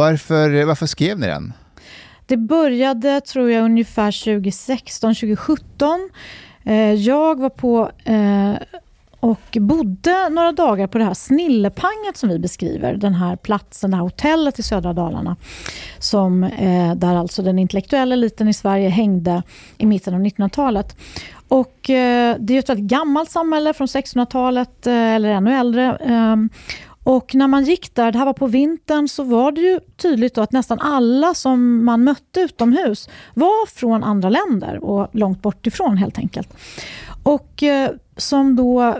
Varför, varför skrev ni den? Det började, tror jag, ungefär 2016, 2017. Eh, jag var på eh, och bodde några dagar på det här Snillepanget som vi beskriver. Den här platsen, det här hotellet i södra Dalarna. Som, eh, där alltså den intellektuella eliten i Sverige hängde i mitten av 1900-talet. Och eh, det är ett väldigt gammalt samhälle från 1600-talet eh, eller ännu äldre. Ehm, och när man gick där, det här var på vintern, så var det ju tydligt att nästan alla som man mötte utomhus var från andra länder och långt bort ifrån helt enkelt. Och eh, som då,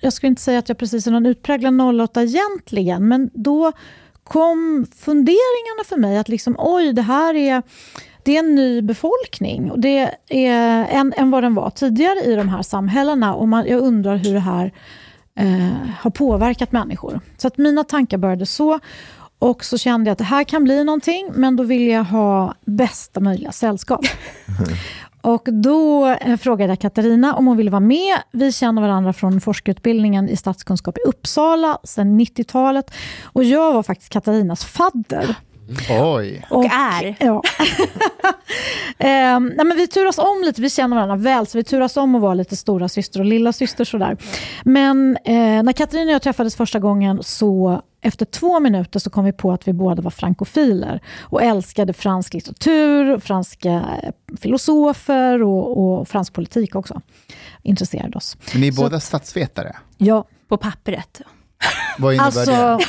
jag skulle inte säga att jag precis är någon utpräglad 08 egentligen, men då kom funderingarna för mig att liksom, oj, det här är det är en ny befolkning och det är än, än vad den var tidigare i de här samhällena. Och man, jag undrar hur det här eh, har påverkat människor. Så att mina tankar började så. Och så kände jag att det här kan bli någonting, men då vill jag ha bästa möjliga sällskap. Och då eh, frågade jag Katarina om hon ville vara med. Vi känner varandra från forskarutbildningen i statskunskap i Uppsala sedan 90-talet. Och jag var faktiskt Katarinas fadder. Oj. Och, och är. Ja. eh, nej, men vi turas om lite, vi känner varandra väl, så vi turas om att vara lite stora syster och lilla syster sådär. Men eh, när Katarina och jag träffades första gången så efter två minuter så kom vi på att vi båda var frankofiler och älskade fransk litteratur, franska filosofer och, och fransk politik också. Intresserade oss. Men ni är båda statsvetare? Ja. På pappret. Vad innebär alltså, det?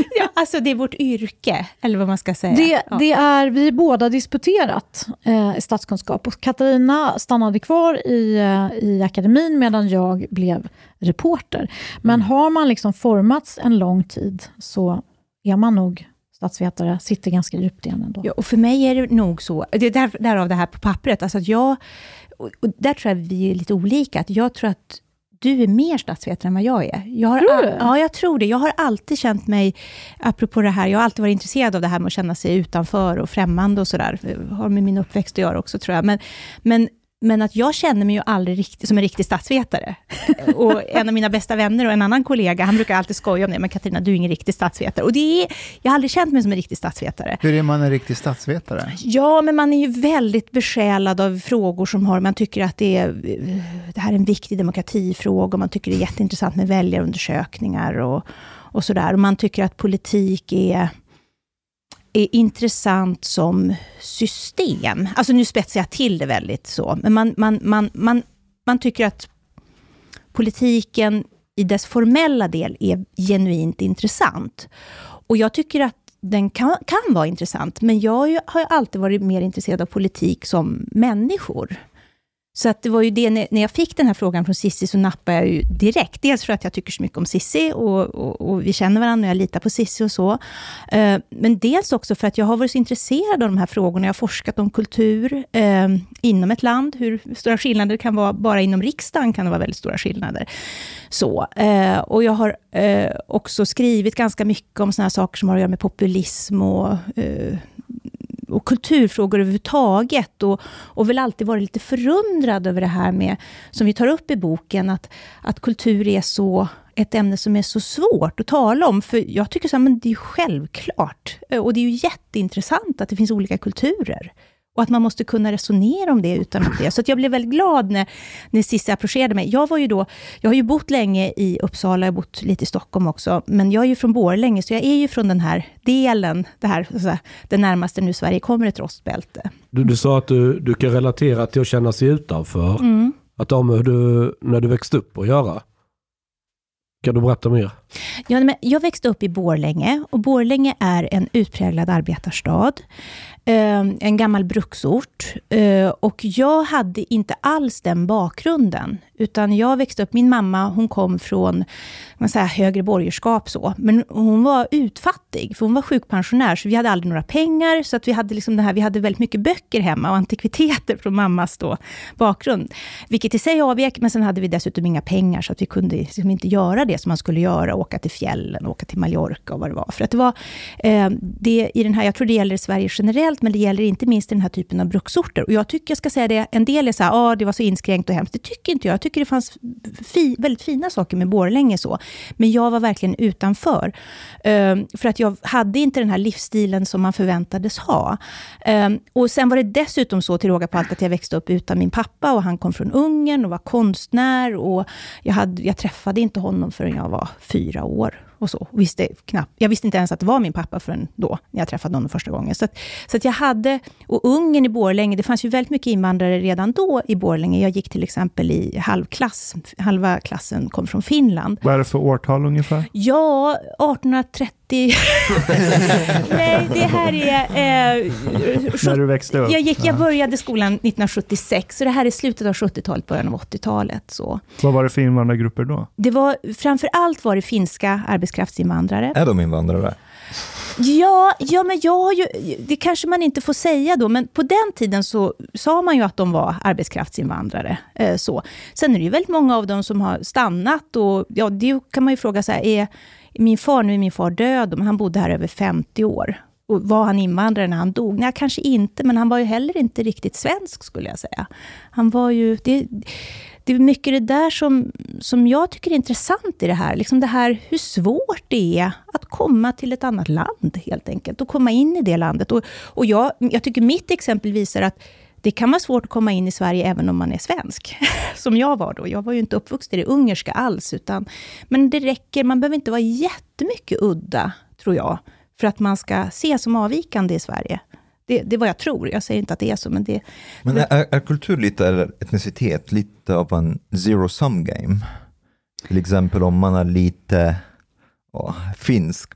ja, alltså det är vårt yrke, eller vad man ska säga. Det, ja. det är, vi är båda disputerat eh, i statskunskap. Och Katarina stannade kvar i, eh, i akademin medan jag blev reporter. Men mm. har man liksom formats en lång tid så är man nog statsvetare, sitter ganska djupt i en ändå. Ja, och för mig är det nog så, det är där, därav det här på pappret, alltså att jag, och där tror jag vi är lite olika, att jag tror att du är mer statsvetare än vad jag är. Jag har tror du? Ja, jag tror det. Jag har alltid känt mig, apropå det här, jag har alltid varit intresserad av det här med att känna sig utanför och främmande och sådär. har med min uppväxt att göra också, tror jag. Men, men men att jag känner mig ju aldrig riktigt som en riktig statsvetare. och en av mina bästa vänner och en annan kollega, han brukar alltid skoja om det, men Katarina, du är ingen riktig statsvetare. Och det är, jag har aldrig känt mig som en riktig statsvetare. Hur är man en riktig statsvetare? Ja, men man är ju väldigt besjälad av frågor som har, man tycker att det, är, det här är en viktig demokratifråga, och man tycker det är jätteintressant med väljarundersökningar och, och sådär. Och man tycker att politik är är intressant som system. Alltså nu spetsar jag till det väldigt så, men man, man, man, man, man tycker att politiken i dess formella del är genuint intressant. Och jag tycker att den kan, kan vara intressant, men jag har alltid varit mer intresserad av politik som människor. Så att det var ju det, när jag fick den här frågan från Sissi så nappade jag ju direkt. Dels för att jag tycker så mycket om Sissi och, och, och vi känner varandra och jag litar på Sissi och så. Eh, men dels också för att jag har varit så intresserad av de här frågorna. Jag har forskat om kultur eh, inom ett land, hur stora skillnader det kan vara. Bara inom riksdagen kan det vara väldigt stora skillnader. Så, eh, och jag har också skrivit ganska mycket om såna saker som har att göra med populism och och kulturfrågor överhuvudtaget. Och, och väl alltid varit lite förundrad över det här med, som vi tar upp i boken, att, att kultur är så ett ämne som är så svårt att tala om. För jag tycker så här, men det är självklart. Och det är ju jätteintressant att det finns olika kulturer. Och att man måste kunna resonera om det utan att det. Så jag blev väldigt glad när, när Cissi approcherade mig. Jag var ju då, jag har ju bott länge i Uppsala, jag har bott lite i Stockholm också, men jag är ju från Borlänge, så jag är ju från den här delen, det här, så det närmaste nu Sverige kommer ett rostbälte. Du, du sa att du, du kan relatera till att känna sig utanför. Mm. Att ha med du, när du växte upp att göra. Kan du berätta mer? Ja, men jag växte upp i Borlänge och Borlänge är en utpräglad arbetarstad. Ehm, en gammal bruksort. Ehm, och jag hade inte alls den bakgrunden. Utan jag växte upp, min mamma hon kom från man säger, högre borgerskap så. Men hon var utfattig, för hon var sjukpensionär, så vi hade aldrig några pengar. Så att vi hade liksom det här, vi hade väldigt mycket böcker hemma och antikviteter från mammas då, bakgrund. Vilket i sig avvek, men sen hade vi dessutom inga pengar, så att vi kunde liksom inte göra det som man skulle göra. åka till fjällen, åka till Mallorca och vad det var. För att det var, eh, det, i den här, jag tror det gäller i Sverige generellt, men det gäller inte minst i den här typen av bruksorter. Och jag tycker, jag ska säga det, en del är så här, ah, det var så inskränkt och hemskt. Det tycker inte jag. Jag tycker tycker det fanns fi, väldigt fina saker med Borlänge så. Men jag var verkligen utanför. Eh, för att jag hade inte den här livsstilen som man förväntades ha. Eh, och sen var det dessutom så, till råga på allt, att jag växte upp utan min pappa och han kom från Ungern och var konstnär. Och jag, hade, jag träffade inte honom förrän jag var fyra år och så. visste knappt, jag visste inte ens att det var min pappa förrän då, när jag träffade honom första gången. Så, att, så att jag hade, och Ungern i Borlänge, det fanns ju väldigt mycket invandrare redan då i Borlänge. Jag gick till exempel i halvklass, halva klassen kom från Finland. Vad är det för årtal ungefär? Ja, 1830 Nej, det här är... Eh, När du växte upp? Jag, gick, jag började skolan 1976, så det här är slutet av 70-talet, början av 80-talet. Så. Vad var det för invandrargrupper då? Det var, framför allt var det finska arbetskraftsinvandrare. Är de invandrare? Ja, ja, men jag har ju, det kanske man inte får säga då, men på den tiden så sa man ju att de var arbetskraftsinvandrare. Eh, så. Sen är det ju väldigt många av dem som har stannat och ja, det kan man ju fråga sig, är min far, nu är min far död, men han bodde här över 50 år. Och var han invandrare när han dog? Nej, kanske inte, men han var ju heller inte riktigt svensk, skulle jag säga. Han var ju... Det, det är mycket det där som, som jag tycker är intressant i det här. Liksom det här hur svårt det är att komma till ett annat land, helt enkelt. Och komma in i det landet. Och, och jag, jag tycker mitt exempel visar att det kan vara svårt att komma in i Sverige även om man är svensk, som jag var då. Jag var ju inte uppvuxen i det ungerska alls, utan, men det räcker, man behöver inte vara jättemycket udda, tror jag, för att man ska ses som avvikande i Sverige. Det, det är vad jag tror, jag säger inte att det är så, men det... Men är, är kultur lite, eller etnicitet, lite av en zero sum game? Till exempel om man är lite åh, finsk,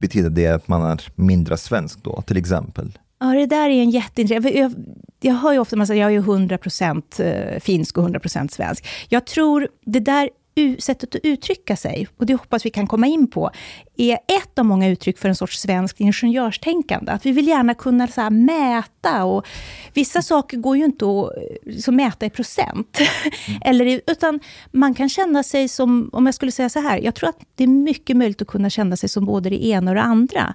betyder det att man är mindre svensk då, till exempel? Ja, det där är en jätteintressant... Jag, jag hör ju ofta att jag är 100% eh, finsk och 100% svensk. Jag tror det där sättet att uttrycka sig, och det hoppas vi kan komma in på, är ett av många uttryck för en sorts svenskt ingenjörstänkande. Att vi vill gärna kunna så mäta, och vissa saker går ju inte att eh, så mäta i procent. Mm. Eller, utan man kan känna sig som, om jag skulle säga så här, jag tror att det är mycket möjligt att kunna känna sig som både det ena och det andra.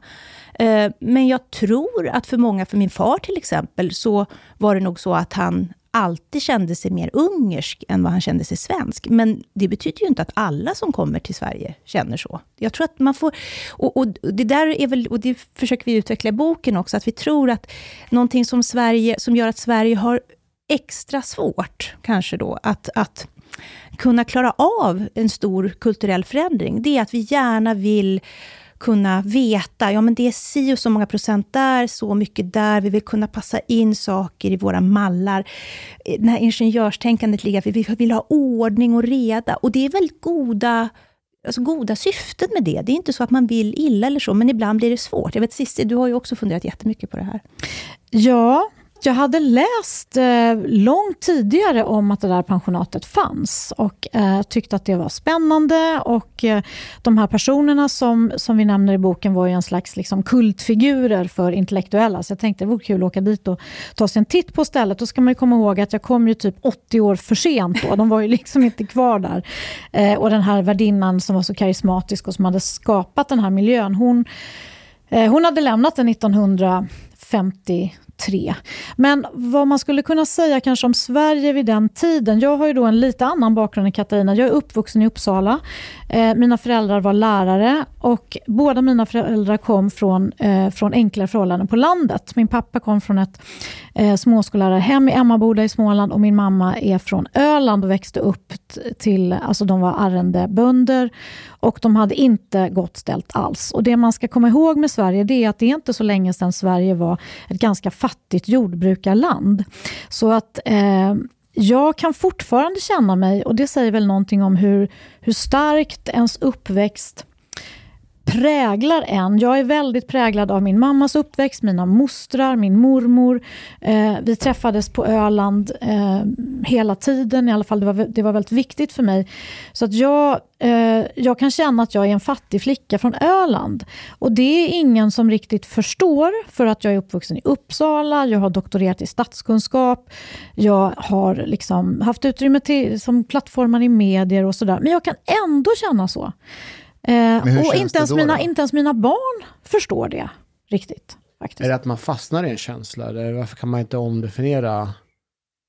Eh, men jag tror att för många, för min far till exempel, så var det nog så att han alltid kände sig mer ungersk än vad han kände sig svensk. Men det betyder ju inte att alla som kommer till Sverige känner så. Jag tror att man får... Och, och det där är väl, och det försöker vi utveckla i boken också, att vi tror att någonting som, Sverige, som gör att Sverige har extra svårt, kanske då, att, att kunna klara av en stor kulturell förändring, det är att vi gärna vill kunna veta, ja men det är si och så många procent där, så mycket där. Vi vill kunna passa in saker i våra mallar. Eh, det här ingenjörstänkandet ligger vi vill ha ordning och reda. Och det är väldigt goda alltså goda syftet med det. Det är inte så att man vill illa eller så, men ibland blir det svårt. Jag vet Cissi, du har ju också funderat jättemycket på det här. Ja, jag hade läst eh, långt tidigare om att det där pensionatet fanns och eh, tyckte att det var spännande. Och eh, De här personerna som, som vi nämner i boken var ju en slags liksom, kultfigurer för intellektuella. Så jag tänkte det vore kul att åka dit och ta sig en titt på stället. Då ska man komma ihåg att jag kom ju typ 80 år för sent. Då. De var ju liksom inte kvar där. Eh, och den här värdinnan som var så karismatisk och som hade skapat den här miljön. Hon, eh, hon hade lämnat den 1950 tre. Men vad man skulle kunna säga kanske om Sverige vid den tiden. Jag har ju då en lite annan bakgrund än Katarina. Jag är uppvuxen i Uppsala. Eh, mina föräldrar var lärare och båda mina föräldrar kom från, eh, från enklare förhållanden på landet. Min pappa kom från ett eh, småskollärarhem i Emmaboda i Småland och min mamma är från Öland och växte upp till, alltså de var arrendebönder och de hade inte gott ställt alls. Och Det man ska komma ihåg med Sverige det är att det är inte så länge sedan Sverige var ett ganska fattigt fattigt jordbrukarland. Så att eh, jag kan fortfarande känna mig, och det säger väl någonting om hur, hur starkt ens uppväxt präglar en. Jag är väldigt präglad av min mammas uppväxt, mina mostrar, min mormor. Eh, vi träffades på Öland eh, hela tiden, i alla fall det var, det var väldigt viktigt för mig. Så att jag, eh, jag kan känna att jag är en fattig flicka från Öland. Och det är ingen som riktigt förstår, för att jag är uppvuxen i Uppsala, jag har doktorerat i statskunskap, jag har liksom haft utrymme till, som plattformar i medier och sådär. Men jag kan ändå känna så. Eh, och inte ens, då mina, då? inte ens mina barn förstår det riktigt. Faktiskt. Är det att man fastnar i en känsla? Eller varför kan man inte omdefiniera?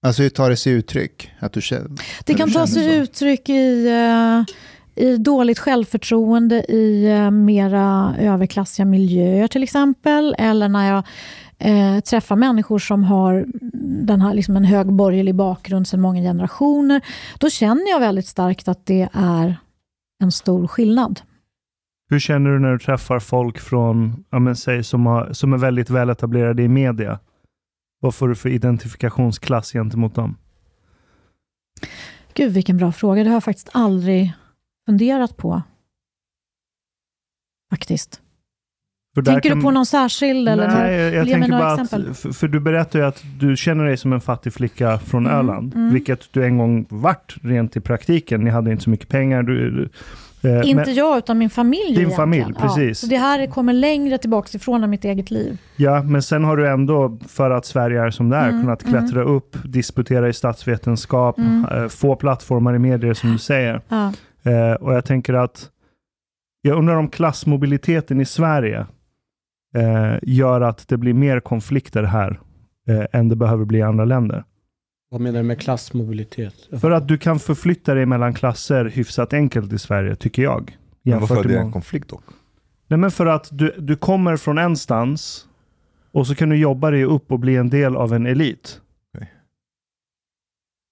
Alltså hur tar det sig uttryck? Att du känner, Det kan du ta sig så? uttryck i, eh, i dåligt självförtroende i eh, mera överklassiga miljöer till exempel. Eller när jag eh, träffar människor som har den här, liksom en hög borgerlig bakgrund sedan många generationer. Då känner jag väldigt starkt att det är en stor skillnad. Hur känner du när du träffar folk från, ja, men, säg, som, har, som är väldigt väletablerade i media? Vad får du för identifikationsklass gentemot dem? Gud vilken bra fråga. Det har jag faktiskt aldrig funderat på. Faktiskt. Tänker kan- du på någon särskild? Eller Nej, jag, jag mig tänker bara exempel? att, för, för du berättar ju att du känner dig som en fattig flicka från Mm, Öland, mm. vilket du en gång vart rent i praktiken. Ni hade inte så mycket pengar. Du, du, eh, Inte men, jag, utan min familj. Din egentligen. familj, precis. Så det här kommer längre tillbaka ifrån än mitt eget liv. ja, men sen har du ändå, för att Sverige är som det är, Mm, kunnat klättra upp, disputera i statsvetenskap, Mm. eh, få plattformar i medier som du säger. Ja. Eh, och jag tänker att, jag undrar om klassmobiliteten i Sverige eh, gör att det blir mer konflikter här eh, än det behöver bli i andra länder. Vad menar du med klassmobilitet? För att du kan förflytta dig mellan klasser hyfsat enkelt i Sverige, tycker jag. Men varför är det en konflikt då? Nej, men för att du, du kommer från en stans och så kan du jobba dig upp och bli en del av en elit.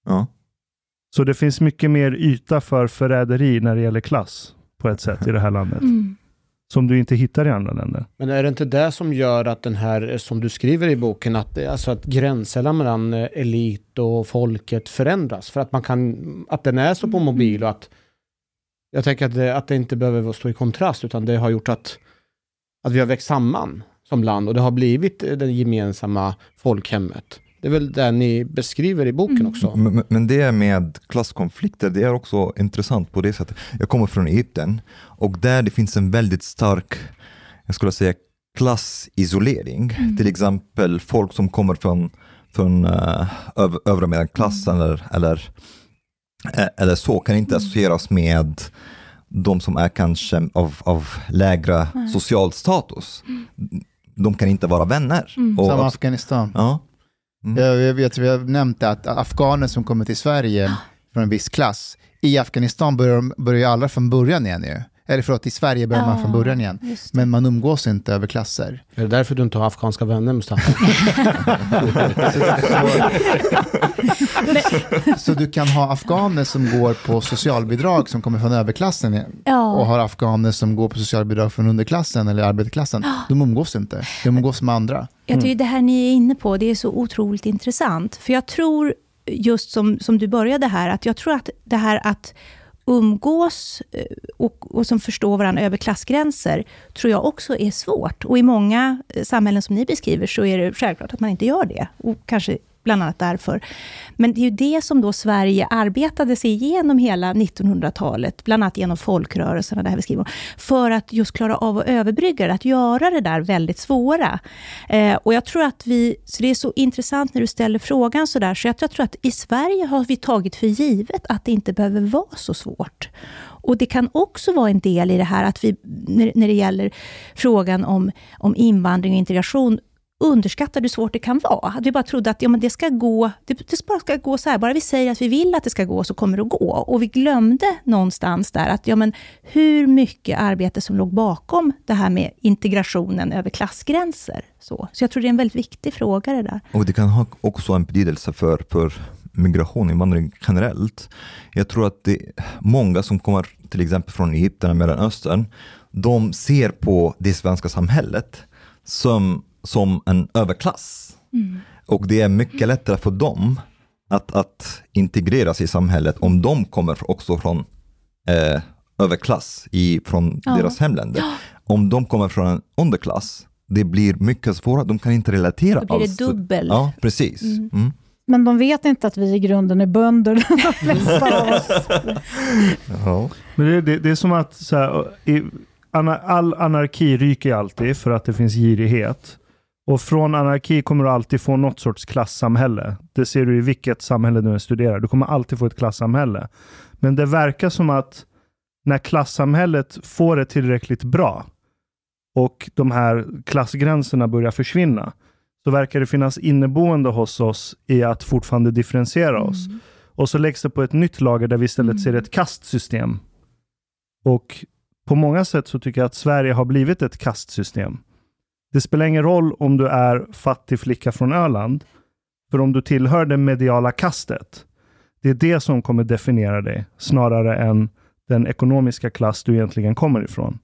Ja. Så det finns mycket mer yta för förräderi när det gäller klass på ett sätt i det här landet. Mm. Som du inte hittar i andra länder. Men är det inte det som gör att den här, eh, som du skriver i boken, att, eh, alltså att gränserna mellan eh, elit och folket förändras? För att man kan, att den är så på mobil och att jag tänker att det, att det inte behöver stå i kontrast, utan det har gjort att, att vi har växt samman som land och det har blivit det gemensamma folkhemmet. Det är väl det ni beskriver i boken också? Men, men- men det med klasskonflikter, det är också intressant på det sättet. Jag kommer från Egypten och där det finns en väldigt stark, jag skulle säga klassisolering. Till exempel folk som kommer från, från uh, öv, övre medelklassen eller, eller, eh, eller så kan inte associeras med de som är kanske av, av lägre social status. De kan inte vara vänner. Och, Som Afghanistan. ja. Mm. Jag, jag vet, vi har nämnt att afghaner som kommer till Sverige från en viss klass, i Afghanistan börjar, börjar alla från början igen ju. Eller förlåt, i Sverige börjar man från början igen. Men man umgås inte över klasser. Är det därför du inte har afghanska vänner Mustafa? Så du kan ha afghaner som går på socialbidrag som kommer från överklassen och Ja. har afghaner som går på socialbidrag från underklassen eller arbetarklassen. De umgås inte, de umgås med andra. Jag tycker det här ni är inne på, det är så otroligt intressant. För jag tror, just som, som du började här, att jag tror att det här att umgås eh, och, och som förstår varandra över klassgränser, tror jag också är svårt. Och i många eh, samhällen som ni beskriver, så är det självklart att man inte gör det. Och kanske bland annat därför. Men det är ju det som då Sverige arbetade sig igenom hela 1900-talet, bland annat genom folkrörelserna, det här vi skriver om, för att just klara av att överbrygga det, att göra det där väldigt svåra. Eh, och jag tror att vi, så det är så intressant när du ställer frågan sådär, så jag tror, jag tror att i Sverige har vi tagit för givet att det inte behöver vara så svårt. Och det kan också vara en del i det här att vi, när, när det gäller frågan om, om invandring och integration, underskattar hur svårt det kan vara. Att vi bara trodde att ja, men det ska gå, det, det bara ska gå så här. Bara vi säger att vi vill att det ska gå, så kommer det att gå. Och vi glömde någonstans där att ja, men hur mycket arbete som låg bakom det här med integrationen över klassgränser. Så, så jag tror det är en väldigt viktig fråga det där. Och det kan ha också en betydelse för, för migration, invandring generellt. Jag tror att det många som kommer till exempel från Egypten och Mellanöstern, de ser på det svenska samhället som, som en överklass. Och det är mycket lättare för dem att, att integreras i samhället om de kommer också från eh, överklass i, från Ja. deras hemländer. Om de kommer från en underklass, det blir mycket svårare, de kan inte relatera Då blir det alls. dubbel. Ja, precis. Mm. Mm. Men de vet inte att vi i grunden är bönder, de flesta av oss. Ja. Men det, det, det är som att så här, i, all anarki ryker alltid för att det finns girighet. Och från anarki kommer du alltid få något sorts klassamhälle. Det ser du i vilket samhälle du än studerar. Du kommer alltid få ett klassamhälle. Men det verkar som att när klassamhället får det tillräckligt bra och de här klassgränserna börjar försvinna, så verkar det finnas inneboende hos oss i att fortfarande differentiera oss. Och så läggs det på ett nytt lager där vi istället ser ett kastsystem. Och på många sätt så tycker jag att Sverige har blivit ett kastsystem. Det spelar ingen roll om du är fattig flicka från Öland, för om du tillhör det mediala kastet, det är det som kommer definiera dig, snarare än den ekonomiska klass du egentligen kommer ifrån.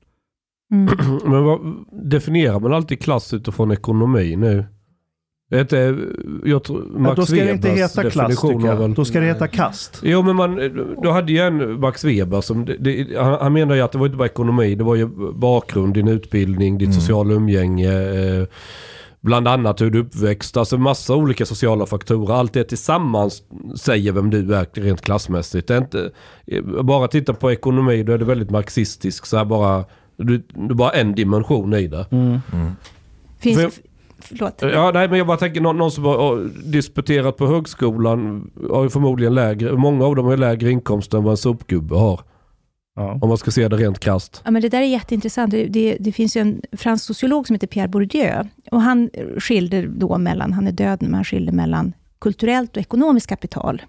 Men vad, definierar man alltid klass utifrån ekonomi nu? Inte, jag tror, Ja, Max då ska det inte Webers heta klass, tycker jag. en- Då ska det heta kast. Jo men man, du hade ju en Max Weber som, det, det, han, han menar ju att det var inte bara ekonomi, det var ju bakgrund, din utbildning, ditt sociala umgänge, eh, bland annat hur du uppväxt, alltså massa olika sociala faktorer. Allt det tillsammans säger vem du är rent klassmässigt. Det är inte, eh, bara titta på ekonomi, då är det väldigt marxistisk, så här bara, du, du bara en dimension i det. Finns, För jag- förlåt. Ja, nej, men jag bara tänker någon, någon som har disputerat på högskolan har ju förmodligen lägre, många av dem har lägre inkomst än vad en sopgubbe har. Ja. Om man ska se det rent krasst. Ja, men det där är jätteintressant. Det, det, det finns ju en fransk sociolog som heter Pierre Bourdieu. Och han skilde då mellan, han är död men han skilde mellan kulturellt och ekonomiskt kapital.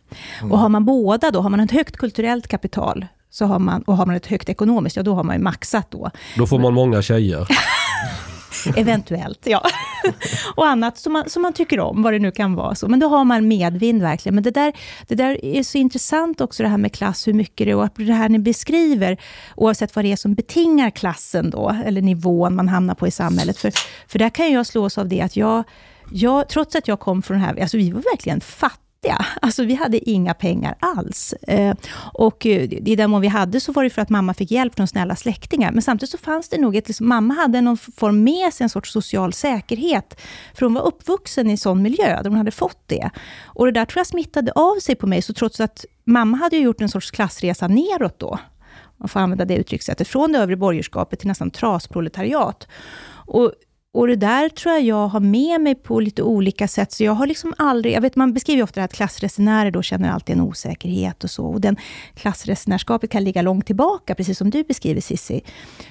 Och har man båda då, har man ett högt kulturellt kapital, så har man, och har man ett högt ekonomiskt, ja då har man ju maxat då. Då får man många tjejer. Eventuellt, ja. och annat som man, som man tycker om, vad det nu kan vara. Så. Men då har man medvind verkligen. Men det där, det där är så intressant också, det här med klass, hur mycket det är, och det här ni beskriver, oavsett vad det är som betingar klassen då, eller nivån man hamnar på i samhället. För, för där kan jag slås av det att jag, jag, trots att jag kom från det här, alltså vi var verkligen fattiga. Alltså vi hade inga pengar alls. Eh, och eh, i den mån vi hade så var det för att mamma fick hjälp från snälla släktingar. Men samtidigt så fanns det nog ett, liksom, mamma hade någon form med sig en sorts social säkerhet. För hon var uppvuxen i en sån miljö, där hon hade fått det. Och det där tror jag smittade av sig på mig, så trots att mamma hade gjort en sorts klassresa neråt då, man får använda det uttryckssättet, från det övre borgerskapet till nästan trasproletariat. Och och det där tror jag jag har med mig på lite olika sätt. Så jag har liksom aldrig, jag vet man beskriver ofta det här att klassresenärer då känner alltid en osäkerhet och så. Och den klassresenärskapet kan ligga långt tillbaka, precis som du beskriver Sissi.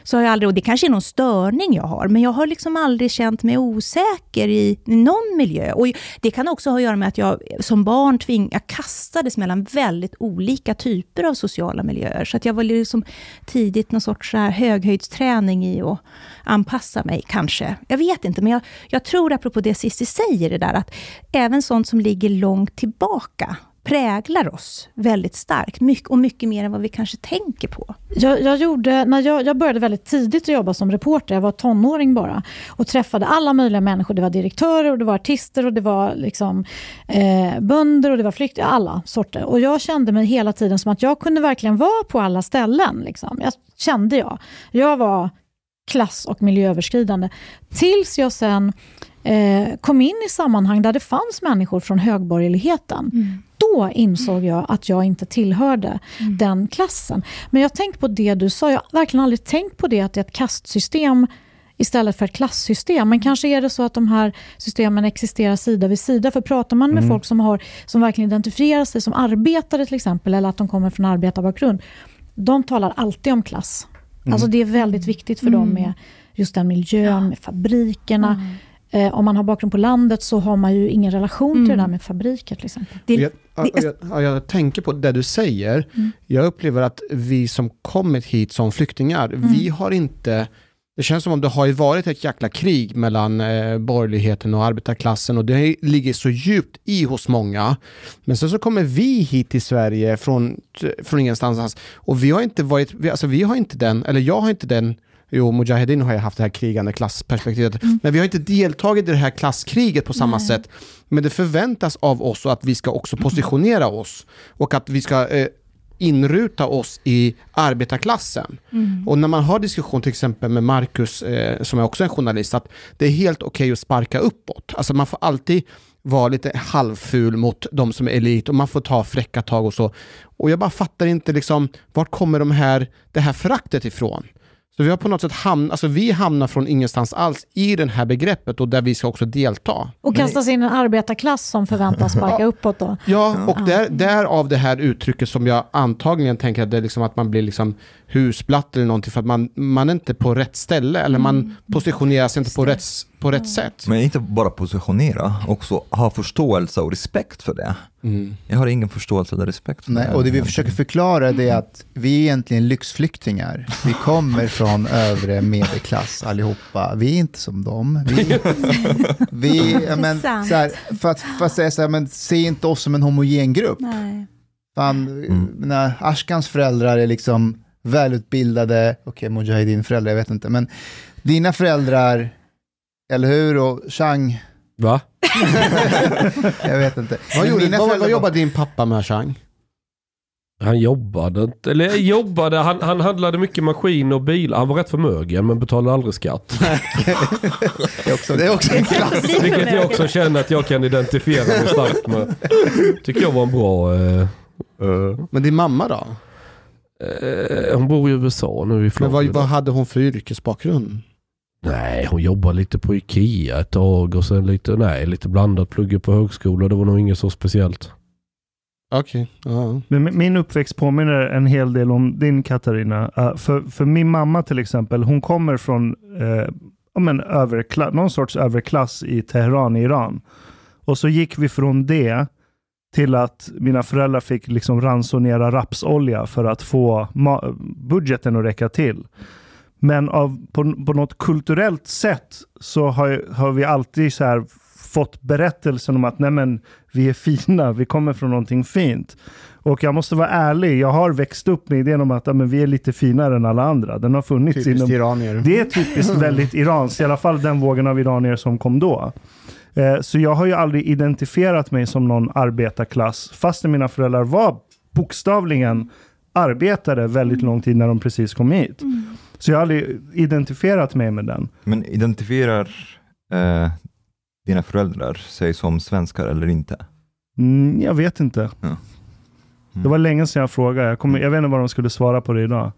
Så har jag aldrig, och det kanske är någon störning jag har, men jag har liksom aldrig känt mig osäker i någon miljö. Och det kan också ha att göra med att jag som barn tving, jag kastades mellan väldigt olika typer av sociala miljöer. Så att jag var liksom tidigt någon sorts så här höghöjdsträning i att anpassa mig, kanske. Jag vet inte, men jag, jag tror apropå det Cissi säger, det där att även sånt som ligger långt tillbaka präglar oss väldigt starkt, mycket, och mycket mer än vad vi kanske tänker på. Jag, jag, gjorde, när jag, jag började väldigt tidigt att jobba som reporter, jag var tonåring bara, och träffade alla möjliga människor. Det var direktörer, och det var artister, och det var liksom, eh, bönder och det var flyktingar, alla sorter. Och jag kände mig hela tiden som att jag kunde verkligen vara på alla ställen. Liksom. Jag kände jag. Jag var klass och miljööverskridande. Tills jag sen eh, kom in i sammanhang där det fanns människor från högborgerligheten. Då insåg jag att jag inte tillhörde den klassen. Men jag har tänkt på det du sa, jag har verkligen aldrig tänkt på det att det är ett kastsystem istället för ett klassystem. Men kanske är det så att de här systemen existerar sida vid sida. För pratar man med folk som, har, som verkligen identifierar sig som arbetare till exempel, eller att de kommer från arbetarbakgrund, de talar alltid om klass. Alltså det är väldigt viktigt för dem med just den miljön, med fabrikerna. Eh, om man har bakgrund på landet så har man ju ingen relation till det där med fabriker till exempel. Det, Jag, jag, jag, jag tänker på det du säger. Jag upplever att vi som kommit hit som flyktingar, vi har inte... Det känns som om det har ju varit ett jäkla krig mellan eh, borgerligheten och arbetarklassen och det ligger så djupt i hos många. Men sen så kommer vi hit till Sverige från, från ingenstans och vi har inte varit, vi, alltså vi har inte den, eller jag har inte den Jo, Mujahedin har ju haft det här krigande klassperspektivet. Men vi har inte deltagit i det här klasskriget på samma sätt. Men det förväntas av oss att vi ska också positionera oss och att vi ska eh, inruta oss i arbetarklassen. Och när man har diskussion till exempel med Marcus, eh, som är också en journalist, att det är helt okej att sparka uppåt. Alltså man får alltid vara lite halvful mot de som är elit och man får ta fräcka tag och så. Och jag bara fattar inte liksom, vart kommer de här, det här föraktet ifrån? Så vi har på något sätt hamnat, alltså vi hamnar från ingenstans alls i det här begreppet och där vi ska också delta. Och kastas in en arbetarklass som förväntas sparka uppåt då. Ja, och där, därav det här uttrycket som jag antagligen tänker att det är liksom att man blir liksom husblatt eller någonting för att man, man är inte på rätt ställe eller man positionerar sig inte på rätt, på rätt sätt. Men inte bara positionera, också ha förståelse och respekt för det. Mm. Jag har ingen förståelse eller respekt för Nej, det. och det vi försöker förklara det är att vi är egentligen lyxflyktingar. Vi kommer från övre medelklass allihopa. Vi är inte som dem. Vi, vi men, så här, för, att, för att säga så här, men se inte oss som en homogen grupp. Nej. Fan, Mm. när Ashkans föräldrar är liksom välutbildade, okej, Mujahedin-föräldrar, jag vet inte, men dina föräldrar, eller hur, och Chang, Va? jag vet inte. Vad, Men gjorde, vad, vad jobbar din pappa med Chang? Han jobbade inte, eller jobbade, han, han handlade mycket maskin och bilar. Han var rätt förmögen men betalade aldrig skatt. Det är också, det är också en klass. Vilket jag också känner att jag kan identifiera mig starkt med. Tycker jag var en bra... Eh, Men din mamma då? eh, hon bor i USA nu i Men Florida. vad, vad hade hon för yrkesbakgrund? Nej, hon jobbar lite på Ikea ett tag och sen lite, nej, lite blandat. Plugga på högskola. Det var nog inget så speciellt. Okej, ja. Men min- min uppväxt påminner en hel del om din Katarina. Uh, för, för min mamma till exempel, hon kommer från uh, men överkla- någon sorts överklass i Teheran Iran. Och så gick vi från det till att mina föräldrar fick liksom ransonera rapsolja för att få ma- budgeten att räcka till. Men av, på, på något kulturellt sätt så har, har vi alltid så här fått berättelsen om att nej men, vi är fina, vi kommer från någonting fint. Och jag måste vara ärlig, jag har växt upp med idén om att ja, men, vi är lite finare än alla andra. Den har funnits Typiskt inom... iranier. Det är typiskt väldigt iranskt, i alla fall den vågen av iranier som kom då. Eh, Så jag har ju aldrig identifierat mig som någon arbetarklass, fastän mina föräldrar var bokstavligen arbetare väldigt lång tid när de precis kom hit. Så jag har aldrig identifierat mig med den. Men identifierar eh, dina föräldrar sig som svenskar eller inte? Mm, jag vet inte. Ja. Det var länge sedan jag frågade. Jag, kommer, jag vet inte vad de skulle svara på det idag.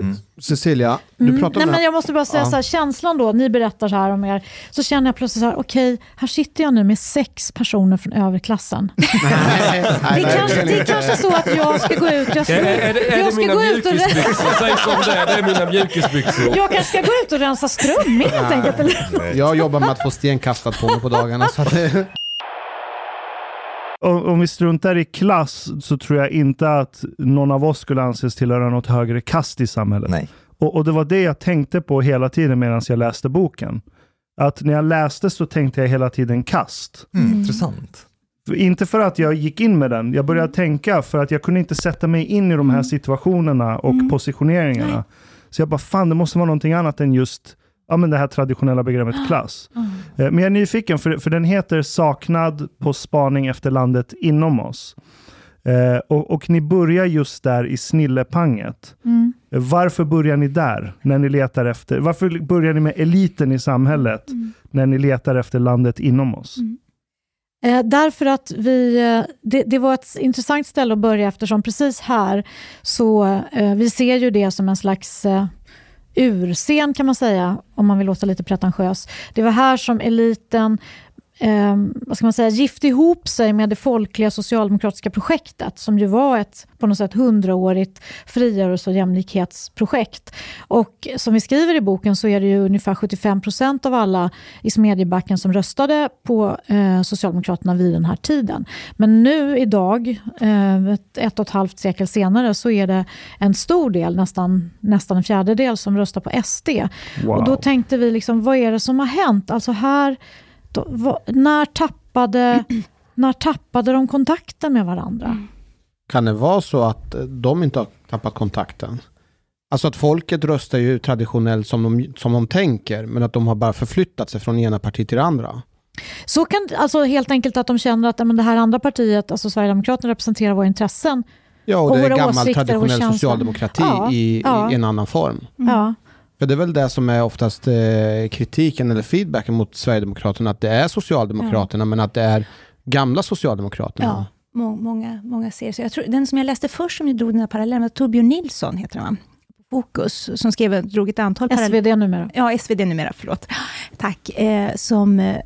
Mm. Cecilia, du Mm. pratar Nej, om det men jag måste bara säga Ja. så här, känslan då, ni berättar så här om er, så känner jag plötsligt så här, okej, här sitter jag nu med sex personer från överklassen. Nej, Det är, kanske, det är kanske så att jag ska gå ut, jag ska, Är, är, det- är jag ska gå ut och som det är, det är mina mjukisbyxor. jag kanske ska gå ut och rensa strömming helt enkelt. Eller? Jag jobbar med att få sten kastat på mig på dagarna. Så att det, Om, om vi struntar i klass så tror jag inte att någon av oss skulle anses tillhöra något högre kast i samhället. Nej. Och, och det var det jag tänkte på hela tiden medan jag läste boken. Att när jag läste så tänkte jag hela tiden kast. Mm, Intressant. För- Inte för att jag gick in med den. Jag började tänka för att jag kunde inte sätta mig in i de här situationerna och positioneringarna. Så jag bara, fan det måste vara någonting annat än just ja, men det här traditionella begreppet klass. Eh, Men jag är nyfiken, för, för den heter Saknad på spaning efter landet inom oss. Eh, och, och ni börjar just där i snillepanget. Mm. Eh, Varför börjar ni där när ni letar efter? Varför börjar ni med eliten i samhället när ni letar efter landet inom oss? Eh, därför att vi, eh, det, det var ett intressant ställe att börja eftersom precis här så eh, vi ser ju det som en slags urscen kan man säga, om man vill låta lite pretentiös. Det var här som eliten eh, vad ska man säga, gifte ihop sig med det folkliga socialdemokratiska projektet som ju var ett på något sätt hundraårigt frigörelse och jämlikhetsprojekt. Och som vi skriver i boken så är det ju ungefär 75 procent av alla i Smedjebacken som röstade på eh, Socialdemokraterna vid den här tiden. Men nu idag, eh, ett, ett och ett halvt sekel senare, så är det en stor del, nästan, nästan en fjärdedel, som röstar på SD. Wow. Och då tänkte vi, liksom, vad är det som har hänt? Alltså här, då, vad, när, tappade, när tappade de kontakten med varandra? kan det vara så att eh, de inte har tappat kontakten? Alltså att folket röstar ju traditionellt som de, som de tänker, men att de har bara förflyttat sig från ena partiet till det andra. Så kan, alltså helt enkelt att de känner att men det här andra partiet, alltså Sverigedemokraterna, representerar våra intressen. Ja, och, Och det är våra gammal åsikter och traditionell socialdemokrati Ja, i, ja. i en annan form. Ja. För det är väl det som är oftast eh, kritiken eller feedbacken mot Sverigedemokraterna, att det är Socialdemokraterna, men att det är gamla Socialdemokraterna. Ja. Må, många, många ser så. Jag tror, den som jag läste först som ju drog den här parallellen var Torbjörn Nilsson, heter han va? Fokus, som skrev, drog ett antal SvD numera. Ja, SvD numera, förlåt. Tack. Eh, som eh,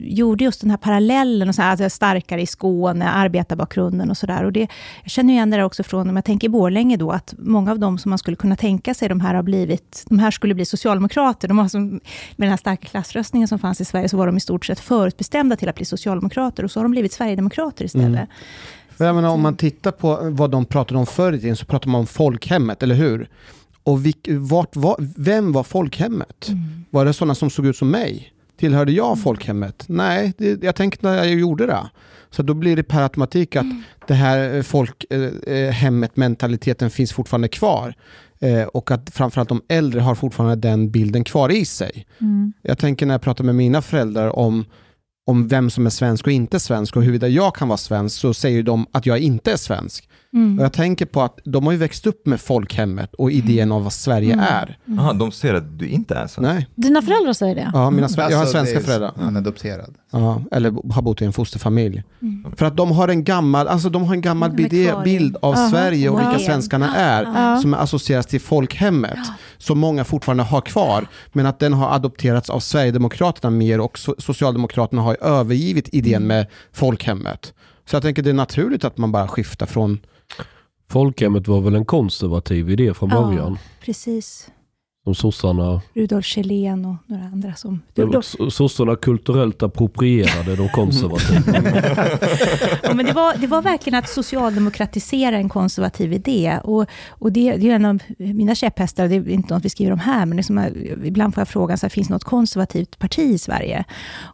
gjorde just den här parallellen, och så här, alltså starkare i Skåne, arbetarbakgrunden och sådär. Jag känner igen det där också från, om jag tänker Borlänge då, att många av dem som man skulle kunna tänka sig, de här har blivit, de här skulle bli socialdemokrater. De har som, med den här starka klassröstningen som fanns i Sverige, så var de i stort sett förutbestämda till att bli socialdemokrater, och så har de blivit sverigedemokrater istället. Mm. Jag menar, om man tittar på vad de pratade om förr i tiden, så pratar man om folkhemmet, eller hur? Och vilk, vart var, vem var folkhemmet? Mm. Var det sådana som såg ut som mig? Tillhörde jag mm. folkhemmet? Nej, det, jag tänkte när jag gjorde det. Så då blir det per automatik att mm. det här folkhemmet, eh, mentaliteten finns fortfarande kvar. Eh, och att framförallt de äldre har fortfarande den bilden kvar i sig. Mm. Jag tänker när jag pratar med mina föräldrar om om vem som är svensk och inte svensk och huruvida jag kan vara svensk så säger de att jag inte är svensk. Mm. Och jag tänker på att de har ju växt upp med folkhemmet och idén mm. av vad Sverige mm. är. Mm. Aha, de ser att du inte är svensk? Nej. Dina föräldrar säger det? Ja, mina jag har alltså, svenska föräldrar. Han är adopterad. Ja, eller har bott i en fosterfamilj. Mm. För att de har en gammal, alltså de har en gammal bild av Aha. Sverige och vilka svenskarna är, ja. som associeras till folkhemmet, ja. som många fortfarande har kvar, men att den har adopterats av Sverigedemokraterna mer och Socialdemokraterna har övergivit idén mm. med folkhemmet. Så jag tänker det är naturligt att man bara skiftar från Folkhemmet var väl en konservativ idé från början? Ja, precis. Som sossarna... Rudolf Kjellén och några andra som... Sossarna kulturellt approprierade de konservativa. ja, men det, var, det var verkligen att socialdemokratisera en konservativ idé. Och, och det, det är en av mina käpphästar, det är inte något vi skriver om här, men liksom, ibland får jag frågan, så här, finns det något konservativt parti i Sverige?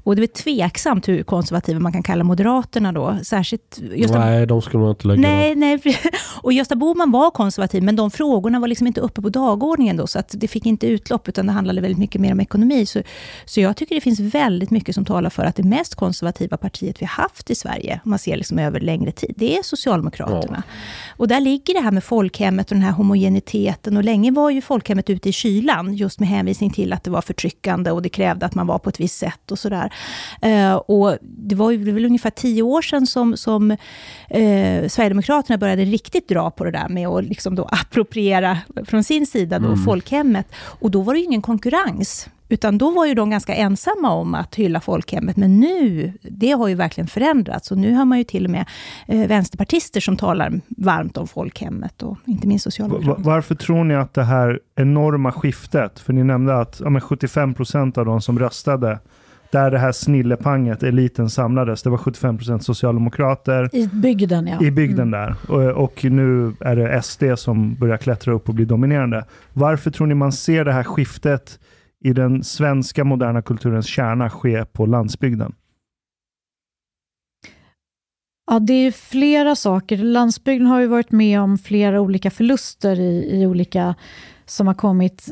Och det är tveksamt hur konservativa man kan kalla Moderaterna då. Särskilt Gösta... Nej, de skulle man inte lägga nej, nej. Och Gösta Bohman var konservativ, men de frågorna var liksom inte uppe på dagordningen då, så att det fick inte utlopp, utan det handlade väldigt mycket mer om ekonomi. Så, så jag tycker det finns väldigt mycket som talar för att det mest konservativa partiet vi har haft i Sverige, om man ser liksom över längre tid, det är Socialdemokraterna. Ja. Och där ligger det här med folkhemmet och den här homogeniteten. Och länge var ju folkhemmet ute i kylan, just med hänvisning till att det var förtryckande och det krävde att man var på ett visst sätt och sådär. Uh, och det var ju väl ungefär tio år sedan som, som uh, Sverigedemokraterna började riktigt dra på det där med att liksom då appropriera från sin sida då mm. folkhemmet. Och då var det ju ingen konkurrens. Utan då var ju de ganska ensamma om att hylla folkhemmet. Men nu, det har ju verkligen förändrats. Och nu har man ju till och med eh, vänsterpartister som talar varmt om folkhemmet och inte minst socialdemokrater. Varför tror ni att det här enorma skiftet, för ni nämnde att ja, 75 procent av de som röstade där det här snillepanget, eliten samlades. Det var 75 procent socialdemokrater. I bygden ja. I bygden mm. där. Och, och, nu är det SD som börjar klättra upp och bli dominerande. Varför tror ni man ser det här skiftet i den svenska moderna kulturens kärna ske på landsbygden? Ja, det är flera saker. Landsbygden har ju varit med om flera olika förluster i, i olika som har kommit,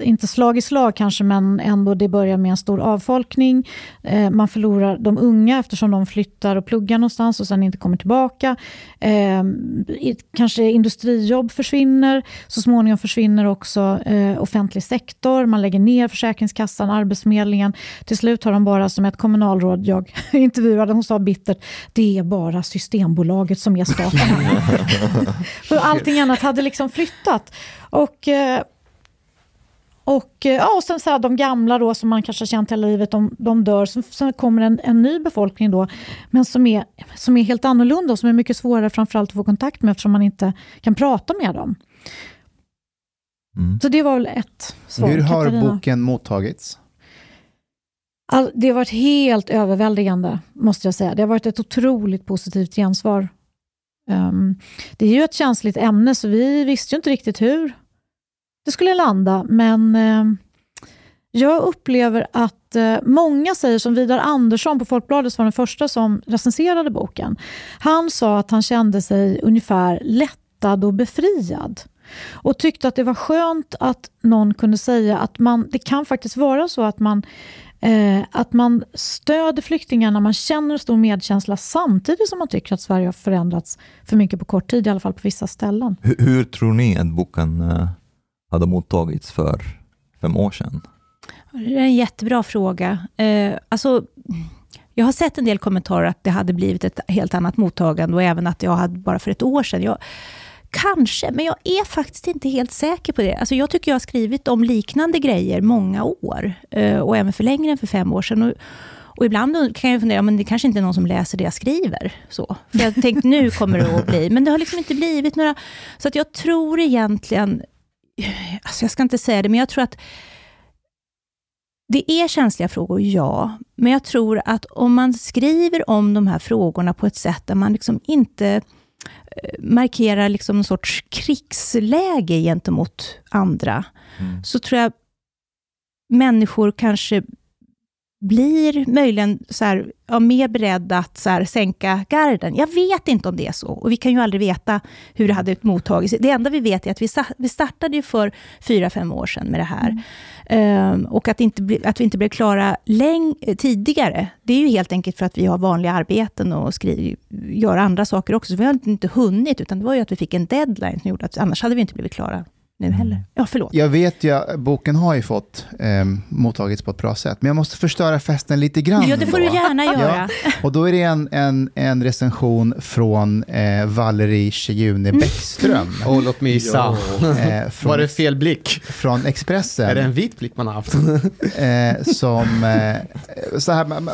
inte slag i slag kanske, men ändå det börjar med en stor avfolkning. Eh, man förlorar de unga eftersom de flyttar och pluggar någonstans och sen inte kommer tillbaka. Eh, kanske industrijobb försvinner. Så småningom försvinner också eh, offentlig sektor. Man lägger ner Försäkringskassan, Arbetsförmedlingen. Till slut har de bara, som ett kommunalråd jag intervjuade, hon sa bittert, det är bara Systembolaget som är staten. För allting annat hade liksom flyttat. Och, eh, och, eh, ja, och sen så här, de gamla då som man kanske har känt hela livet, de, de dör. Sen, sen kommer en, en, ny befolkning då, men som är, som är helt annorlunda och som är mycket svårare framförallt att få kontakt med eftersom man inte kan prata med dem. Mm. Så det var väl ett svar. Hur har Katarina. boken mottagits? All, det har varit helt överväldigande, måste jag säga. Det har varit ett otroligt positivt gensvar. Um, det är ju ett känsligt ämne, så vi visste ju inte riktigt hur det skulle landa, men uh, jag upplever att uh, många säger, som Vidar Andersson på Folkbladet var den första som recenserade boken. Han sa att han kände sig ungefär lättad och befriad och tyckte att det var skönt att någon kunde säga att man, det kan faktiskt vara så att man Eh, att man stöder flyktingarna, man känner stor medkänsla samtidigt som man tycker att Sverige har förändrats för mycket på kort tid, i alla fall på vissa ställen. Hur, hur tror ni att boken eh, hade mottagits för fem år sedan? Det är en jättebra fråga. Eh, alltså, jag har sett en del kommentarer att det hade blivit ett helt annat mottagande och även att jag hade bara för ett år sedan. Jag, Kanske, men jag är faktiskt inte helt säker på det. Alltså jag tycker jag har skrivit om liknande grejer många år. Eh, och även för längre än för fem år sedan. Och, och ibland kan jag fundera, men det kanske inte är någon som läser det jag skriver. Så. För jag tänkte, nu kommer det att bli. Men det har liksom inte blivit några... Så att jag tror egentligen... Alltså jag ska inte säga det, men jag tror att det är känsliga frågor, ja. Men jag tror att om man skriver om de här frågorna på ett sätt där man liksom inte markerar liksom en sorts krigsläge gentemot andra, mm. så tror jag människor kanske blir möjligen så här, ja, mer beredda att så här, sänka garden. Jag vet inte om det är så. Och vi kan ju aldrig veta hur det hade mottagits. Det enda vi vet är att vi, vi startade ju för fyra, fem år sedan med det här. Mm. Um, och att, inte, att vi inte blev klara läng tidigare, det är ju helt enkelt för att vi har vanliga arbeten och skriver, gör andra saker också. Så vi har inte hunnit, utan det var ju att vi fick en deadline som gjorde att annars hade vi inte blivit klara nu mm. heller. Ja, förlåt. Jag vet ju, boken har ju fått eh, mottagits på ett bra sätt, men jag måste förstöra festen lite grann. Ja, det får då. du gärna göra. Ja, och då är det en, en, en recension från eh, Valerie Shejune mm. Bäckström. oh, låt mig gissa. Eh, från, Var det fel blick? Från Expressen. Är det en vit blick man har haft? eh, som, eh, så här, man,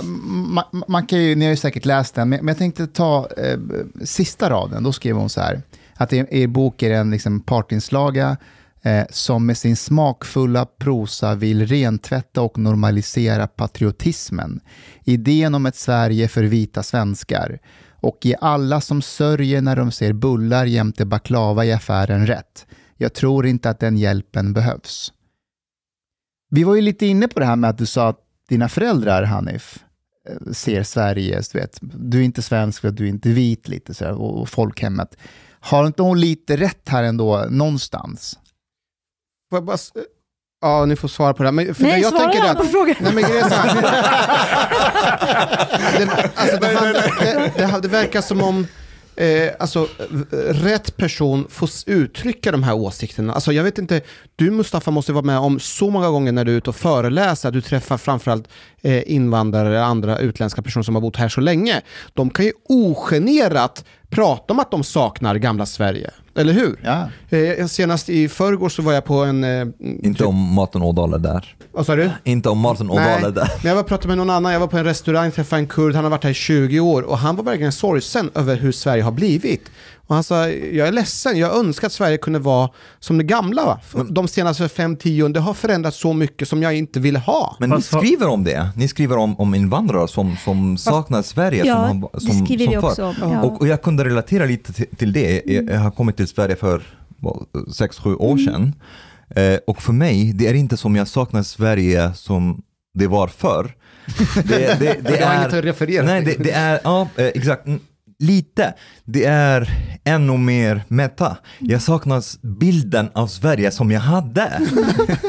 man, man, kan ju, ni har ju säkert läst den, men, men jag tänkte ta eh, sista raden. Då skrev hon så här att er, bok är en liksom partinslaga eh, som med sin smakfulla prosa vill rentvätta och normalisera patriotismen. Idén om ett Sverige för vita svenskar och ge alla som sörjer när de ser bullar jämte baklava i affären rätt. Jag tror inte att den hjälpen behövs. Vi var ju lite inne på det här med att du sa att dina föräldrar, Hanif, eh, ser Sverige, du vet, du är inte svensk för att du är inte vit lite så här, och folkhemmet. Har inte hon lite rätt här ändå, någonstans? Får jag bara... Ja, ni får svara på det här. Men, för nej, jag svara tänker på frågan. Nej, men grejen det, alltså, det, det, det, det verkar som om eh, alltså, rätt person får uttrycka de här åsikterna. Alltså, jag vet inte, du Mustafa måste vara med om så många gånger när du är ute och föreläser, att du träffar framförallt eh, invandrare eller andra utländska personer som har bott här så länge. De kan ju ogenerat prata om att de saknar gamla Sverige. Eller hur? Ja. Eh, senast i förrgår så var jag på en... Eh, inte typ... om Martin Ådahl är där. Vad sa du? Inte om Martin Ådahl är där. Men jag var pratade med någon annan, jag var på en restaurang, träffade en kurd, han har varit här i 20 år och han var verkligen sorgsen över hur Sverige har blivit. Och han sa, jag är ledsen, jag önskar att Sverige kunde vara som det gamla. Va? De senaste 5-10 åren, det har förändrats så mycket som jag inte ville ha. Men ni skriver om det, ni skriver om, om invandrare som, som saknar Sverige. Ja, som, som, det skriver som vi också om. Ja. Och, och, jag kunde relatera lite till, till det. Jag, jag har kommit till Sverige för 6-7 år mm. sedan. Eh, och för mig, det är inte som jag saknar Sverige som det var förr. Det, det, det, det är, inget att referera nej, det, det är, ja, eh, exakt lite. Det är ännu mer meta. Jag saknar bilden av Sverige som jag hade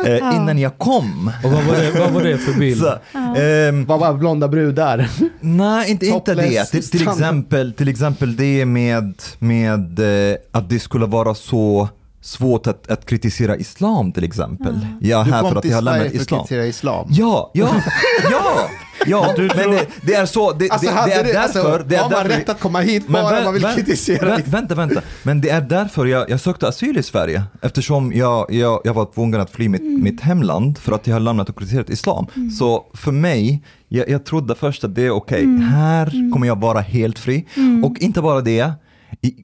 eh, innan jag kom. Och vad var det, vad var det för bild? Så, eh, vad var blonda brudar? Nej, inte, inte det. Till, till, exempel, till exempel det med, med eh, att det skulle vara så svårt att, att kritisera islam till exempel. Mm. Jag är här för att jag har lämnat islam. Du kom till Sverige för att kritisera islam? Ja, ja, ja! Ja, men det, det, är så. Det, alltså, det, det är därför... Alltså, det är har man rätt att komma hit bara men, man vill vä kritisera? Vä vänta, vänta. Men det är därför jag, jag sökte asyl i Sverige. Eftersom jag, jag, jag var tvungen att fly mitt, mm. mitt hemland för att jag har lämnat och kritiserat islam. Mm. Så för mig, jag, jag trodde först att det är okej, okay. mm. här mm. kommer jag vara helt fri. Mm. Och inte bara det, i,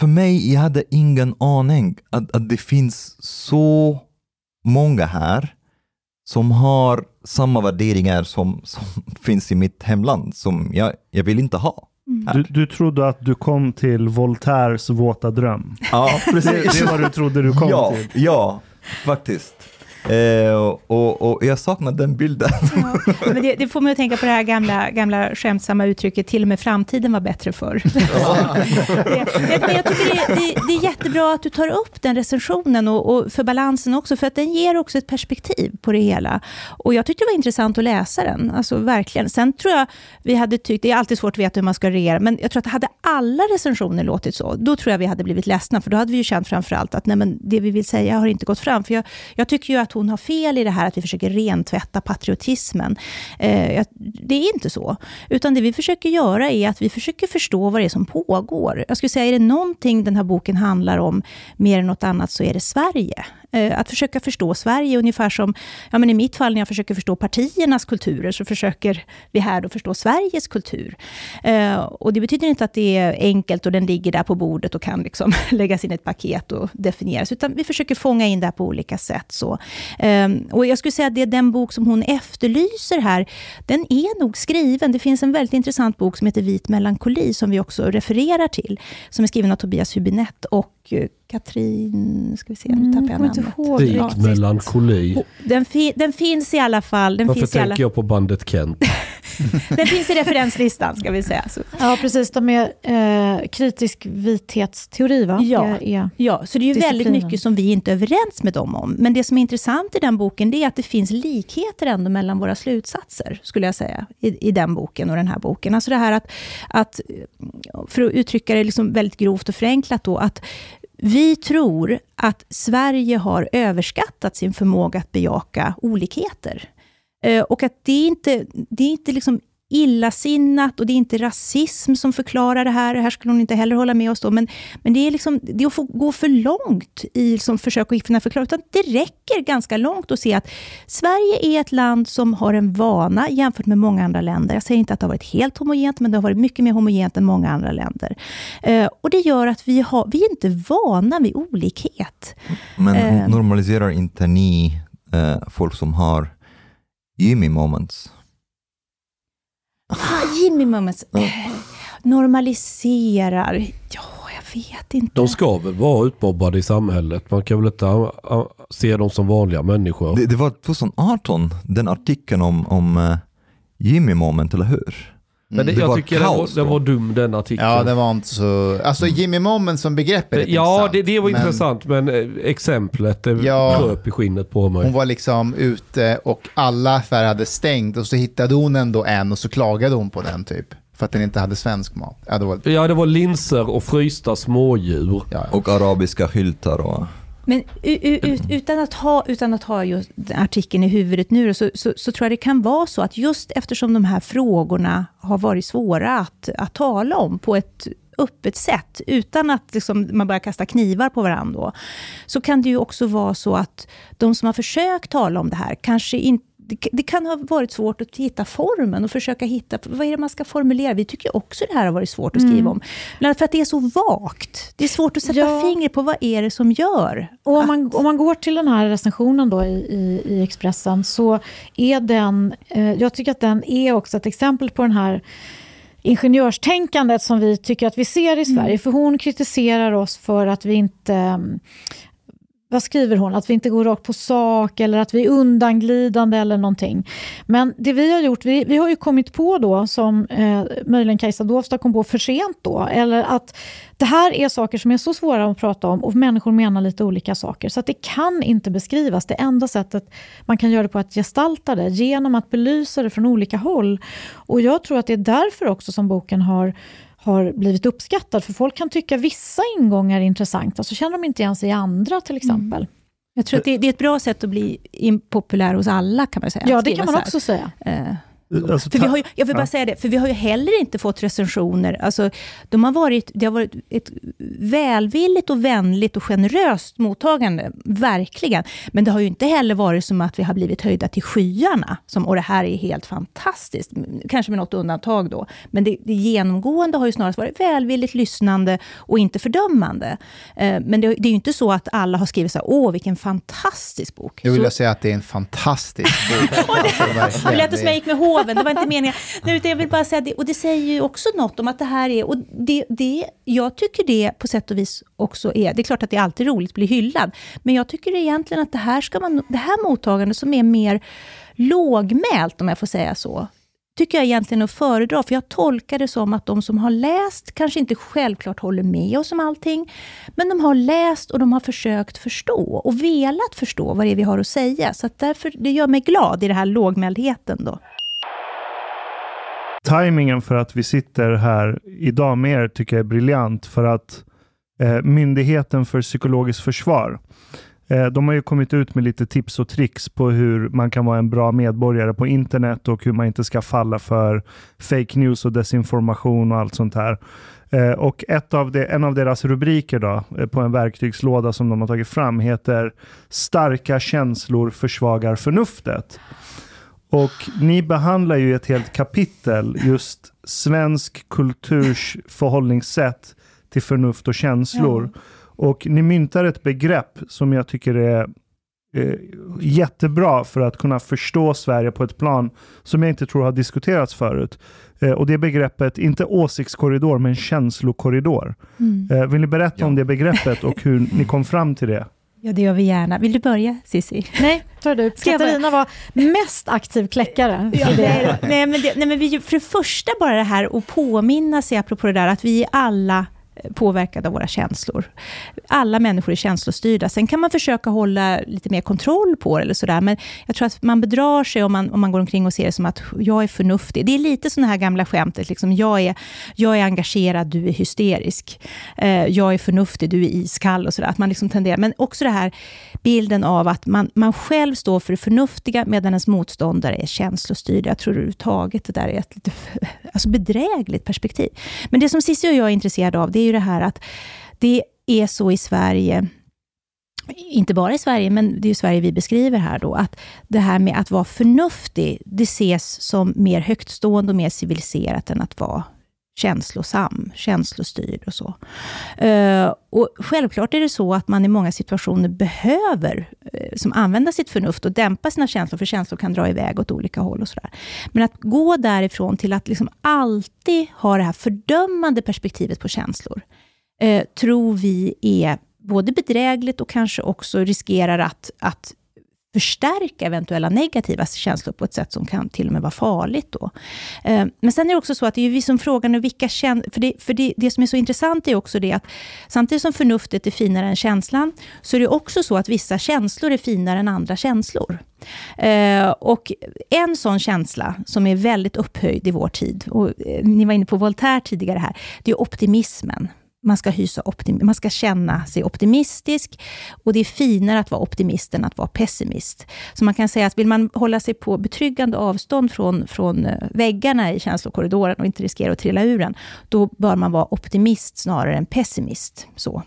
för mig, jag hade ingen aning att, att det finns så många här som har samma värderingar som, som finns i mitt hemland, som jag, jag vill inte ha. Mm. Du, du trodde att du kom till Voltaires våta dröm? Ja, precis. Det, det är vad du trodde du kom ja, till? Ja, faktiskt. Eh, och, och, jag saknar den bilden. Ja, men det, det, får mig att tänka på det här gamla, gamla skämtsamma uttrycket, till och med framtiden var bättre förr. Ja. det, men jag tycker det, det, det, är jättebra att du tar upp den recensionen, och, och, för balansen också, för att den ger också ett perspektiv på det hela. Och jag tyckte det var intressant att läsa den, alltså verkligen. Sen tror jag vi hade tyckt, det är alltid svårt att veta hur man ska regera, men jag tror att hade alla recensioner låtit så, då tror jag vi hade blivit ledsna, för då hade vi ju känt framför allt att nej, men det vi vill säga har inte gått fram. För jag, jag tycker ju att hon har fel i det här att vi försöker rentvätta patriotismen. Eh, det är inte så. Utan det vi försöker göra är att vi försöker förstå vad det är som pågår. Jag skulle säga, är det någonting den här boken handlar om, mer än något annat, så är det Sverige. Eh, att försöka förstå Sverige, ungefär som ja, men i mitt fall när jag försöker förstå partiernas kulturer, så försöker vi här då förstå Sveriges kultur. Eh, och det betyder inte att det är enkelt och den ligger där på bordet och kan liksom läggas in i ett paket och definieras, utan vi försöker fånga in det här på olika sätt. Så. Ehm, och jag skulle säga att det är den bok som hon efterlyser här, den är nog skriven. Det finns en väldigt intressant bok som heter Vit melankoli, som vi också refererar till, som är skriven av Tobias Hübinette och Katrin, ska vi se, nu tappar jag namnet. Rik melankoli. Den, fi, den, finns i alla fall. Den Varför finns tänker alla... jag på bandet Kent? den finns i referenslistan, ska vi säga. Så. Ja, precis. De är eh, kritisk vithetsteori, va? Ja, är ja, så det är ju väldigt mycket som vi inte är överens med dem om. Men det som är intressant i den boken, det är att det finns likheter ändå mellan våra slutsatser, skulle jag säga, i, i den boken och den här boken. Alltså det här att, att för att uttrycka det liksom väldigt grovt och förenklat då, att vi tror att Sverige har överskattat sin förmåga att bejaka olikheter. Eh, och att det är inte det är inte liksom illasinnat och det är inte rasism som förklarar det här. Det här skulle hon inte heller hålla med oss om. Men, men det är liksom, det är att gå för långt i liksom försök att finna förklaring. Utan det räcker ganska långt att se att Sverige är ett land som har en vana jämfört med många andra länder. Jag säger inte att det har varit helt homogent, men det har varit mycket mer homogent än många andra länder. Eh, och det gör att vi, har, vi är inte vana vid olikhet. Men eh, normaliserar inte ni eh, folk som har Jimmy moments? Ah, Jimmy Moments. Normaliserar. Ja, jag vet inte. De ska väl vara utmobbade i samhället. Man kan väl inte se dem som vanliga människor. Det, det var 2018, den artikeln om, om uh, Jimmy Moment, eller hur? Men det, det jag tycker den var, den var, dum den artikeln. Ja, det var inte så... Alltså mm. Jimmy Moment som begrepp är lite Ja, det, det var men... intressant, men eh, exemplet det ja, kröp i skinnet på mig. Hon var liksom ute och alla affärer hade stängt och så hittade hon ändå en och så klagade hon på den typ. För att den inte hade svensk mat. Ja, det var, ja, det var linser och frysta smådjur. Ja, ja. Och arabiska skyltar och... Men utan att ha, utan att ha just artikeln i huvudet nu, så, så, så, tror jag det kan vara så att just eftersom de här frågorna har varit svåra att, att tala om på ett öppet sätt, utan att liksom man börjar kasta knivar på varandra, så kan det ju också vara så att de som har försökt tala om det här, kanske inte det, det, kan ha varit svårt att hitta formen och försöka hitta, vad är det man ska formulera? Vi tycker också det här har varit svårt att skriva mm. om. Men för att det är så vagt. Det är svårt att sätta ja. fingret på vad är det som gör. Och om, man, om man går till den här recensionen då i, i, i Expressen, så är den, eh, jag tycker att den är också ett exempel på den här ingenjörstänkandet som vi tycker att vi ser i Sverige. Mm. För hon kritiserar oss för att vi inte vad skriver hon? Att vi inte går rakt på sak eller att vi är undanglidande eller någonting. Men det vi har gjort, vi, vi har ju kommit på då, som eh, möjligen Kajsa Dovstad kom på för sent då, eller att det här är saker som är så svåra att prata om och människor menar lite olika saker. Så att det kan inte beskrivas. Det enda sättet man kan göra det på är att gestalta det, genom att belysa det från olika håll. Och jag tror att det är därför också som boken har har blivit uppskattad. För folk kan tycka vissa ingångar är intressanta, så känner de inte igen sig i andra till exempel. Mm. Jag tror att det, det, är ett bra sätt att bli impopulär hos alla, kan man säga. Ja, det kan man också säga. Uh, Alltså, för vi har ju, jag vill bara ja. säga det, för vi har ju heller inte fått recensioner. Alltså, de har varit, det har varit ett välvilligt och vänligt och generöst mottagande, verkligen. Men det har ju inte heller varit som att vi har blivit höjda till skyarna, som och det här är helt fantastiskt. Kanske med något undantag då. Men det, det genomgående har ju snarast varit välvilligt lyssnande och inte fördömande. Eh, men det, det, är ju inte så att alla har skrivit så här, åh vilken fantastisk bok. Jag vill så, säga att det är en fantastisk bok. alltså, det lät som jag gick med hår hoven, det var inte meningen. Nej, jag vill bara säga det, och det säger ju också något om att det här är, och det, det, jag tycker det på sätt och vis också är, det är klart att det är alltid roligt att bli hyllad, men jag tycker egentligen att det här, ska man, det här mottagandet som är mer lågmält, om jag får säga så, tycker jag egentligen att föredra, för jag tolkar det som att de som har läst kanske inte självklart håller med oss om allting, men de har läst och de har försökt förstå och velat förstå vad det är vi har att säga. Så att därför, det gör mig glad i den här lågmäldheten. Då timingen för att vi sitter här idag med er tycker jag är briljant. För att eh, Myndigheten för psykologiskt försvar Eh, de har ju kommit ut med lite tips och tricks på hur man kan vara en bra medborgare på internet och hur man inte ska falla för fake news och desinformation och allt sånt här. Eh, och ett av de, en av deras rubriker då, eh, på en verktygslåda som de har tagit fram heter Starka känslor försvagar förnuftet. Och ni behandlar ju ett helt kapitel just svensk kulturs förhållningssätt till förnuft och känslor. Ja. Och ni myntar ett begrepp som jag tycker är eh, jättebra för att kunna förstå Sverige på ett plan som jag inte tror har diskuterats förut. Eh, och det begreppet, inte åsiktskorridor, men känslokorridor. Mm. Eh, vill ni berätta ja. om det begreppet och hur ni kom fram till det? Ja, det gör vi gärna. Vill du börja, Cissi? Nej, ta du. Katarina var mest aktiv kläckare. Ja, nej, nej, men det, nej, men vi, för det första bara det här att påminna sig, apropå det där, att vi alla påverkade av våra känslor. Alla människor är känslostyrda. Sen kan man försöka hålla lite mer kontroll på det, eller sådär, men jag tror att man bedrar sig om man, om man går omkring och ser det som att jag är förnuftig. Det är lite sådana här gamla skämtet, liksom, jag, är, jag är engagerad, du är hysterisk. Eh, jag är förnuftig, du är iskall och sådär. Att man liksom tenderar, men också den här bilden av att man, man själv står för det förnuftiga, medan ens motståndare är känslostyrd. Jag tror överhuvudtaget det där är ett lite alltså bedrägligt perspektiv. Men det som Cissi och jag är intresserade av, det är ju det här att det är så i Sverige, inte bara i Sverige, men det är ju Sverige vi beskriver här då, att det här med att vara förnuftig, det ses som mer högtstående och mer civiliserat än att vara känslosam, känslostyrd och så. Eh, och självklart är det så att man i många situationer behöver eh, som använda sitt förnuft och dämpa sina känslor, för känslor kan dra iväg åt olika håll. och sådär. Men att gå därifrån till att liksom alltid ha det här fördömande perspektivet på känslor, eh, tror vi är både bedrägligt och kanske också riskerar att, att förstärka eventuella negativa känslor på ett sätt som kan till och med vara farligt. Då. Eh, men sen är det också så att det är vi som frågar nu, vilka känslor... För, det, för det, det som är så intressant är också det att samtidigt som förnuftet är finare än känslan, så är det också så att vissa känslor är finare än andra känslor. Eh, och en sån känsla som är väldigt upphöjd i vår tid, och eh, ni var inne på Voltaire tidigare här, det är optimismen man ska, hysa optim man ska känna sig optimistisk och det är finare att vara optimist än att vara pessimist. Så man kan säga att vill man hålla sig på betryggande avstånd från, från eh, väggarna i känslokorridoren och inte riskera att trilla ur den, då bör man vara optimist snarare än pessimist. Så.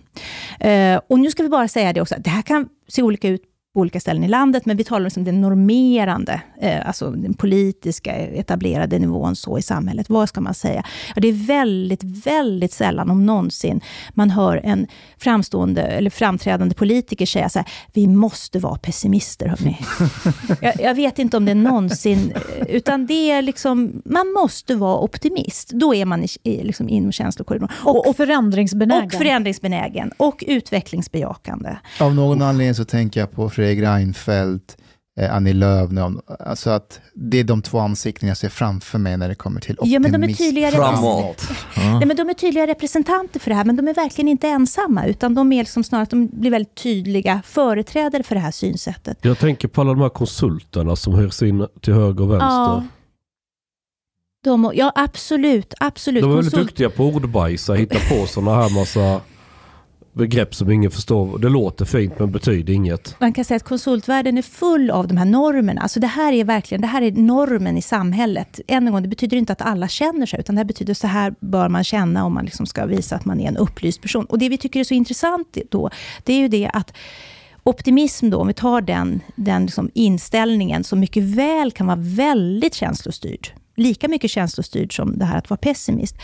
Eh, och nu ska vi bara säga det också, det här kan se olika ut på olika ställen i landet, men vi talar om liksom den normerande, eh, alltså den politiska etablerade nivån så i samhället. Vad ska man säga? Ja, det är väldigt, väldigt sällan, om någonsin, man hör en framstående eller framträdande politiker säga så här, vi måste vara pessimister, hörni. jag, jag, vet inte om det någonsin, eh, utan det är liksom, man måste vara optimist. Då är man i, i, liksom inom känslokorridoren. Och, och förändringsbenägen. Och förändringsbenägen. Och utvecklingsbejakande. Av någon anledning så tänker jag på Fredrik Reinfeldt, eh, Annie Lööf. Alltså att det är de två ansikten jag ser framför mig när det kommer till optimism. Ja, men de är tydliga Framåt. Nej, men de är tydliga representanter för det här, men de är verkligen inte ensamma, utan de är liksom snarare att de blir väldigt tydliga företrädare för det här synsättet. Jag tänker på alla de här konsulterna som hörs in till höger och vänster. Ja. De, ja, absolut. absolut. De är väldigt duktiga på ordbajsa, hitta på sådana här massa begrepp som ingen förstår. Det låter fint men betyder inget. Man kan säga att konsultvärlden är full av de här normerna. Alltså det här är verkligen det här är normen i samhället. Än en gång, det betyder inte att alla känner sig, utan det betyder så här bör man känna om man liksom ska visa att man är en upplyst person. Och det vi tycker är så intressant då, det är ju det att optimism då, om vi tar den, den liksom inställningen, som mycket väl kan vara väldigt känslostyrd lika mycket känslostyrd som det här att vara pessimist,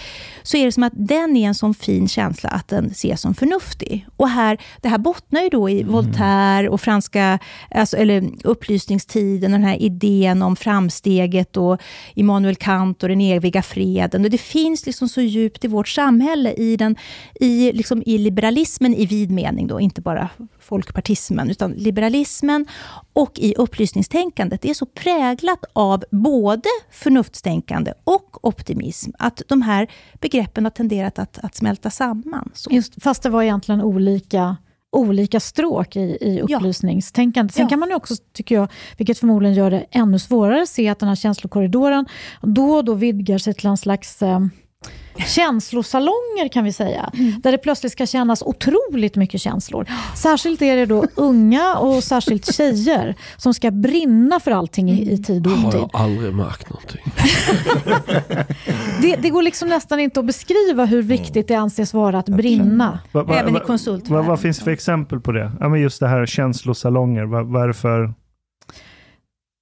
så är det som att den är en sån fin känsla att den ses som förnuftig. Och här, det här bottnar ju då i mm. Voltaire och franska, alltså, eller upplysningstiden, och den här idén om framsteget och Immanuel Kant och den eviga freden. Och det finns liksom så djupt i vårt samhälle, i, den, i, liksom i liberalismen i vid mening, då, inte bara folkpartismen, utan liberalismen och i upplysningstänkandet. Det är så präglat av både förnuftstänkande och optimism, att de här begreppen har tenderat att, att smälta samman. Så. Just, fast det var egentligen olika olika stråk i, i upplysningstänkandet. Sen ja. kan man också, tycker jag, vilket förmodligen gör det ännu svårare, se att den här känslokorridoren då och då vidgar sig till en slags eh, känslosalonger kan vi säga. Mm. Där det plötsligt ska kännas otroligt mycket känslor. Särskilt är det då unga och särskilt tjejer som ska brinna för allting i, i tid och otid. Har jag aldrig märkt någonting. det, det, går liksom nästan inte att beskriva hur viktigt det anses vara att brinna. Va, va, Även i konsult. Vad va, finns det för exempel på det? Ja, men just det här känslosalonger. Varför?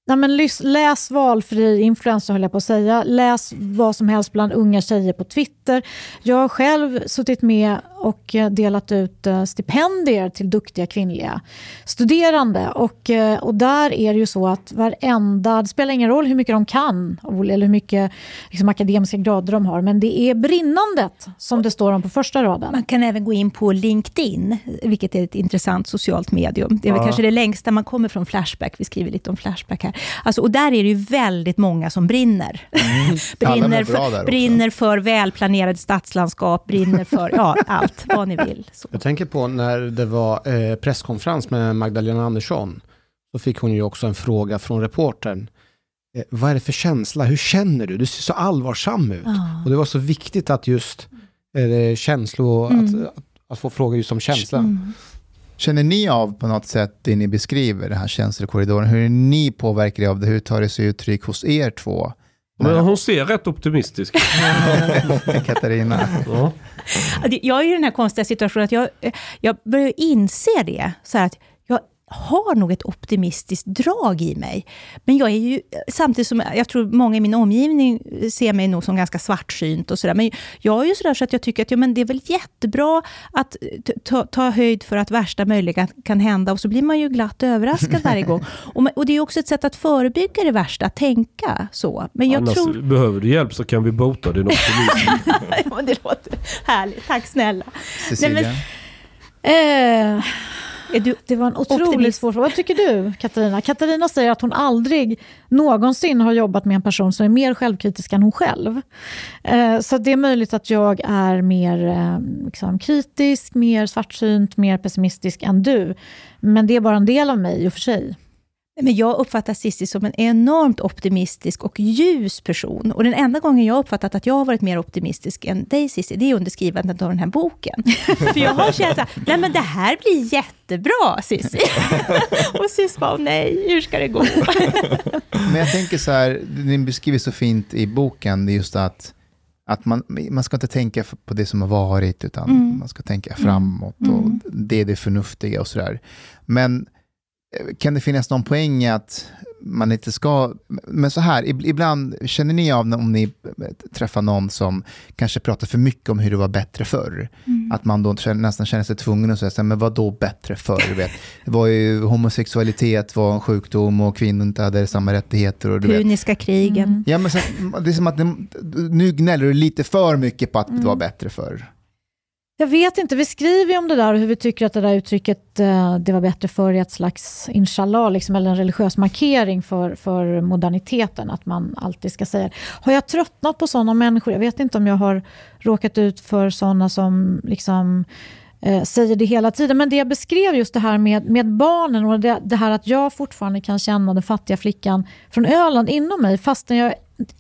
Nej, men läs valfri influencer höll jag på att säga. Läs vad som helst bland unga tjejer på Twitter. Jag har själv suttit med och eh, delat ut eh, stipendier till duktiga kvinnliga studerande. Och, eh, och där är det ju så att varenda, det spelar ingen roll hur mycket de kan eller hur mycket liksom, akademiska grader de har, men det är brinnandet som det står om på första raden. Man kan även gå in på LinkedIn, vilket är ett intressant socialt medium. Det är väl kanske det längsta man kommer från Flashback. Vi skriver lite om Flashback här. Alltså, och där är det ju väldigt många som brinner. Mm. brinner, för, brinner för välplanerade stadslandskap, brinner för ja, allt vad ni vill. Så. Jag tänker på när det var eh, presskonferens med Magdalena Andersson. Så fick hon ju också en fråga från reportern. Eh, vad är det för känsla? Hur känner du? Du ser så allvarsam ut. Ah. Och det var så viktigt att just eh, känslor, mm. att, att, att, få fråga just om känsla. Mm. Känner ni av på något sätt det ni beskriver, den här känslokorridoren? Hur är ni påverkade av det? Hur tar det sig uttryck hos er två? Men hon ser rätt optimistisk Katarina. Ja. Jag är i den här konstiga situationen att jag, jag börjar inse det. Så att har nog ett optimistiskt drag i mig. Men jag är ju, samtidigt som jag tror många i min omgivning ser mig nog som ganska svartsynt och sådär. Men jag är ju sådär så att jag tycker att ja, men det är väl jättebra att ta, ta höjd för att värsta möjliga kan hända och så blir man ju glatt överraskad varje gång. Och, och, det är också ett sätt att förebygga det värsta, att tänka så. Men jag Annars, tror... behöver du hjälp så kan vi bota din optimism. ja, det låter härligt, tack snälla. Cecilia? Nej, men, eh... Du, det var en otroligt optimist. svår fråga. Vad tycker du, Katarina? Katarina säger att hon aldrig någonsin har jobbat med en person som är mer självkritisk än hon själv. Eh, så det är möjligt att jag är mer eh, liksom, kritisk, mer svartsynt, mer pessimistisk än du. Men det är bara en del av mig i och för sig. Men jag uppfattar Cissi som en enormt optimistisk och ljus person. Och den enda gången jag uppfattat att jag har varit mer optimistisk än dig Cissi, det är under skrivandet av den här boken. För jag har känt att nej men det här blir jättebra Cissi. och Cissi bara, nej, hur ska det gå? men jag tänker så här, ni beskriver så fint i boken, det är just att att man, man ska inte tänka på det som har varit, utan mm. man ska tänka framåt. Mm. Och det är det förnuftiga och sådär. Men kan det finnas någon poäng i att man inte ska... Men så här, ibland känner ni av om ni träffar någon som kanske pratar för mycket om hur det var bättre förr. Mm. Att man då nästan känner sig tvungen att säga, men vad då bättre förr? Vet? Det var ju homosexualitet var en sjukdom och kvinnor inte hade samma rättigheter. Och, Puniska krigen. Mm. Ja, men så, det är som att det, nu gnäller du lite för mycket på att mm. det var bättre förr. Jag vet inte, vi skriver ju om det där och hur vi tycker att det där uttrycket eh, det var bättre för i ett slags inshallah, liksom, eller en religiös markering för, för moderniteten, att man alltid ska säga Har jag tröttnat på sådana människor? Jag vet inte om jag har råkat ut för sådana som liksom eh, säger det hela tiden. Men det jag beskrev just det här med, med barnen och det, det här att jag fortfarande kan känna den fattiga flickan från Öland inom mig fastän jag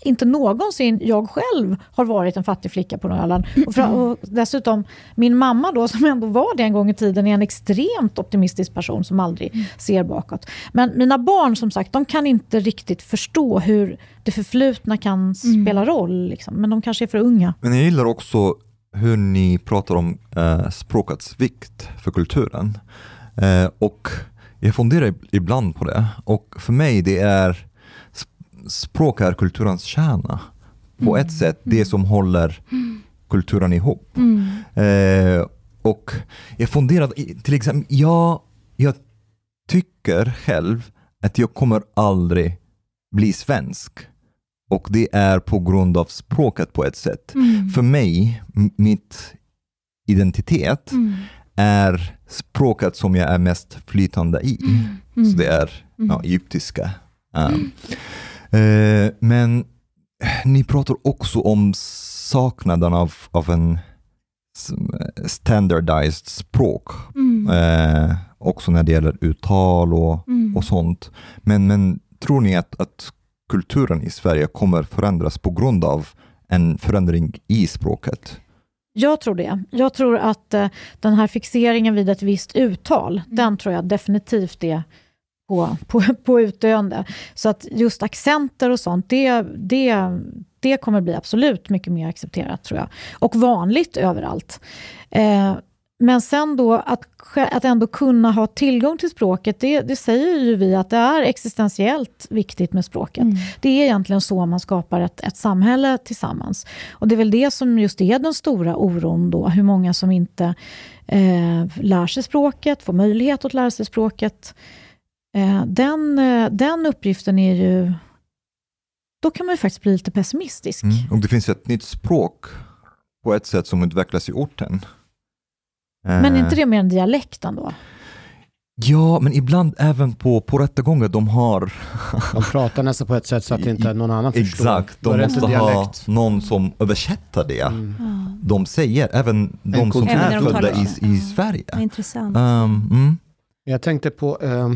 inte någonsin jag själv har varit en fattig flicka på Öland. Och, för, och dessutom, min mamma då, som ändå var det en gång i tiden, är en extremt optimistisk person som aldrig mm. ser bakåt. Men mina barn, som sagt, de kan inte riktigt förstå hur det förflutna kan mm. spela roll. Liksom. Men de kanske är för unga. Men jag gillar också hur ni pratar om eh, språkets vikt för kulturen. Eh, och jag funderar ibland på det. Och för mig det är språk är kulturens kärna. På mm. ett sätt, det mm. som håller kulturen ihop. Mm. Eh, och jag funderade, till exempel, jag, jag tycker själv att jag kommer aldrig bli svensk. Och det är på grund av språket på ett sätt. Mm. För mig, mitt identitet mm. är språket som jag är mest flytande i. Mm. Så det är ja, egyptiska. Um, Eh, men ni pratar också om saknaden av, av en standardized språk. Mm. Eh, också när det gäller uttal och, mm. och sånt. Men, men tror ni att, att kulturen i Sverige kommer förändras på grund av en förändring i språket? Jag tror det. Jag tror att eh, den här fixeringen vid ett visst uttal, Mm. den tror jag definitivt är på, på, på utdöende. Så att just accenter och sånt, det, det, det kommer bli absolut mycket mer accepterat tror jag. Och vanligt överallt. Eh, men sen då att, att ändå kunna ha tillgång till språket, det, det säger ju vi att det är existentiellt viktigt med språket. Mm. Det är egentligen så man skapar ett, ett samhälle tillsammans. Och det är väl det som just är den stora oron då, hur många som inte eh, lär sig språket, får möjlighet att lära sig språket. Eh, den, eh, den uppgiften är ju... Då kan man ju faktiskt bli lite pessimistisk. Mm. Och det finns ett nytt språk på ett sätt som utvecklas i orten. Men är Eh, inte det mer en dialekt ändå? Ja, men ibland även på, på rättegångar, de har... De pratar nästan på ett sätt så att inte någon annan förstår. Exakt, Då de måste ha någon som översätter det. Mm. De säger, även de som kultur. Även är födda i, i. Sverige. intressant. Um, mm. Jag tänkte på, eh,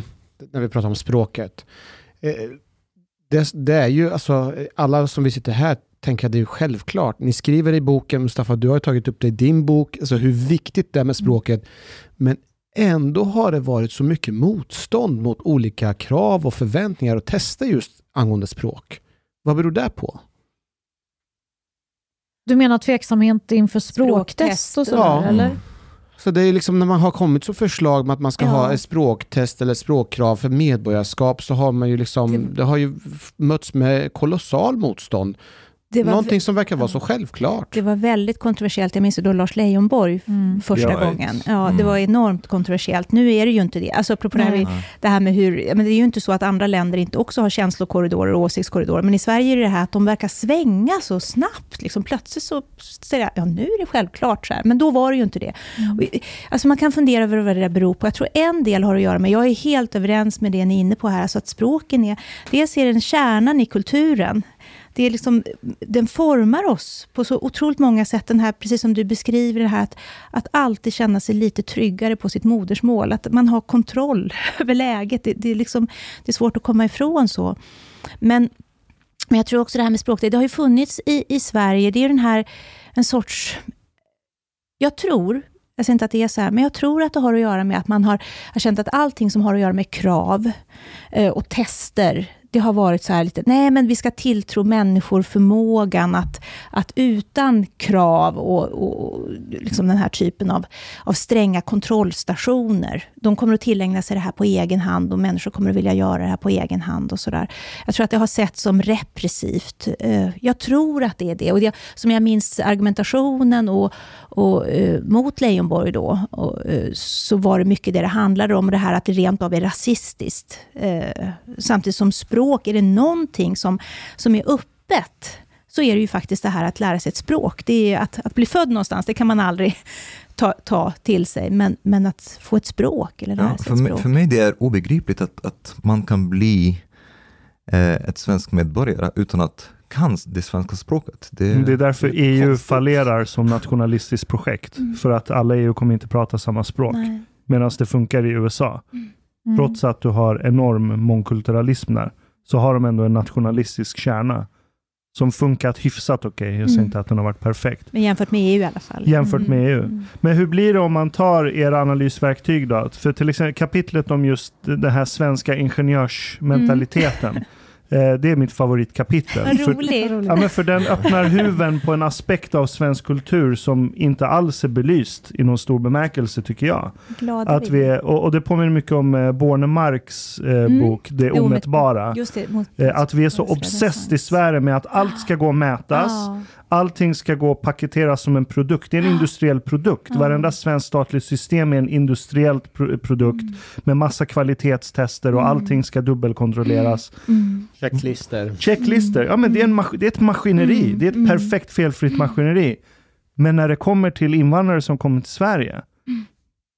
när vi pratar om språket. Eh, det, det är ju, alltså, alla som vi sitter här tänker att det är självklart. Ni skriver i boken, Mustafa, du har tagit upp det i din bok, alltså hur viktigt det är med språket. Men ändå har det varit så mycket motstånd mot olika krav och förväntningar och tester just angående språk. Vad beror det på? Du menar tveksamhet inför språktest och sådär, Ja. eller? Så det är liksom när man har kommit så förslag med att man ska Ja. ha ett språktest eller språkkrav för medborgarskap så har man ju liksom, det har ju mötts med kolossal motstånd. Det var, Någonting som verkar vara så självklart. det var väldigt kontroversiellt. Jag minns då Lars Leijonborg Mm. första Ja, gången. Ja, det mm. var enormt kontroversiellt. Nu är det ju inte det. Alltså, apropå det, här det här med hur... Men det är ju inte så att andra länder inte också har känslokorridorer och åsiktskorridorer. Men i Sverige är det det här att de verkar svänga så snabbt. Liksom, plötsligt så säger jag, ja nu är det självklart så här. Men då var det ju inte det. Och, alltså man kan fundera över vad det där beror på. Jag tror en del har att göra med, jag är helt överens med det ni är inne på här, alltså att språken är, dels är den kärnan i kulturen. Det är liksom, den formar oss på så otroligt många sätt. Den här, precis som du beskriver det här, att, att alltid känna sig lite tryggare på sitt modersmål. Att man har kontroll över läget. Det, det, är, liksom, det är svårt att komma ifrån så. Men, men jag tror också det här med språk, det, det har ju funnits i, i Sverige. Det är den här, en sorts... Jag tror, jag säger inte att det är så här, men jag tror att det har att göra med att man har, har känt att allting som har att göra med krav eh, och tester, det har varit så här lite, nej men vi ska tilltro människor förmågan att, att utan krav och, och, liksom den här typen av, av stränga kontrollstationer, de kommer att tillägna sig det här på egen hand och människor kommer att vilja göra det här på egen hand och sådär. Jag tror att det har sett som repressivt. Eh, jag tror att det är det. Och det, som jag minns argumentationen och, och, eh, mot Leijonborg då, och, eh, så var det mycket det det handlade om, det här att det rent av är rasistiskt. Samtidigt som språk, är det någonting som, som är öppet, så är det ju faktiskt det här att lära sig ett språk. Det är att, att bli född någonstans, det kan man aldrig ta, ta till sig, men, men att få ett språk, eller lära Ja, sig för, ett mig, språk. för mig det är obegripligt att, att man kan bli eh, ett svensk medborgare utan att kan det svenska språket. Det, Det är därför det är EU konstigt. fallerar som nationalistiskt projekt. För att alla EU kommer inte prata samma språk. Medan det funkar i USA. Mm. Trots att du har enorm mångkulturalism där, så har de ändå en nationalistisk kärna. Som funkat hyfsat okej. Jag säger Mm. inte att den har varit perfekt. Men jämfört med EU i alla fall. Jämfört med EU. Mm. Men hur blir det om man tar era analysverktyg då? För till exempel kapitlet om just den här svenska ingenjörsmentaliteten. Eh, det är mitt favoritkapitel. Vad För, roligt. ja, men för den öppnar huven på en aspekt av svensk kultur som inte alls är belyst i någon stor bemärkelse tycker jag. Glada Att vi, är- och, och det påminner mycket om eh, Bornemarks eh, Mm. bok Det Det omätbara. det, mot, Eh, att vi är så obsessed i. Sverige med att allt ska gå att mätas. Ja. Allting ska gå att paketeras som en produkt. Det är en industriell produkt. Ja. Varenda svenskt statligt system är en industriell pro- produkt med massa kvalitetstester och Mm. allting ska dubbelkontrolleras. Mm. Checklister. Checklister, ja men det är, en mas- det är ett maskineri. Mm. Det är ett Mm. perfekt felfritt maskineri. Men när det kommer till invandrare som kommer till Sverige Mm.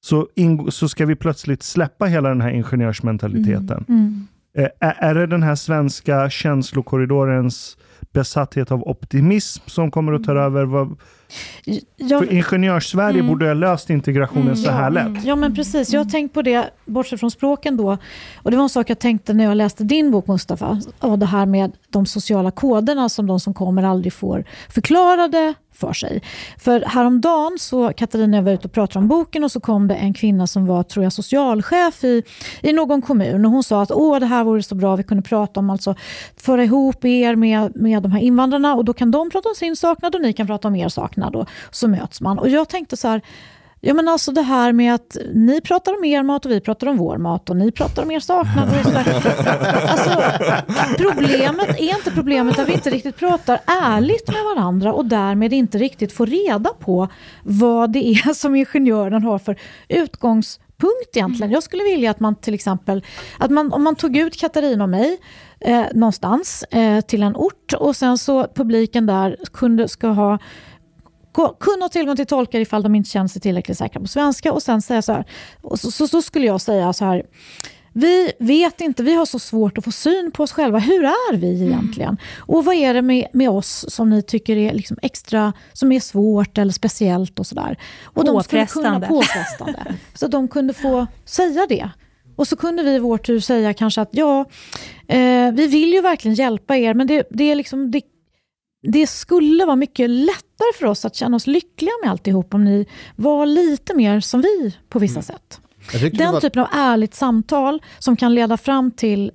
så, ing- så ska vi plötsligt släppa hela den här ingenjörsmentaliteten. Mm. Eh, är- är det den här svenska känslokorridorens besatthet av optimism som kommer att ta Mm. över? Vad, Jag, för Ingenjörs-Sverige Mm. borde ha löst integrationen så här lätt. Ja men precis, jag har tänkt på det, bortsett från språken då. Och det var en sak jag tänkte när jag läste din bok Mustafa. Och det här med de sociala koderna som de som kommer aldrig får förklarade för sig. För häromdagen så, Katarina och jag var ute och pratade om boken och så kom det en kvinna som var, tror jag, socialchef i, i någon kommun. Och hon sa att åh det här vore så bra, vi kunde prata om alltså föra ihop er med, med de här invandrarna och då kan de prata om sin saknad och ni kan prata om er saknad och så möts man. Och jag tänkte så här, Ja men alltså det här med att ni pratar om er mat och vi pratar om vår mat och ni pratar om er saknad och sådär. Alltså, problemet är inte problemet att vi inte riktigt pratar ärligt med varandra och därmed inte riktigt får reda på vad det är som ingenjören har för utgångspunkt egentligen. Jag skulle vilja att man till exempel, att man, om man tog ut Katarina och mig eh, någonstans eh, till en ort och sen så publiken där kunde, ska ha kunna ha tillgång till tolkar ifall de inte känner sig tillräckligt säkra på svenska och sen säga så här, och så, så, så skulle jag säga så här, vi vet inte, vi har så svårt att få syn på oss själva. Hur är vi egentligen? Och vad är det med, med oss som ni tycker är liksom extra, som är svårt eller speciellt och sådär? Och de skulle kunna Påfrestande. Så de kunde få säga det. Och så kunde vi i vår tur säga kanske att ja, eh, vi vill ju verkligen hjälpa er, men det, det är liksom, det, det skulle vara mycket lättare för oss att känna oss lyckliga med alltihop om ni var lite mer som vi på vissa sätt. Tycker det Den var- typen av ärligt samtal som kan leda fram till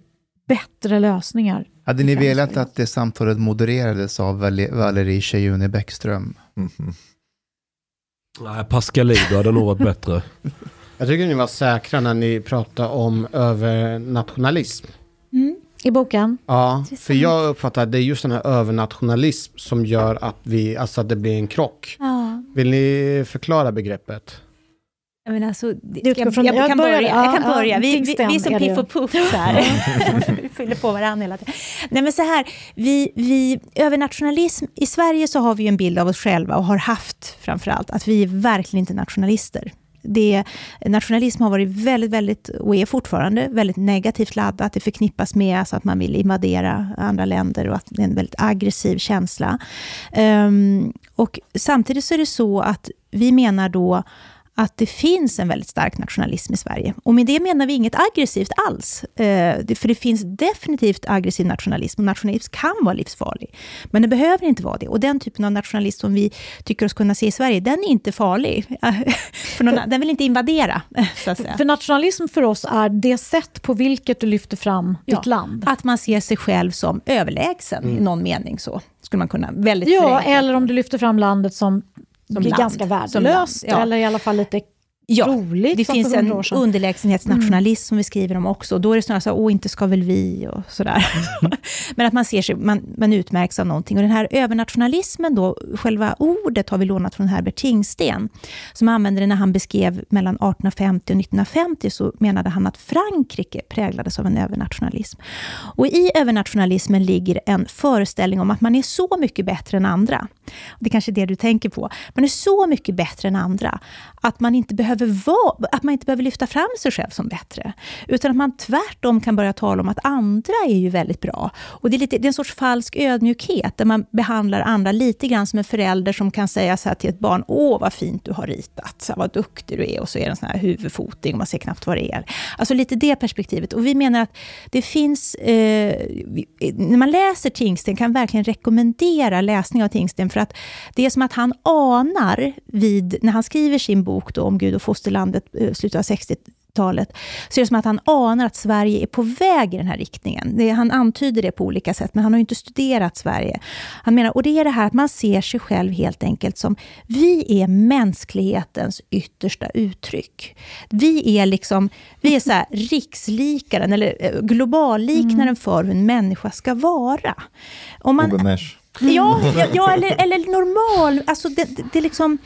bättre lösningar. Hade ni velat att det samtalet modererades av Val- Valerie Tjejuni Bäckström? Mhm. Nej, Pascalidou hade nog varit bättre. Jag tycker ni var säkra när ni pratade om övernationalism. I boken? Ja, för jag uppfattar att det är just den här övernationalism som gör att, vi, alltså att det blir en krock. Ja. Vill ni förklara begreppet? Jag, menar, alltså, det- Det utgår jag, från- jag, jag kan börja. ja, jag kan ja, börja. Vi, vi, vi är som Piff och Puff. Så här. vi fyller på varandra hela tiden. Nej, men så här, vi, vi, övernationalism, I Sverige så har vi en bild av oss själva och har haft framförallt att vi är verkligen inte nationalister. Det, nationalism har varit väldigt, väldigt, och är fortfarande väldigt negativt laddat. Det förknippas med alltså att man vill invadera andra länder och att det är en väldigt aggressiv känsla. Um, och samtidigt så är det så att vi menar då att det finns en väldigt stark nationalism i Sverige. Och med det menar vi inget aggressivt alls. Eh, för det finns definitivt aggressiv nationalism och nationalism kan vara livsfarlig. Men det behöver inte vara det. Och den typen av nationalism som vi tycker oss kunna se i Sverige, den är inte farlig. för någon, den vill inte invadera, så att säga. För nationalism för oss är det sätt på vilket du lyfter fram Ja. ditt land. Att man ser sig själv som överlägsen i någon mening. så skulle man kunna väldigt Ja, förenklat. eller om du lyfter fram landet som, Som är land. ganska Som värdelöst. land, ja. Eller i alla fall lite Ja, roligt. Det finns en underlägsenhetsnationalism som vi skriver om också. Då är det snarare så, åh, inte ska väl vi och sådär. Men att man ser sig, man, man utmärks av någonting. Och den här övernationalismen då, själva ordet har vi lånat från Herbert Tingsten, som använde det när han beskrev mellan 1850 och 1950, så menade han att Frankrike präglades av en övernationalism. Och i övernationalismen ligger en föreställning om att man är så mycket bättre än andra. Det är kanske är det du tänker på. Man är så mycket bättre än andra att man inte behöver, vara, att man inte behöver lyfta fram sig själv som bättre. Utan att man tvärtom kan börja tala om att andra är ju väldigt bra. Och det är, lite, det är en sorts falsk ödmjukhet, där man behandlar andra lite grann som en förälder som kan säga så här till ett barn, åh vad fint du har ritat, så här, vad duktig du är, och så är det en sån här huvudfoting, och man ser knappt vad det är. Alltså lite det perspektivet. Och vi menar att det finns, eh, när man läser Tingsten, kan verkligen rekommendera läsning av Tingsten, för att det är som att han anar vid, när han skriver sin bok då, om Gud och fosterlandet, eh, slutet av 60-talet, så är det som att han anar att Sverige är på väg i den här riktningen. Det, han antyder det på olika sätt, men han har ju inte studerat Sverige. Han menar, och det är det här att man ser sig själv helt enkelt som, vi är mänsklighetens yttersta uttryck. Vi är liksom, vi är så här rikslikaren, eller eh, globalliknaren för hur en människa ska vara. Om man. Ja, ja, ja eller, eller normal. Alltså det, det, det är liksom...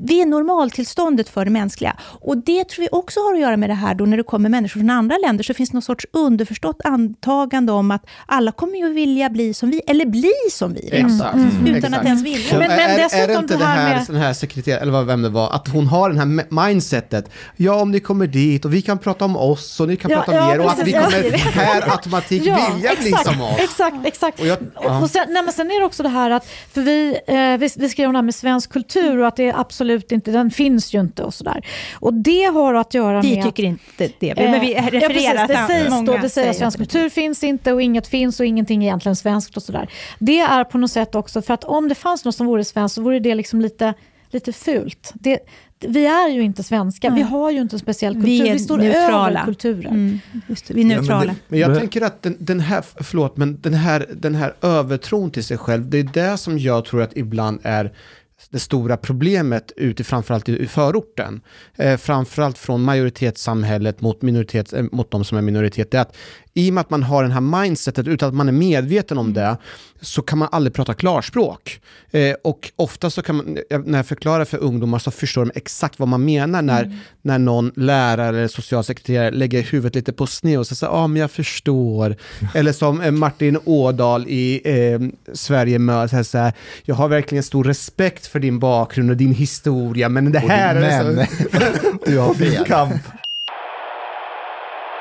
vi är normaltillståndet för det mänskliga. Och det tror vi också har att göra med det här då när det kommer människor från andra länder, så finns det någon sorts underförstått antagande om att alla kommer ju vilja bli som vi, eller bli som vi. Exakt. Mm. Utan Exakt. att ens vilja. Men- men är, är det inte det det här med- den här sekreteraren, eller vad, vem det var, att hon har den här mindsetet. Ja, om ni kommer dit och vi kan prata om oss och ni kan Ja, prata om ja, er och att vi kommer per automatik vilja bli som oss. Exakt, exakt. Och jag- ja. och sen, nej, men sen är det också det här att, för vi, eh, vi, vi skrev om det här med svensk kultur och att det är absolut inte, den finns ju inte och sådär. Och det har att göra Vi med... tycker inte det, men vi Eh, ja, refererar precis, det sägs många då, det säger att svensk kultur finns inte och inget finns och ingenting är egentligen svenskt och sådär. Det är på något sätt också, för att om det fanns något som vore svenskt så vore det liksom lite, lite fult. Det, vi är ju inte svenska, vi Nej. har ju inte en speciell kultur, Vi vi, står neutrala. över kulturen. Mm, just det, vi är Ja, men neutrala. det- Men jag tänker att den, den här, förlåt, men den här, den här övertron till sig själv, det är det som jag tror att ibland är det stora problemet ute framförallt i i förorten. Eh, framförallt från majoritetssamhället mot, minoritet, eh, mot de som är minoritet. Det är att i och med att man har den här mindsetet utan att man är medveten om det så kan man aldrig prata klarspråk. Eh, och ofta så kan man, när jag förklarar för ungdomar så förstår de exakt vad man menar när, när någon lärare eller socialsekreterare lägger huvudet lite på sned och säger ja ah, men jag förstår. eller som eh, Martin Ådahl i eh, Sverige säger så här, jag har verkligen stor respekt för din bakgrund och din historia men det här är Men du har fel. kamp.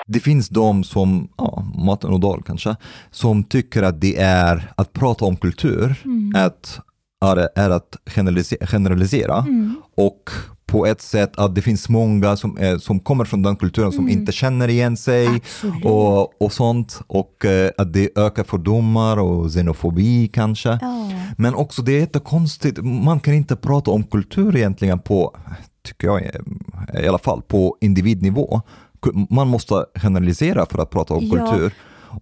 Det finns de som, ja, Martin Ådahl kanske, som tycker att det är att prata om kultur, att, är, är att generalisera, generalisera och på ett sätt att det finns många som, är, som kommer från den kulturen som inte känner igen sig Absolut. och, och sånt och eh, att det ökar fördomar och xenofobi kanske. Ja. Men också det är jättekonstigt, man kan inte prata om kultur egentligen på, tycker jag i alla fall, på individnivå. Man måste generalisera för att prata om Ja. kultur.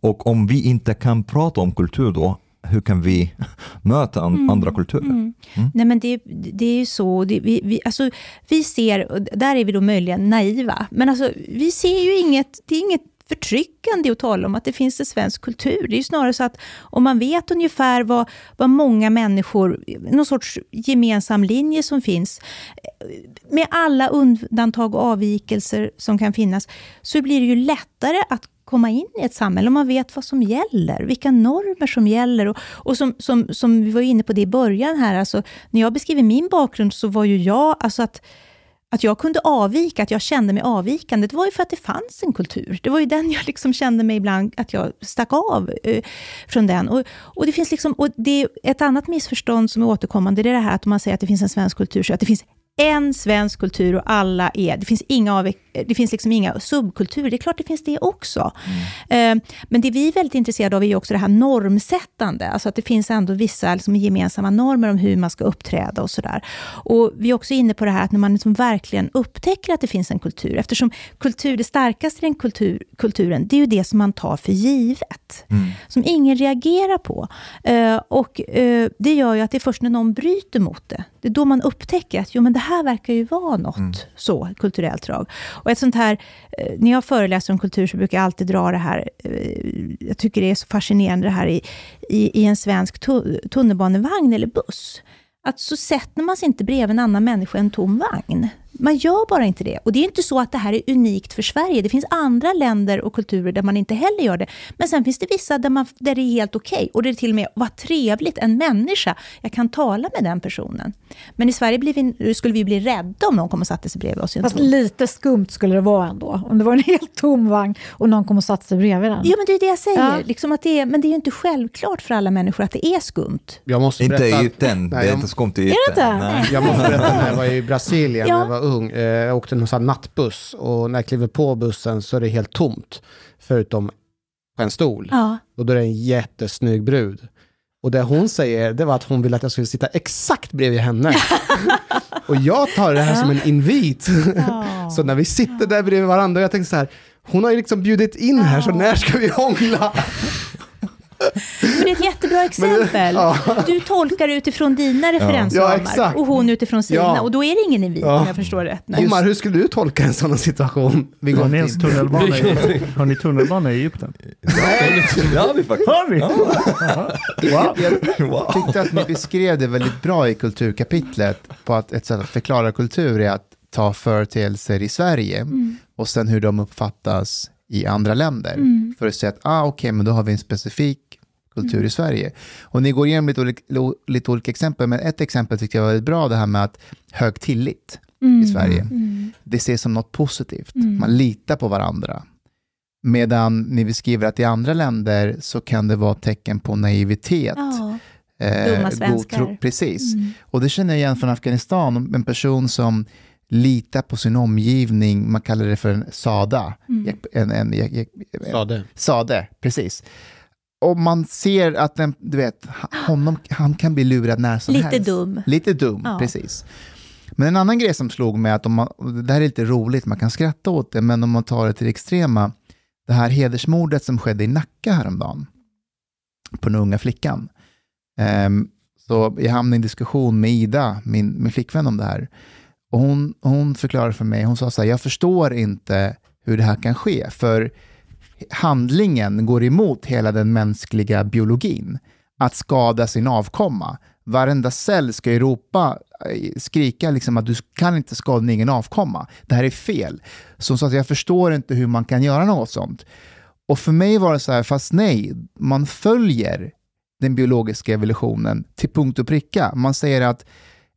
Och om vi inte kan prata om kultur då, hur kan vi möta an, andra kulturer? Mm. Nej, men det, det är ju så. Det, vi, vi, alltså, vi ser, där är vi då möjligen naiva, men alltså, vi ser ju inget, det är inget förtryckande att tala om att det finns en svensk kultur. Det är ju snarare så att om man vet ungefär vad, vad många människor, någon sorts gemensam linje som finns, med alla undantag och avvikelser som kan finnas, så blir det ju lättare att komma in i ett samhälle om man vet vad som gäller, vilka normer som gäller. Och, och som, som, som vi var inne på det i början här, alltså, när jag beskriver min bakgrund så var ju jag, alltså att att jag kunde avvika, att jag kände mig avvikande, det var ju för att det fanns en kultur. Det var ju den jag liksom kände mig ibland, att jag stack av eh, från den. Och, och det finns liksom, och det är ett annat missförstånd som är återkommande, det är det här att om man säger att det finns en svensk kultur, så att det finns en svensk kultur och alla är, det finns inga, avvikande det finns liksom inga subkulturer. Det är klart det finns det också. Eh, men det vi är väldigt intresserade av är också det här normsättande, alltså att det finns ändå vissa liksom gemensamma normer om hur man ska uppträda och sådär. Och vi är också inne på det här att när man liksom verkligen upptäcker att det finns en kultur, eftersom kultur, det starkaste i den kultur, kulturen, det är ju det som man tar för givet, som ingen reagerar på. Eh, och eh, det gör ju att det är först när någon bryter mot det, det är då man upptäcker att jo, men det här verkar ju vara något så, kulturellt drag. Och ett sånt här, eh, när jag föreläser om kultur så brukar jag alltid dra det här, eh, jag tycker det är så fascinerande det här i, i, i en svensk tu- tunnelbanevagn eller buss. Att så sätter man sig inte bredvid en annan människa i en tom vagn. Man gör bara inte det. Och det är inte så att det här är unikt för Sverige. Det finns andra länder och kulturer där man inte heller gör det. Men sen finns det vissa där, man, där det är helt okej. Och det är till och med, vad trevligt, en människa. Jag kan tala med den personen. Men i Sverige blir vi, skulle vi bli rädda om någon kom och satte sig bredvid oss i en Fast lite skumt skulle det vara ändå. Om det var en helt tom vagn och någon kom och satte sig bredvid den. Ja, men det är det jag säger. Ja. Liksom att det är, men det är ju inte självklart för alla människor att det är skumt. Jag måste Inte berätta... i ytan, det är inte skumt i det ytan. inte? Nej. Jag måste berätta när jag var i Brasilien Ja. Ung. Eh, Jag åkte en sån nattbuss och när jag kliver på bussen så är det helt tomt. Förutom på en stol. Ja. Och då är det en jättesnygg brud. Och det hon säger, det var att hon ville att jag skulle sitta exakt bredvid henne. och jag tar det här som en invit. så när vi sitter där bredvid varandra, jag tänkte så här, hon har ju liksom bjudit in här, så när ska vi hångla? Men det är ett jättebra exempel. ja. Du tolkar utifrån dina Ja, referensramar exakt. och hon utifrån sina. Ja. Och då är det ingen invit Ja. om jag förstår rätt. Nu. Omar, hur skulle du tolka en sån situation? Vi Har går ni ens tunnelbana i, har ni tunnelbana i Egypten? Det har vi faktiskt. Har ni? Wow. Jag tyckte att ni beskrev det väldigt bra i kulturkapitlet på att ett sätt att förklara kultur är att ta företeelser i Sverige och sen hur de uppfattas i andra länder. För att säga att ah, okej, men då har vi en specifik kultur i Sverige. Och ni går igenom lite olika, lite olika exempel, men ett exempel tyckte jag var väldigt bra, det här med att hög tillit i Sverige. Det ses som något positivt. Man litar på varandra. Medan ni beskriver att i andra länder så kan det vara tecken på naivitet. Ja. Eh, Dumma svenskar. godtro- precis. Och det känner jag igen från Afghanistan, en person som litar på sin omgivning, man kallar det för en sada. En, en, en, Sa det. Sade, precis. Och man ser att den, du vet, honom, han kan bli lurad när som Lite helst. dum. Lite dum, Ja. precis. Men en annan grej som slog mig, att om man, det här är lite roligt, man kan skratta åt det, men om man tar det till det extrema, det här hedersmordet som skedde i Nacka häromdagen, på den unga flickan. Ehm, så jag hamnade i en diskussion med Ida, min, min flickvän, om det här. Och hon, hon förklarade för mig, hon sa så här, jag förstår inte hur det här kan ske, för handlingen går emot hela den mänskliga biologin. Att skada sin avkomma. Varenda cell ska ju ropa, eh, skrika liksom att du kan inte skada din egen avkomma. Det här är fel. Så hon att jag förstår inte hur man kan göra något sånt. Och för mig var det så här, fast nej, man följer den biologiska evolutionen till punkt och pricka. Man säger att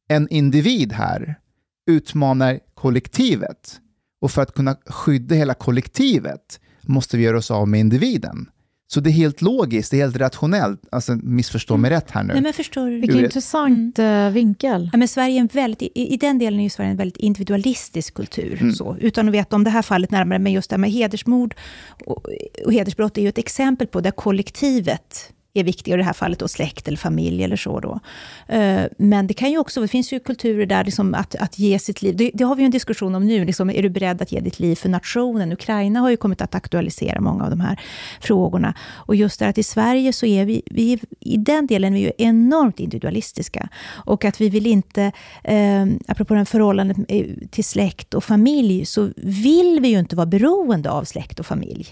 en individ här utmanar kollektivet. Och för att kunna skydda hela kollektivet måste vi göra oss av med individen. Så det är helt logiskt, det är helt rationellt. Alltså missförstå mig rätt här nu. Nej, men förstår du? Vilken intressant eh, vinkel. Ja, men Sverige är en väldigt, i, I den delen är ju Sverige en väldigt individualistisk kultur. Så, utan att veta om det här fallet närmare, men just det här med hedersmord och, och hedersbrott är ju ett exempel på där kollektivet är viktiga. i det här fallet då släkt eller familj eller så. Då. Eh, men det kan ju också, det finns ju kulturer där liksom att, att ge sitt liv, det, det har vi ju en diskussion om nu, liksom, är du beredd att ge ditt liv för nationen? Ukraina har ju kommit att aktualisera många av de här frågorna. Och just det att i Sverige så är vi, vi i den delen är vi ju enormt individualistiska. Och att vi vill inte, eh, apropå den förhållandet eh, till släkt och familj, så vill vi ju inte vara beroende av släkt och familj.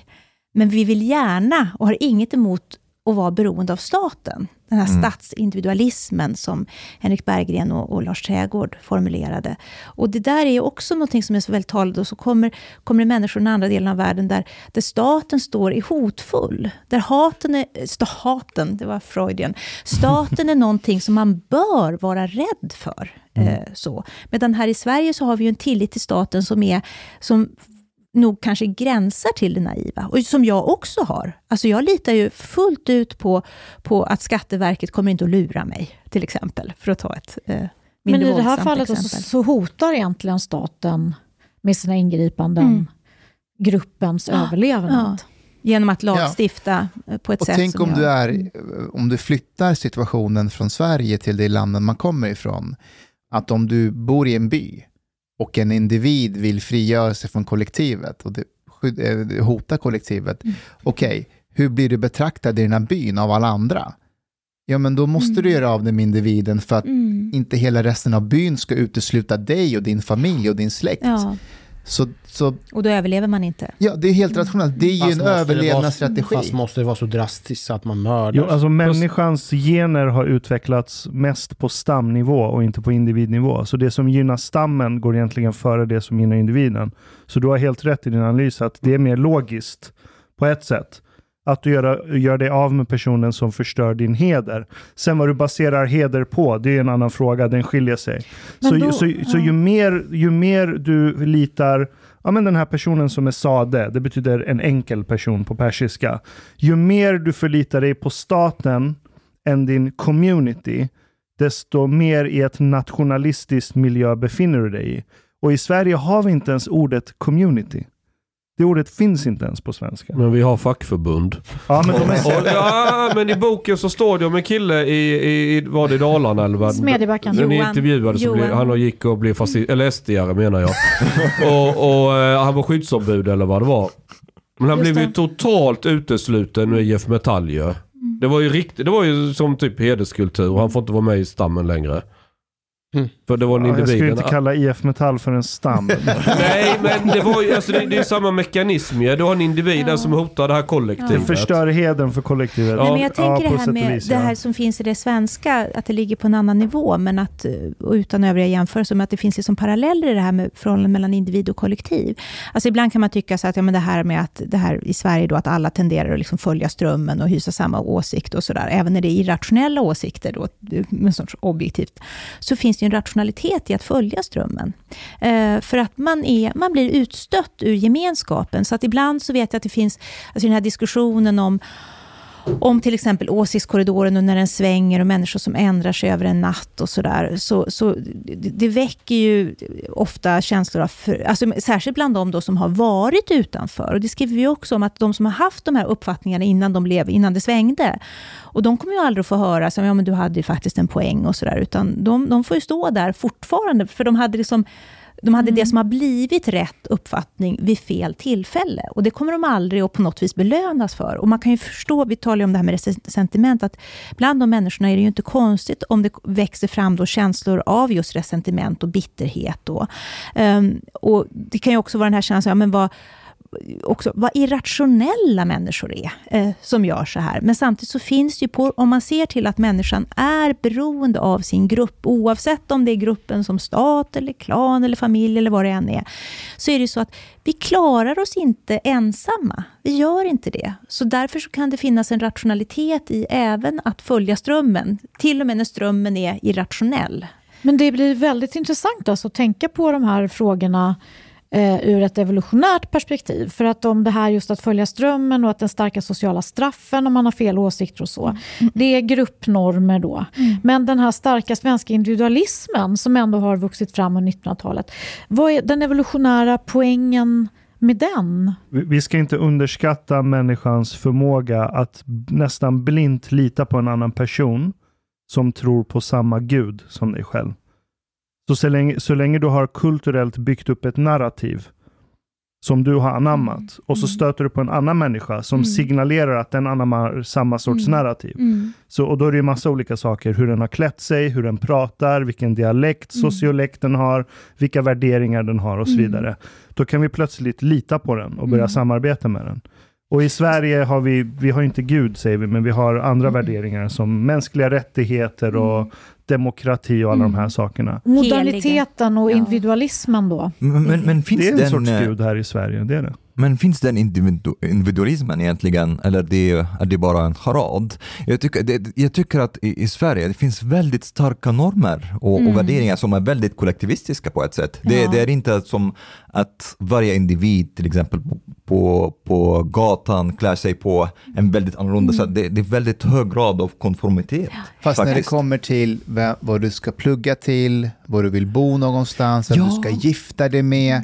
Men vi vill gärna, och har inget emot att vara beroende av staten. Den här statsindividualismen som Henrik Berggren och, och Lars Trägård formulerade. Och det där är också något som är så väldigt talande. Och så kommer, kommer det människor från andra delar av världen där, där staten står i hotfull. Där haten är, sta, haten, det var Freudian. Staten är någonting som man bör vara rädd för. Eh, så. Medan här i Sverige så har vi ju en tillit till staten som är som nog kanske gränsar till det naiva. Och som jag också har. Alltså jag litar ju fullt ut på, på att Skatteverket kommer inte att lura mig, till exempel. För att ta ett eh, Men i det här fallet så, så hotar egentligen staten med sina ingripanden Mm. gruppens Ja, överlevnad. Genom att lagstifta eh, på ett Och sätt tänk som om du, är, om du flyttar situationen från Sverige till det landet man kommer ifrån. Att om du bor i en by och en individ vill frigöra sig från kollektivet och det skydd- eh, hota kollektivet. Mm. Okej, hur blir du betraktad i den här byn av alla andra? Ja, men då måste du göra av dig med individen för att Mm. inte hela resten av byn ska utesluta dig och din familj och din släkt. Ja, Så, så och då överlever man inte. ja, det är helt rationellt. Det är ju Fast en överlevnadsstrategi. Fast måste det vara så drastiskt så att man mördar? Jo, alltså människans gener har utvecklats mest på stamnivå och inte på individnivå. Så det som gynnar stammen går egentligen före det som gynnar individen. Så du har helt rätt i din analys att det är mer logiskt på ett sätt. Att du gör, gör dig av med personen som förstör din heder. Sen vad du baserar heder på, det är en annan fråga. Den skiljer sig. Men Så, då- så, så ju, mer, ju mer du litar Ja, men den här personen som är sade, det betyder en enkel person på persiska. Ju mer du förlitar dig på staten än din community, desto mer i ett nationalistiskt miljö befinner du dig i. Och i Sverige har vi inte ens ordet community. Det ordet finns inte ens på svenska. Men vi har fackförbund. Ja, men de är Och, ja, men i boken så står det om en kille i, i, i var det i Dalarna eller vad? Smedjebacken. Den Johan. intervjuade som blev, Johan. han gick och blev fascist, eller SD-are menar jag. och och eh, han var skyddsombud eller vad det var. Men han Just blev ju det. totalt utesluten ur IF Metall ju. Det var ju riktigt, det var ju som typ hederskultur. Han får inte vara med i stammen längre. Mm. För det var Ja, jag skulle inte kalla IF Metall för en stam. Nej, men det var ju, alltså det, det är ju samma mekanism ju. Du har en individ där som hotar det här Det kollektivet. förstör heden för kollektivet. Nej, men jag tänker det här med vis, det ja. här som finns i det svenska, att det ligger på en annan nivå, men att, och utan övriga jämförelser, men att det finns liksom paralleller i det här med förhållandet mellan individ och kollektiv. Alltså ibland kan man tycka så att ja, men det här med att det här i Sverige då, att alla tenderar att liksom följa strömmen och hysa samma åsikt och sådär, även när det är irrationella åsikter, då, med sorts objektivt, så finns det ju en rationalitet i att följa strömmen. Eh, för att man, är, man blir utstött ur gemenskapen, så att ibland så vet jag att det finns, alltså den här diskussionen om om till exempel åsiktskorridoren och när den svänger och människor som ändrar sig över en natt och sådär. Så, så det, väcker ju ofta känslor av, för, alltså särskilt bland de då som har varit utanför. Och det skriver vi också om, att de som har haft de här uppfattningarna innan, de blev, innan det svängde. Och de kommer ju aldrig att få höra, som, ja men du hade ju faktiskt en poäng och sådär. Utan de, de får ju stå där fortfarande, för de hade liksom de hade det som har blivit rätt uppfattning vid fel tillfälle. Och det kommer de aldrig att på något vis belönas för. Och man kan ju förstå, vi talar ju om det här med resentiment, att bland de människorna är det ju inte konstigt om det växer fram då känslor av just resentiment och bitterhet. Då. Um, och det kan ju också vara den här känslan, ja, men vad, också vad irrationella människor är eh, som gör så här. Men samtidigt så finns det ju, på, om man ser till att människan är beroende av sin grupp, oavsett om det är gruppen som stat, eller klan, eller familj, eller vad det än är, så är det så att vi klarar oss inte ensamma. Vi gör inte det. Så därför så kan det finnas en rationalitet i även att följa strömmen, till och med när strömmen är irrationell. Men det blir väldigt intressant alltså att tänka på de här frågorna eh, ur ett evolutionärt perspektiv. För att om det här just att följa strömmen och att den starka sociala straffen om man har fel åsikter och så. Mm. Det är gruppnormer då. Men den här starka svenska individualismen som ändå har vuxit fram under 1900-talet. Vad är den evolutionära poängen med den? Vi vi ska inte underskatta människans förmåga att nästan blint lita på en annan person som tror på samma gud som dig själv. Så, så, länge, så länge du har kulturellt byggt upp ett narrativ som du har anammat och så stöter du på en annan människa som signalerar att den anammar samma sorts narrativ. Så, och då är det ju massa olika saker. Hur den har klätt sig, hur den pratar, vilken dialekt, sociolekt den har, vilka värderingar den har och så vidare. Då kan vi plötsligt lita på den och börja samarbeta med den. Och i Sverige har vi, vi har inte Gud säger vi, men vi har andra värderingar som mänskliga rättigheter och demokrati och alla de här sakerna. Moderniteten och Ja. individualismen då? Men, men, men finns Det är en den, sorts eh, Gud här i Sverige, det är det. Men finns den individu individualismen egentligen, eller det, är det bara en charad? Jag tycker, det, jag tycker att i, i Sverige det finns väldigt starka normer och, och värderingar som är väldigt kollektivistiska på ett sätt. Det, Ja. det är inte som att varje individ till exempel på, på, på gatan klär sig på en väldigt annorlunda sätt. Det, det är väldigt hög grad av konformitet. Fast när det faktiskt. kommer till vem- vad du ska plugga till, var du vill bo någonstans, vem Ja. du ska gifta dig med.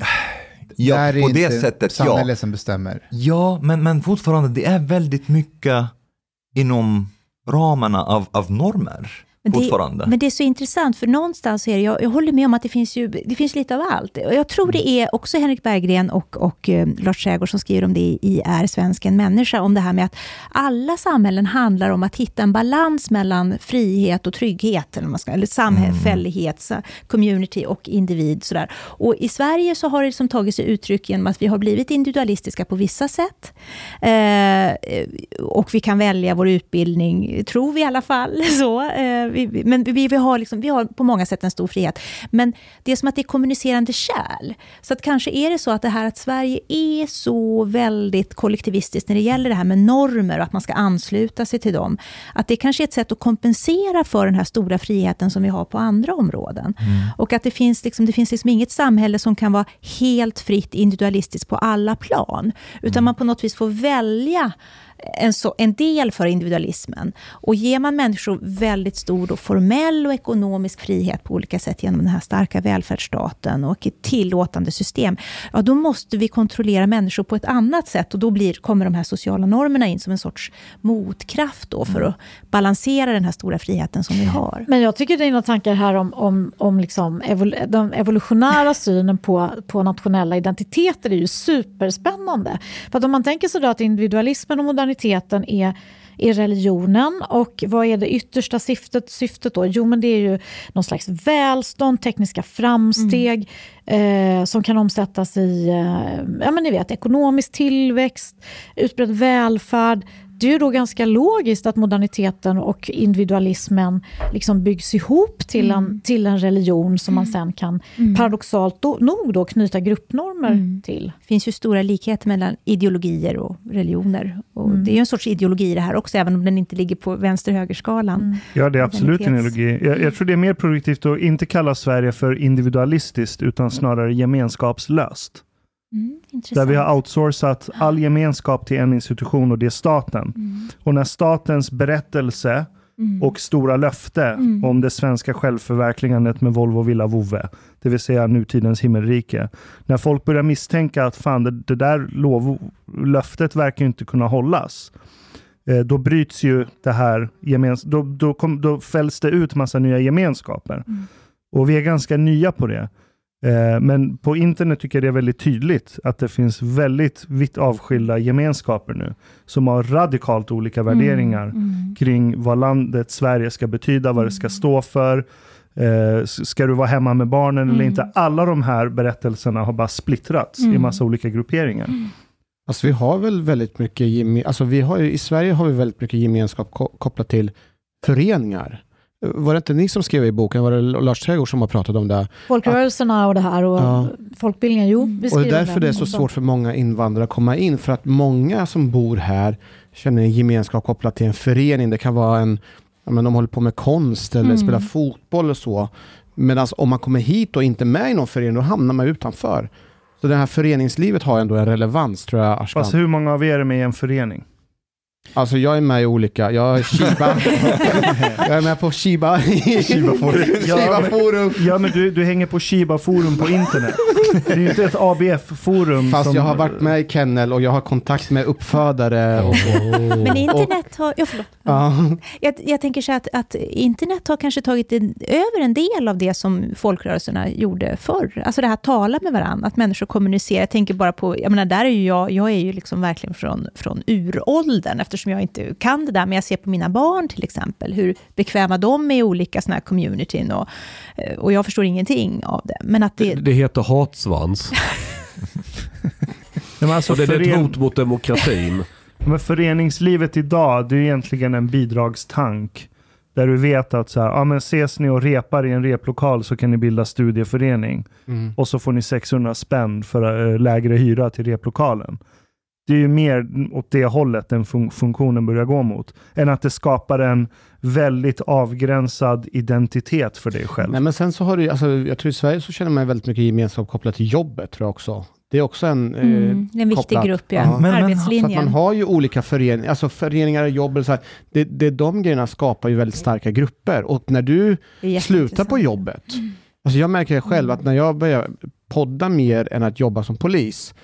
Ja, där är på det inte sättet, ja. samhället som bestämmer. Ja, men, men fortfarande, det är väldigt mycket inom ramarna av, av normer. Men fortfarande. det, men det är så intressant, för någonstans är det, jag, jag håller med om att det finns, ju, det finns lite av allt. Och jag tror det är också Henrik Berggren och, och eh, Lars Trädgård som skriver om det i, i Är svensken människa, om det här med att alla samhällen handlar om att hitta en balans mellan frihet och trygghet, eller, vad man ska, eller samfällighet, så- community och individ. Sådär. Och I Sverige så har det liksom tagit sig uttryck genom att vi har blivit individualistiska på vissa sätt. Eh, och vi kan välja vår utbildning, tror vi i alla fall. Så, eh, vi, men vi, vi, har liksom, vi har på många sätt en stor frihet. Men det är som att det är kommunicerande kärl. Så att kanske är det så att det här att Sverige är så väldigt kollektivistiskt när det gäller det här med normer och att man ska ansluta sig till dem. Att det kanske är ett sätt att kompensera för den här stora friheten som vi har på andra områden. Och att det finns, liksom, det finns liksom inget samhälle som kan vara helt fritt individualistiskt på alla plan. Utan man på något vis får välja en, så, en del för individualismen. Och ger man människor väldigt stor då formell och ekonomisk frihet på olika sätt genom den här starka välfärdsstaten och ett tillåtande system, ja då måste vi kontrollera människor på ett annat sätt och då blir, kommer de här sociala normerna in som en sorts motkraft då för att balansera den här stora friheten som vi har. Men jag tycker dina tankar här om, om, om liksom evol den evolutionära synen på, på nationella identiteter är ju superspännande. För att om man tänker sig då att individualismen och moderniteten är är religionen. Och vad är det yttersta syftet, syftet då? Jo, men det är ju någon slags välstånd, tekniska framsteg mm. eh, som kan omsättas i eh, ja, men ni vet, ekonomisk tillväxt, utbredd välfärd, det är ju då ganska logiskt att moderniteten och individualismen liksom byggs ihop till, mm. en, till en religion som man sen kan mm. paradoxalt då, nog då knyta gruppnormer mm. till. Det finns ju stora likheter mellan ideologier och religioner. Och mm. Det är ju en sorts ideologi det här också, även om den inte ligger på vänster-högerskalan. Mm. Ja, det är absolut en ideologi. Jag, jag tror det är mer produktivt att inte kalla Sverige för individualistiskt, utan snarare gemenskapslöst. Mm, där vi har outsourcat all gemenskap till en institution och det är staten. Mm. Och när statens berättelse mm. och stora löfte mm. om det svenska självförverkligandet med Volvo Villa Vove, det vill säga nutidens himmelrike. När folk börjar misstänka att fan, det, det där lov, löftet verkar inte kunna hållas. Eh, då bryts ju det här, gemens då, då, kom, då fälls det ut massa nya gemenskaper. Mm. Och vi är ganska nya på det. Eh, men på internet tycker jag det är väldigt tydligt att det finns väldigt vitt avskilda gemenskaper nu som har radikalt olika mm, värderingar mm. kring vad landet Sverige ska betyda, vad det ska mm. stå för. Eh, ska du vara hemma med barnen mm. eller inte? Alla de här berättelserna har bara splittrats mm. i massa olika grupperingar. Mm. Alltså vi har väl väldigt mycket, alltså vi har ju, i Sverige har vi väldigt mycket gemenskap kopplat till föreningar. Var det inte ni som skrev i boken? Var det Lars Trädgård som har pratat om det? Folkrörelserna och det här och ja. folkbildningen. Jo, vi Och det är därför det är så svårt för många invandrare att komma in. För att många som bor här känner en gemenskap kopplat till en förening. Det kan vara en, men de håller på med konst eller mm. spelar fotboll och så. Medan om man kommer hit och inte är med i någon förening, då hamnar man utanför. Så det här föreningslivet har ändå en relevans tror jag. Ashkan. Fast hur många av er är med i en förening? Alltså jag är med i olika, jag är Shiba. jag är med på Shiba. Shiba Forum. Ja, men, ja, men du, du hänger på Shiba Forum på internet. Det är ju inte ett ABF-forum. Fast som... jag har varit med i Kennel och jag har kontakt med uppfödare. Och, och, men internet har, ja förlåt. Ja. Jag, jag tänker så att, att internet har kanske tagit en, över en del av det som folkrörelserna gjorde förr. Alltså det här att tala med varandra, att människor kommunicerar. Jag tänker bara på, jag menar där är ju jag, jag är ju liksom verkligen från, från uråldern eftersom jag inte kan det där, men jag ser på mina barn till exempel, hur bekväma de är i olika sådana här communityn och, och jag förstår ingenting av det. Men att det... det heter hatsvans. men alltså, och det är fören... ett hot mot demokratin. Men föreningslivet idag, det är egentligen en bidragstank. Där du vet att så här, ja, men ses ni och repar i en replokal så kan ni bilda studieförening. Mm. Och så får ni 600 spänn för äh, lägre hyra till replokalen det är ju mer åt det hållet den fun funktionen börjar gå mot. Än att det skapar en väldigt avgränsad identitet för dig själv. Nej, men sen så har du, alltså, jag tror i Sverige så känner man väldigt mycket gemenskap kopplat till jobbet tror jag också. Det är också en... Eh, mm, en viktig kopplat. grupp, ja. ja. Men, Arbetslinjen. Så att man har ju olika föreningar, alltså föreningar, jobb, så här, det, det, de grejerna skapar ju väldigt starka grupper. Och när du slutar på jobbet, mm. alltså jag märker själv att när jag börjar podda mer än att jobba som polis,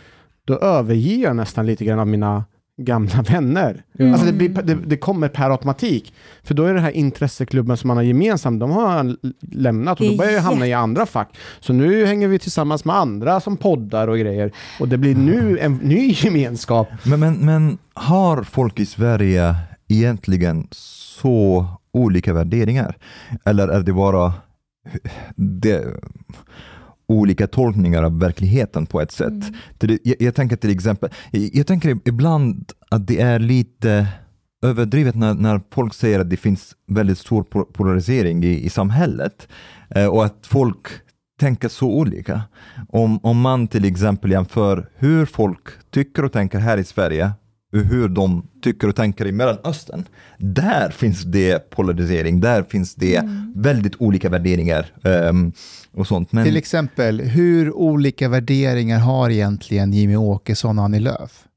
då överger jag nästan lite grann av mina gamla vänner. Mm. Alltså det, blir, det, det, kommer per automatik. För då är det här intresseklubben som man har gemensamt, de har lämnat och då börjar jag hamna i andra fack. Så nu hänger vi tillsammans med andra som poddar och grejer. Och det blir nu en ny gemenskap. Men, men, men har folk i Sverige egentligen så olika värderingar? Eller är det bara det, olika tolkningar av verkligheten på ett sätt. Mm. Jag, jag, tänker till exempel, jag, jag, tänker ibland att det är lite överdrivet när, när folk säger att det finns väldigt stor polarisering i, i samhället eh, och att folk tänker så olika. Om, om man till exempel jämför hur folk tycker och tänker här i Sverige hur de tycker och tänker i Mellanöstern. Där finns det polarisering, där finns det mm. väldigt olika värderingar. Um, och sånt. Men... Till exempel, hur olika värderingar har egentligen Jimmy Åkesson och Annie Lööf?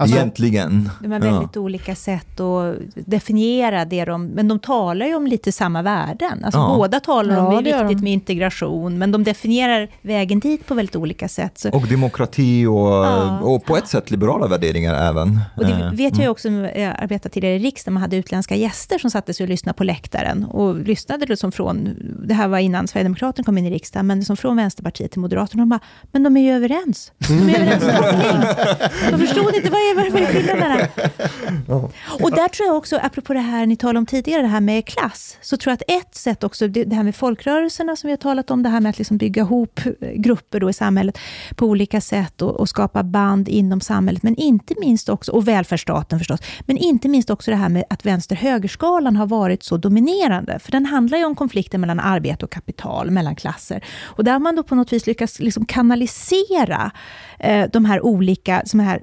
Alltså, Egentligen. De har väldigt ja. olika sätt att definiera det de... Men de talar ju om lite samma värden. Alltså ja. Båda talar ja, om det är viktigt de. med integration, men de definierar vägen dit på väldigt olika sätt. Så. Och demokrati och, och på ett sätt liberala värderingar även. Och det eh, vet jag ju mm. också, jag arbetade tidigare i riksdagen, man hade utländska gäster som satte sig och lyssnade på läktaren och lyssnade liksom från det här var innan Sverigedemokraterna kom in i riksdagen, men som från Vänsterpartiet till Moderaterna, de bara, men de är ju överens. De är överens om allting. De förstod inte, vad är, vad är skillnaden här? Och där tror jag också, apropå det här ni talade om tidigare, det här med klass, så tror jag att ett sätt också, det, det här med folkrörelserna som vi har talat om, det här med att liksom bygga ihop grupper då i samhället på olika sätt och, och skapa band inom samhället, men inte minst också, och välfärdsstaten förstås, men inte minst också det här med att vänster-högerskalan har varit så dominerande. För den handlar ju om konflikten mellan arbete och kapital, mellan klasser. Och där har man då på något vis lyckats liksom kanalisera eh, de här olika, som, här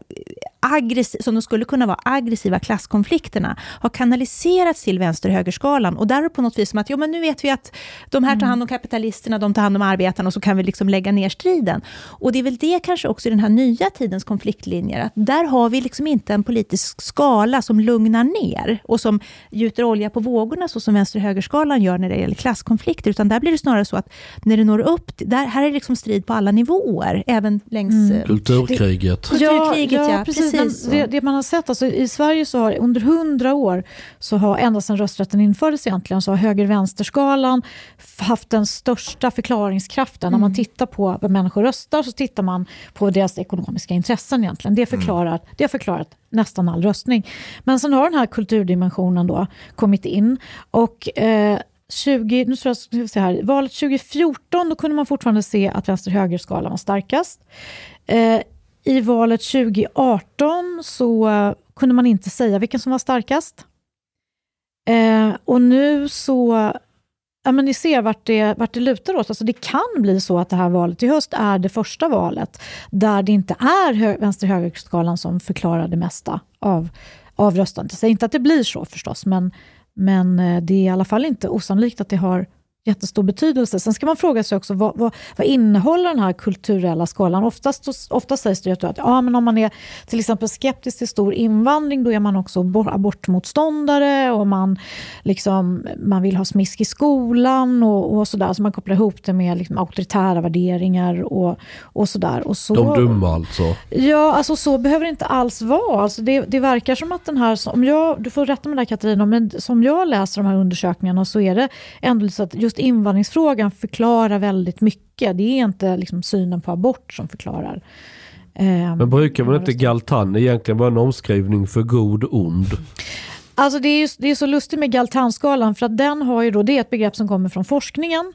aggressiv, som de skulle kunna vara aggressiva klasskonflikterna, har kanaliserats till vänster-högerskalan. Och där är det på något vis som att, jo men nu vet vi att de här tar mm. hand om kapitalisterna, de tar hand om arbetarna och så kan vi liksom lägga ner striden. Och det är väl det kanske också i den här nya tidens konfliktlinjer, att där har vi liksom inte en politisk skala som lugnar ner och som gjuter olja på vågorna, så som vänster-högerskalan gör när det gäller klasskonflikter, utan där blir det snarare så att när det når upp, där, här är det liksom strid på alla nivåer, även längs... Mm. Eh, Kulturkriget. Kulturkriget, ja. ja precis. Precis. Det, det, man har sett, alltså, i Sverige så har under hundra år, så har ända sedan rösträtten infördes egentligen, så har höger-vänsterskalan haft den största förklaringskraften. Mm. När man mm. tittar på vad människor röstar så tittar man på deras ekonomiska intressen egentligen. Det, förklarar, mm. det har förklarat nästan all röstning. Men sen har den här kulturdimensionen då kommit in. Och eh, 20, nu tror jag, se här, valet 2014 då kunde man fortfarande se att vänster-högerskalan var starkast. Eh, i valet 2018 så kunde man inte säga vilken som var starkast. Eh, och nu så ja, men ni ser vart det, vart det lutar åt. Alltså det kan bli så att det här valet i höst är det första valet där det inte är vänster-högerskalan som förklarar det mesta av, av röstandet. Jag säger inte att det blir så förstås, men, men eh, det är i alla fall inte osannolikt att det har jättestor betydelse. Sen ska man fråga sig också vad, vad, vad innehåller den här kulturella skalan? Oftast, oftast sägs det att ja, men om man är till exempel skeptisk till stor invandring då är man också abortmotståndare och man, liksom, man vill ha smisk i skolan och, och sådär. Så man kopplar ihop det med liksom, auktoritära värderingar och, och sådär. Och så, De dumma alltså? Ja, alltså så behöver det inte alls vara. Alltså det, det verkar som att den här, om jag, du får rätta mig där Katarina, men som jag läser de här undersökningarna så är det ändå så att just just invandringsfrågan förklarar väldigt mycket. Det är inte liksom synen på abort som förklarar. Eh, Men brukar man inte Galtan egentligen vara en omskrivning för god ond? Alltså det är, ju, det är så lustigt med Galtanskalan för att den har ju då, det är ett begrepp som kommer från forskningen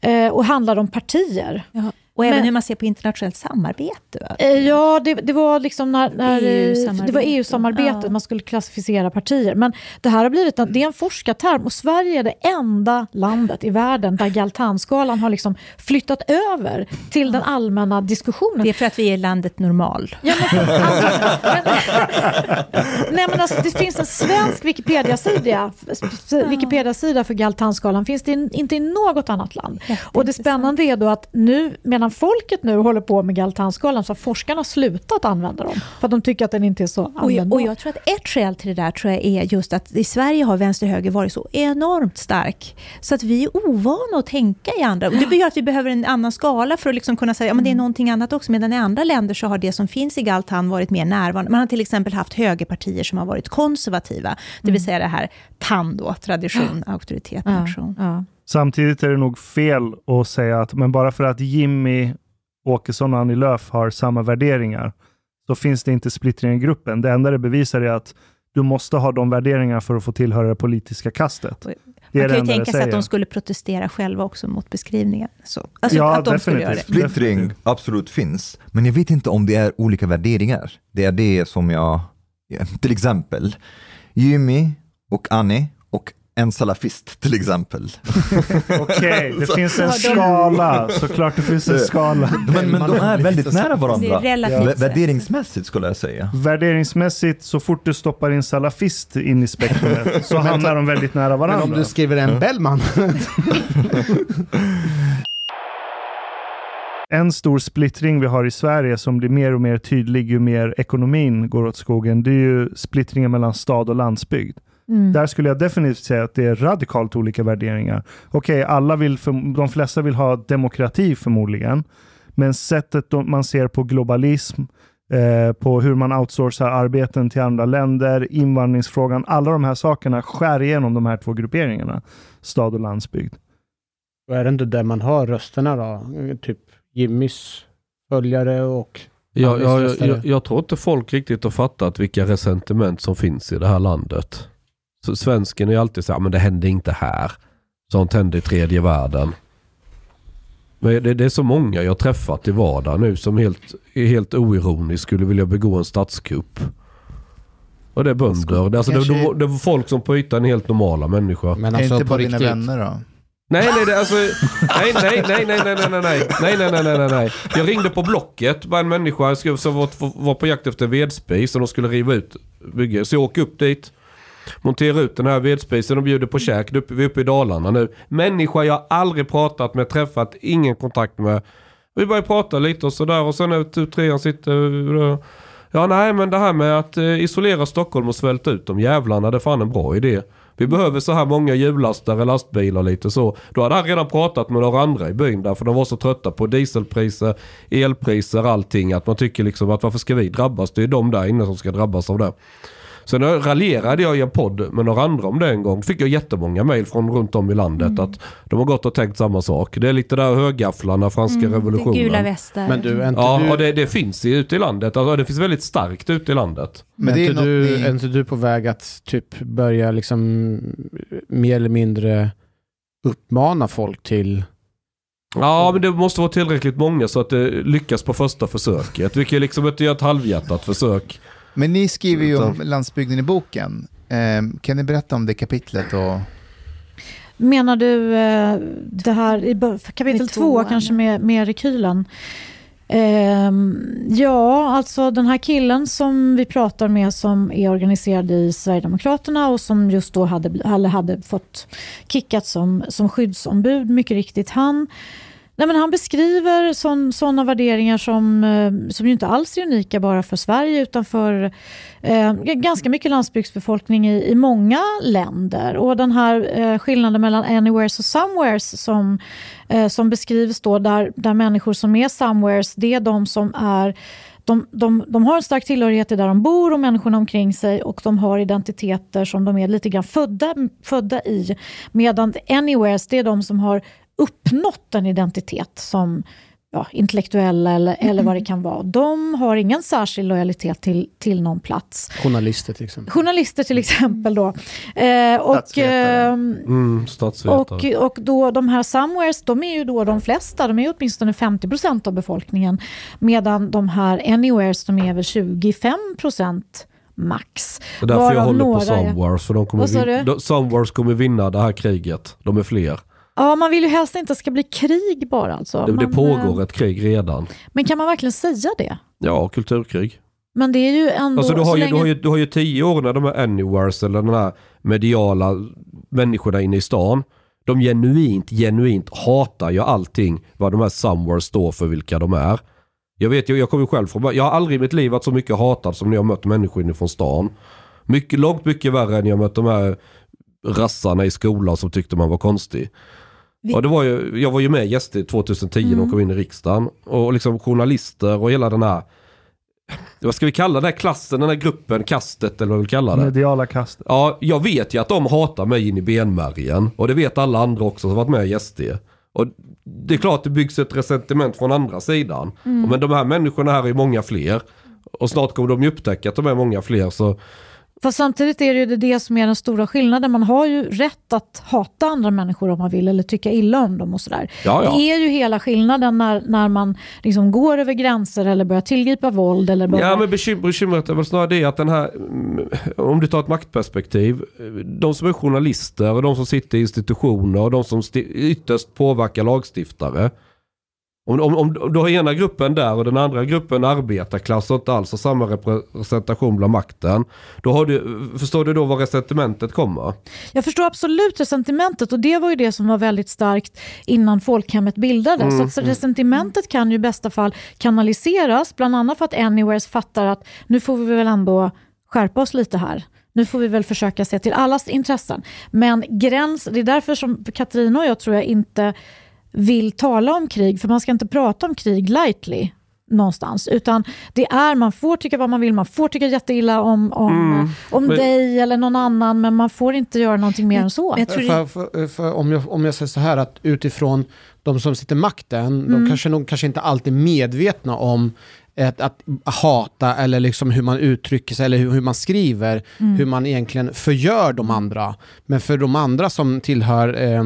eh, och handlar om partier. Jaha. Och även Men, hur man ser på internationellt samarbete? Eh, ja, det, det var liksom när, när EU det var EU-samarbetet, ja. man skulle klassificera partier. Men det här har blivit en, det är en forskarterm och Sverige är det enda landet i världen där Galtanskalan har liksom flyttat över till den allmänna diskussionen. Det är för att vi är landet normal. Ja, men, nej, men alltså, det finns en svensk Wikipedia-sida Wikipedia för Galtanskalan, finns det inte i något annat land. Och det spännande är då att nu, medan medan folket nu håller på med Galtanskalan så har forskarna slutat använda dem. För att de tycker att den inte är så användbar. Och jag, och jag tror att ett skäl till det där tror jag är just att i Sverige har vänster-höger varit så enormt stark. Så att vi är ovana att tänka i andra. Och det gör att vi behöver en annan skala för att liksom kunna säga att ja, det är mm. någonting annat också. Medan i andra länder så har det som finns i Galtan varit mer närvarande. Man har till exempel haft högerpartier som har varit konservativa. Det vill mm. säga det här TAN då, tradition, auktoritet, nation. Ja, ja. Samtidigt är det nog fel att säga att men bara för att Jimmy Åkesson och Annie Lööf har samma värderingar, så finns det inte splittring i gruppen. Det enda det bevisar är att du måste ha de värderingarna för att få tillhöra det politiska kastet. Det Man kan ju tänka sig att de skulle protestera själva också mot beskrivningen. Så, alltså ja, att de definitivt. Splittring absolut finns, men jag vet inte om det är olika värderingar. Det är det som jag, till exempel, Jimmy och Annie och en salafist till exempel. Okej, okay, det finns en skala. Såklart det finns en skala. Men, men de är väldigt nära varandra. Ja. Värderingsmässigt skulle jag säga. Värderingsmässigt, så fort du stoppar in salafist in i spektrumet så hamnar de väldigt nära varandra. Men om du skriver en Bellman. en stor splittring vi har i Sverige som blir mer och mer tydlig ju mer ekonomin går åt skogen, det är ju splittringen mellan stad och landsbygd. Mm. Där skulle jag definitivt säga att det är radikalt olika värderingar. Okej, okay, alla vill, för, de flesta vill ha demokrati förmodligen, men sättet man ser på globalism, eh, på hur man outsourcar arbeten till andra länder, invandringsfrågan, alla de här sakerna skär igenom de här två grupperingarna, stad och landsbygd. Och är det inte där man hör rösterna då? Typ Jimmys följare och jag, jag, jag, jag, tror inte folk riktigt har fattat vilka resentiment som finns i det här landet. Så svensken är alltid så här, men det händer inte här. Sånt händer i tredje världen. Men det, det, är så många jag träffat i vardagen nu som helt, helt oironiskt skulle vilja begå en statskupp. Och det är bönder. Det, alltså, det, det, det är folk som på ytan är helt normala människor. Men alltså, är inte bara dina vänner då? Nej, nej, det, alltså, nej, nej, nej, nej, nej, nej, nej, nej, nej, nej, nej, nej, nej. Jag ringde på Blocket, bara en människa som var, var på jakt efter vedspis och de skulle riva ut bygget. Så jag åker upp dit, Montera ut den här vedspisen och bjuder på käk. Vi är uppe i Dalarna nu. Människa jag aldrig pratat med, träffat, ingen kontakt med. Vi börjar prata lite och sådär och sen när typ trean sitter... Ja, nej, men det här med att eh, isolera Stockholm och svälta ut de jävlarna, det är fan en bra idé. Vi behöver så här många hjullastare, lastbilar lite så. Då hade han redan pratat med några andra i byn där för de var så trötta på dieselpriser, elpriser, allting. Att man tycker liksom att varför ska vi drabbas? Det är de där inne som ska drabbas av det. Sen raljerade jag i en podd med några andra om det en gång. Fick jag jättemånga mail från runt om i landet mm. att de har gått och tänkt samma sak. Det är lite där högafflarna, franska mm, revolutionen. Gula västar. Men du, inte ja, du... och det, det finns ju ute i landet. Alltså, det finns väldigt starkt ute i landet. Men, är, inte du, ni... är inte du på väg att typ börja liksom mer eller mindre uppmana folk till Ja, men det måste vara tillräckligt många så att det lyckas på första försöket. Vi kan liksom inte göra ett halvhjärtat försök. Men ni skriver ju om landsbygden i boken. Eh, kan ni berätta om det kapitlet? Och... Menar du eh, det här i kapitel två, kanske med, med rekylen? Eh, ja, alltså den här killen som vi pratar med som är organiserad i Sverigedemokraterna och som just då hade, hade fått kickat som, som skyddsombud, mycket riktigt. Han Nej, men han beskriver sådana värderingar som, eh, som ju inte alls är unika bara för Sverige utan för eh, ganska mycket landsbygdsbefolkning i, i många länder. Och den här eh, skillnaden mellan anywheres och somewheres som, eh, som beskrivs då där, där människor som är somewheres det är de som är de, de, de, har en stark tillhörighet till där de bor och människorna omkring sig och de har identiteter som de är lite grann födda, födda i. Medan anywheres, det är de som har uppnått en identitet som ja, intellektuella eller, eller vad det kan vara. De har ingen särskild lojalitet till, till någon plats. Journalister till exempel. Journalister till exempel då. Eh, och, eh, mm, och, och då de här somewheres, de är ju då de flesta, de är åtminstone 50% av befolkningen. Medan de här anywheres, de är väl 25% max. Det är därför jag håller på Somewheres, för de kommer, vin- Somewheres kommer vinna det här kriget. De är fler. Ja, man vill ju helst inte att det ska bli krig bara. Alltså. Det, det pågår ett krig redan. Men kan man verkligen säga det? Ja, kulturkrig. Men det är ju ändå... Alltså, du, har ju, länge... du, har ju, du har ju tio år när de här anywheres eller de här mediala människorna inne i stan. De genuint, genuint hatar ju allting vad de här somewheres står för, vilka de är. Jag vet ju, jag kommer själv från, jag har aldrig i mitt liv varit så mycket hatad som när jag mött människor inifrån stan. Mycket, långt mycket värre än jag mött de här rassarna i skolan som tyckte man var konstig. Och det var ju, jag var ju med gäst 2010 mm. när de kom in i riksdagen. Och liksom journalister och hela den här vad ska vi kalla den här klassen, den här gruppen, kastet eller vad vi kallar det? Mediala kastet. Ja, jag vet ju att de hatar mig in i benmärgen. Och det vet alla andra också som varit med i SD. Och det är klart det byggs ett resentiment från andra sidan. Mm. Men de här människorna här är många fler. Och snart kommer de ju upptäcka att de är många fler. Så Fast samtidigt är det ju det som är den stora skillnaden. Man har ju rätt att hata andra människor om man vill eller tycka illa om dem och sådär. Ja, ja. Det är ju hela skillnaden när, när man liksom går över gränser eller börjar tillgripa våld. Eller börjar... Ja men bekymret är väl snarare det att den här, om du tar ett maktperspektiv, de som är journalister och de som sitter i institutioner och de som ytterst påverkar lagstiftare om, om, om du har ena gruppen där och den andra gruppen arbetarklass och inte alls har samma representation bland makten. Då du, förstår du då var resentimentet kommer? Jag förstår absolut resentimentet och det var ju det som var väldigt starkt innan folkhemmet bildades. Mm. Så resentimentet kan ju i bästa fall kanaliseras, bland annat för att Anywheres fattar att nu får vi väl ändå skärpa oss lite här. Nu får vi väl försöka se till allas intressen. Men gräns, det är därför som Katarina och jag tror jag inte vill tala om krig, för man ska inte prata om krig lightly. någonstans. Utan det är, man får tycka vad man vill, man får tycka jätteilla om, om, mm. om men, dig eller någon annan, men man får inte göra någonting mer än så. För, för, för, om, jag, om jag säger så här, att utifrån de som sitter makten, mm. de kanske, nog, kanske inte alltid är medvetna om ett, att hata eller liksom hur man uttrycker sig eller hur, hur man skriver, mm. hur man egentligen förgör de andra. Men för de andra som tillhör eh,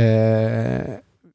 eh,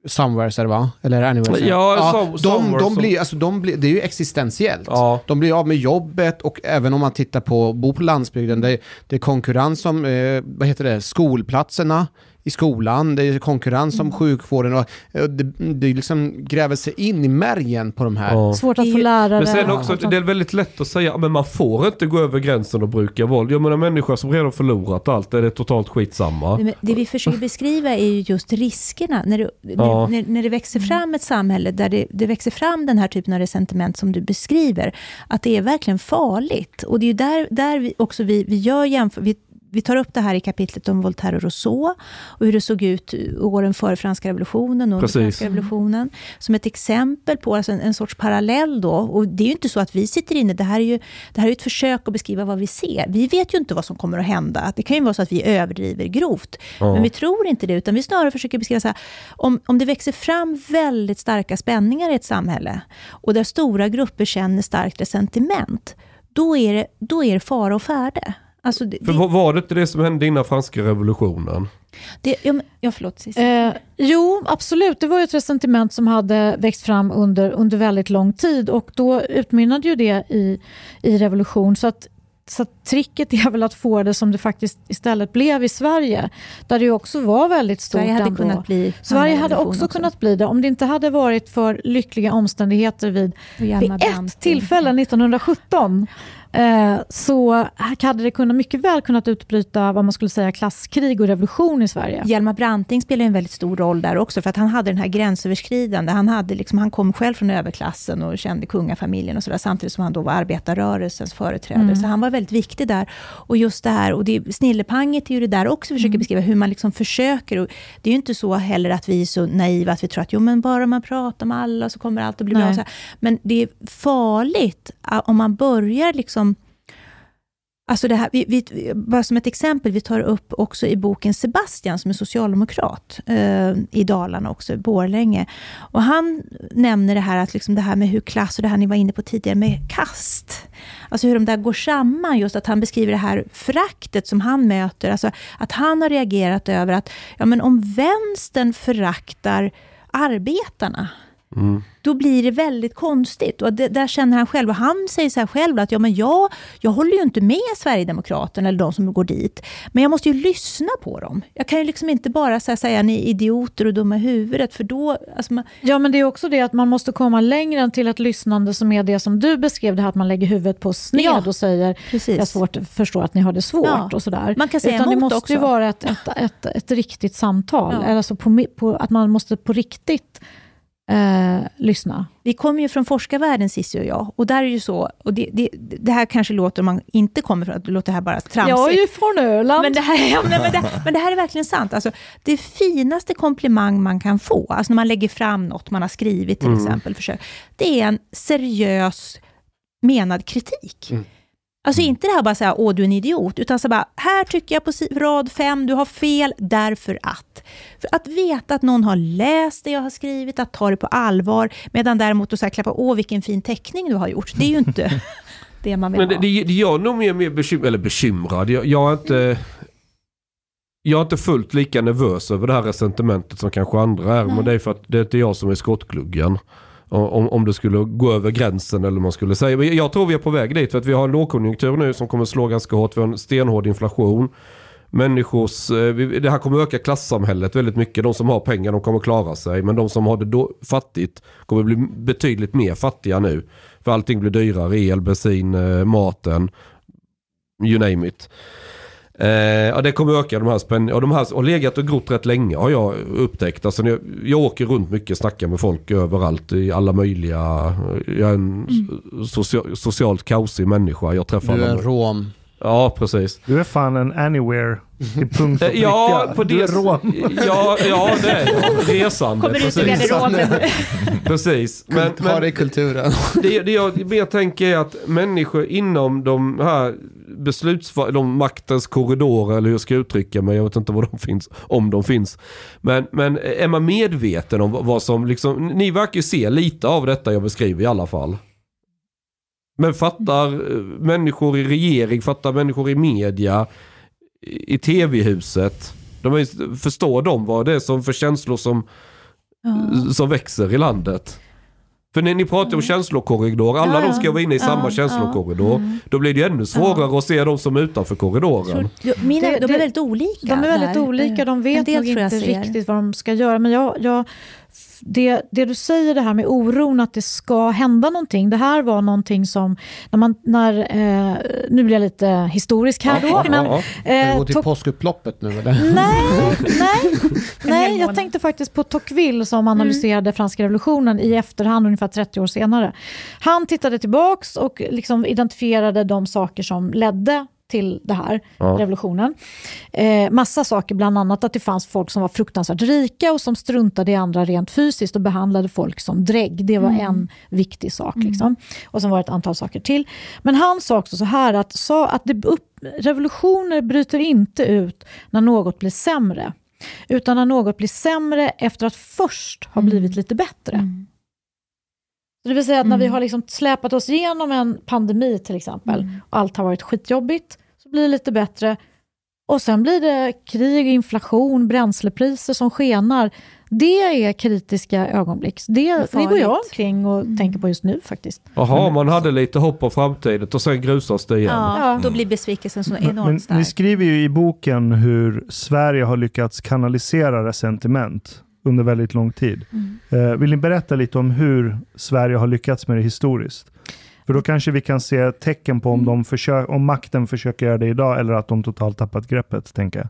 Somewheres är det va? Eller Anywhere? Ja, ja de, de, blir, alltså, de blir, det är ju existentiellt. Ja. De blir av med jobbet och även om man tittar på, bo på landsbygden, det, det är konkurrens om, eh, vad heter det, skolplatserna i skolan, det är konkurrens om mm. sjukvården och det, det liksom gräver sig in i märgen på de här. Ja. Svårt att få lärare. Men sen också, det är väldigt lätt att säga, men man får inte gå över gränsen och bruka våld. Jag menar människor som redan förlorat allt, är det totalt skitsamma. Det, det vi försöker beskriva är ju just riskerna. När det, ja. när, när det växer fram ett samhälle där det, det växer fram den här typen av resentiment som du beskriver, att det är verkligen farligt. Och det är ju där, där vi också vi, vi gör jämförelser, vi tar upp det här i kapitlet om Voltaire och Rousseau och hur det såg ut åren före franska revolutionen och under franska revolutionen. Som ett exempel på alltså en, en, sorts parallell då. Och det är ju inte så att vi sitter inne, det här är ju det här är ett försök att beskriva vad vi ser. Vi vet ju inte vad som kommer att hända. Det kan ju vara så att vi överdriver grovt. Ja. Men vi tror inte det, utan vi snarare försöker beskriva så här, om, om det växer fram väldigt starka spänningar i ett samhälle och där stora grupper känner starkt resentiment, då är det, då är det fara och färde. Alltså det, För var det inte det som hände innan franska revolutionen? Det, ja, ja, förlåt eh, Jo, absolut. Det var ju ett resentiment som hade växt fram under, under väldigt lång tid och då utmynnade ju det i, i revolution. Så att, så att tricket är väl att få det som det faktiskt istället blev i Sverige. Där det ju också var väldigt stort Sverige hade ändå. kunnat bli Sverige hade också, också, kunnat bli det om det inte hade varit för lyckliga omständigheter vid, vid ett tillfälle 1917 Eh, så hade det kunnat, mycket väl kunnat utbryta vad man skulle säga klasskrig och revolution i Sverige. Hjalmar Branting spelar en väldigt stor roll där också, för att han hade den här gränsöverskridande, han, hade liksom, han kom själv från överklassen och kände kungafamiljen och sådär, samtidigt som han då var arbetarrörelsens företrädare. Mm. Så han var väldigt viktig där. Och just det här, och det, snillepanget är ju det där också försöker mm. beskriva, hur man liksom försöker. Och det är ju inte så heller att vi är så naiva att vi tror att jo, men bara man pratar med alla så kommer allt att bli Nej. bra. Men det är farligt om man börjar liksom Alltså det här, vi, vi, bara som ett exempel, vi tar upp också i boken Sebastian, som är socialdemokrat eh, i Dalarna också, Borlänge. Och han nämner det här, att liksom det här med hur klass, och det här ni var inne på tidigare, med kast. Alltså hur de där går samman, just att han beskriver det här föraktet som han möter. Alltså att han har reagerat över att, ja men om vänstern föraktar arbetarna, Mm. Då blir det väldigt konstigt. Och det, där känner han själv, och han säger så här själv, att ja, men jag, jag håller ju inte med Sverigedemokraterna, eller de som går dit. Men jag måste ju lyssna på dem. Jag kan ju liksom inte bara här, säga ni är idioter och dumma i huvudet, för då... Alltså man... Ja, men det är också det att man måste komma längre än till ett lyssnande som är det som du beskrev, det här att man lägger huvudet på sned ja, och säger precis. jag svårt, förstår att ni har det svårt ja. och sådär. Man kan säga Utan det måste också. ju vara ett, ett, ett, ett riktigt samtal, ja. alltså på, på, att man måste på riktigt eh, lyssna. Vi kommer ju från forskarvärlden, Cissi och jag. Och där är ju så, och det, det, det, här kanske låter, om man inte kommer från, det låter här bara tramsigt. Jag är ju från Öland. Men det här, ja, men, det, men det här är verkligen sant. Alltså, det finaste komplimang man kan få, alltså när man lägger fram något man har skrivit till mm. exempel, försök, det är en seriös menad kritik. Mm. Alltså inte det här bara säga åh du är en idiot, utan så bara, här tycker jag på rad fem, du har fel därför att. För att veta att någon har läst det jag har skrivit, att ta det på allvar, medan däremot att klappa, åh vilken fin teckning du har gjort, det är ju inte det man vill Men det, ha. Det, det gör nog mer, mer bekym eller bekymrad. Jag, jag är inte... Jag är inte fullt lika nervös över det här resentimentet som kanske andra är. Nej. Men det är för att det är inte jag som är skottgluggen. Om, om det skulle gå över gränsen eller man skulle säga. Men jag tror vi är på väg dit för att vi har en lågkonjunktur nu som kommer slå ganska hårt. Vi har en stenhård inflation. Människors, eh, det här kommer öka klassamhället väldigt mycket. De som har pengar de kommer klara sig. Men de som har det då, fattigt kommer bli betydligt mer fattiga nu. För allting blir dyrare. El, bensin, eh, maten. You name it. Eh, ja, det kommer öka de här spänningarna. Och de här har legat och grott rätt länge har jag upptäckt. Alltså, jag, jag åker runt mycket, snackar med folk överallt i alla möjliga... Jag är en mm. social, socialt kaosig människa. Jag träffar du är en rom. Ja, precis. Du är fan en anywhere till punkt och pricka. Ja, på du det, är rom. ja, ja, det är. Resande. Kommer ut ur precis. garderoben. precis. Men, Men, ha det i kulturen. det, det jag mer tänker är att människor inom de här besluts... De maktens korridorer, eller hur jag ska uttrycka mig, jag vet inte var de finns, om de finns. Men, men är man medveten om vad som liksom... Ni verkar ju se lite av detta jag beskriver i alla fall. Men fattar eh, människor i regering, fattar människor i media, i i tv-huset. De är, förstår de vad det är som för känslor som, Ja. som växer i landet? För när ni pratar om känslokorridor, alla Ja, de ska ja. vara inne i samma Ja, känslokorridor. Mm. Då blir det ju ännu svårare att se de som är utanför korridoren. Jo, Mina, Det- de det- är väldigt olika. De är väldigt där. olika, de vet nog inte riktigt vad de ska göra. Men jag, jag, det, det du säger det här med oron att det ska hända någonting. Det här var någonting som, när man, när, eh, nu blir jag lite historisk här Ja, då. Men, ja, vi eh, gå till Toc- påskupploppet nu eller? Nej, nej, nej, jag tänkte faktiskt på Tocqueville som analyserade franska revolutionen i efterhand, ungefär 30 år senare. Han tittade tillbaks och liksom identifierade de saker som ledde till det här, Ja. revolutionen. Eh, massa saker, bland annat att det fanns folk som var fruktansvärt rika och som struntade i andra rent fysiskt och behandlade folk som drägg. Det var en viktig sak. Liksom. Och sen var det ett antal saker till. Men han sa också så här att, sa att det upp, revolutioner bryter inte ut när något blir sämre. Utan när något blir sämre efter att först ha blivit lite bättre. Så det vill säga att när vi har liksom släpat oss igenom en pandemi till exempel, och allt har varit skitjobbigt, så blir det lite bättre. Och sen blir det krig, inflation, bränslepriser som skenar. Det är kritiska ögonblick. Det, det går jag omkring och tänker på just nu faktiskt. Jaha, man hade lite hopp om framtiden och sen grusas det igen. Ja, Ja. då blir besvikelsen så enormt men ni skriver ju i boken hur Sverige har lyckats kanalisera resentiment under väldigt lång tid. Eh, vill ni berätta lite om hur Sverige har lyckats med det historiskt? För då kanske vi kan se tecken på om, de försö- om makten försöker göra det idag eller att de totalt tappat greppet, tänker jag.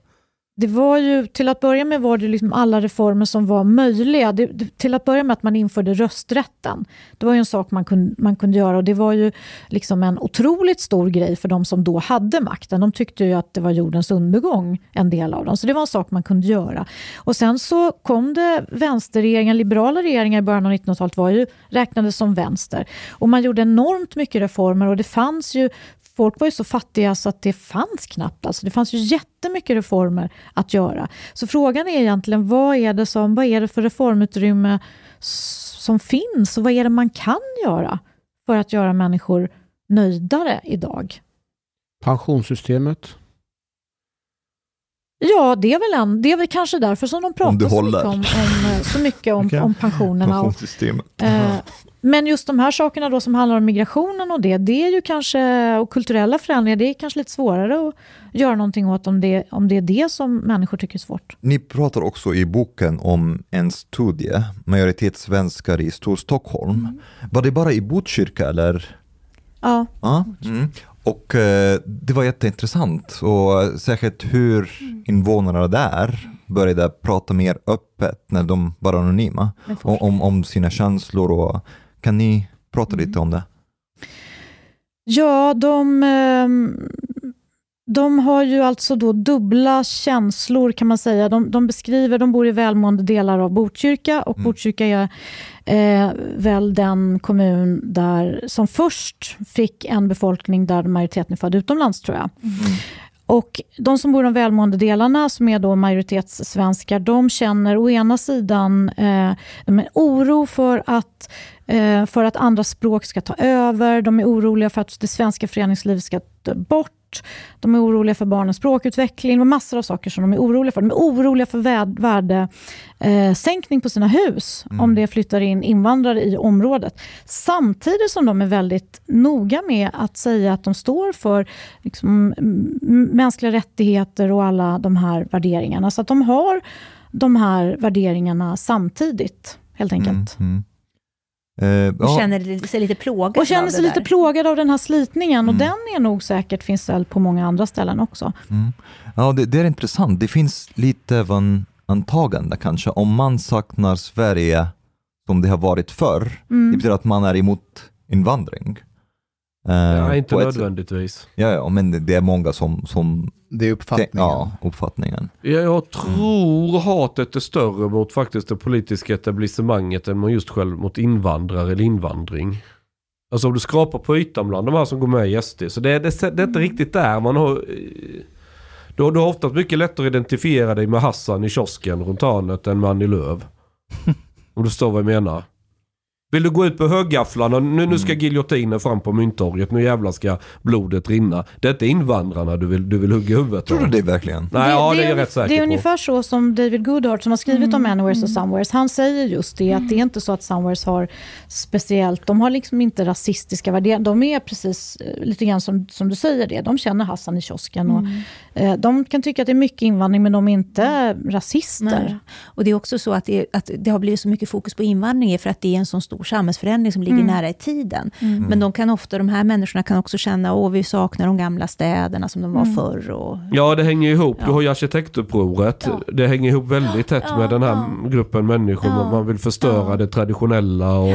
Det var ju, till att börja med var det liksom alla reformer som var möjliga. Det, det, till att börja med att man införde rösträtten. Det var ju en sak man kunde, man kunde göra och det var ju liksom en otroligt stor grej för de som då hade makten. De tyckte ju att det var jordens undergång, en del av dem. Så det var en sak man kunde göra. Och sen så kom det vänsterregeringar, liberala regeringar i början av 1900-talet var ju, räknades som vänster. Och man gjorde enormt mycket reformer och det fanns ju Folk var ju så fattiga så alltså, att det fanns knappt. Alltså det fanns ju jättemycket reformer att göra. Så frågan är egentligen vad är det, som, vad är det för reformutrymme som finns och vad är det man kan göra för att göra människor nöjdare idag? Pensionssystemet. Ja, det är väl, en, det är väl kanske därför som de pratar du så mycket om, om, eh, så mycket om, Okej. om pensionerna. Och. Eh, Men just de här sakerna då som handlar om migrationen och det, det är ju kanske, och kulturella förändringar, det är kanske lite svårare att göra någonting åt om det, om det är det som människor tycker är svårt. Ni pratar också i boken om en studie, majoritetssvenskar i Storstockholm. Var det bara i Botkyrka eller? Ja, Ja. Mm. Och eh, det var jätteintressant och särskilt hur invånarna där började prata mer öppet när de var anonyma och, om, om sina känslor. Och, kan ni prata lite om det? ja de, ehm, de har ju alltså då dubbla känslor kan man säga. De, de beskriver, de bor i välmående delar av Botkyrka och Mm. Botkyrka är eh, väl den kommun där, som först fick en befolkning där majoriteten är född utomlands tror jag. Och de som bor i de välmående delarna, som är då majoritetssvenskar, de känner å ena sidan eh, oro för att, eh, för att andra språk ska ta över. De är oroliga för att det svenska föreningslivet ska dö bort. De är oroliga för barnens språkutveckling och massor av saker som de är oroliga för. De är oroliga för värd, värdesänkning på sina hus om det flyttar in invandrare i området. Samtidigt som de är väldigt noga med att säga att de står för liksom, mänskliga rättigheter och alla de här värderingarna. Så att de har de här värderingarna samtidigt, helt enkelt. Mm, mm. Eh, Och ja, känner sig lite plågad Och känner av sig lite plågad av den här slitningen. Och Mm. den är nog säkert, finns väl på många andra ställen också. Mm. Ja, det, det är intressant. Det finns lite av en antagande kanske. Om man saknar Sverige som det har varit förr, Mm. det betyder att man är emot invandring. Eh, Nej, inte nödvändigtvis. Ja, ja, men det- det är många som... som Det är uppfattningen. Ja, uppfattningen. Ja, Jag tror hatet är större mot faktiskt det politiska etablissemanget än mot just själv mot invandrare eller invandring. Alltså om du skrapar på ytan bland de här som går med i SD. Så det, är- det, det är inte riktigt där man har... eh, Du, har- du har ofta mycket lättare att identifiera dig med Hassan i kiosken runt hörnet än med Annie Lööf. Om du förstår vad jag menar. Vill du gå ut på högafflarna, nu, nu ska giljotinen fram på Mynttorget, nu jävlar ska blodet rinna. Det är inte invandrarna du vill, du vill hugga huvudet Tror du det verkligen? Nej, ja det är jag rätt säker Det är på. ungefär så som David Goodhart som har skrivit om Anywheres Mm. och Somewheres. Han säger just det, att det är inte så att Somewheres har speciellt, de har liksom inte rasistiska värderingar. De är precis eh, lite grann som, som du säger det. De känner Hassan i kiosken. Och, Mm. eh, de kan tycka att det är mycket invandring men de är inte rasister. Nej. Och det är också så att det, att det har blivit så mycket fokus på invandring för att det är en sån stor samhällsförändring som ligger nära i tiden. Men de kan ofta, de här människorna kan också känna att vi saknar de gamla städerna som de var förr. Och, Ja, det hänger ihop. Du Ja. har ju arkitektupproret. Ja. Det hänger ihop väldigt tätt Ja, med den här ja. gruppen människor. Man, Ja. man vill förstöra Ja. det traditionella och...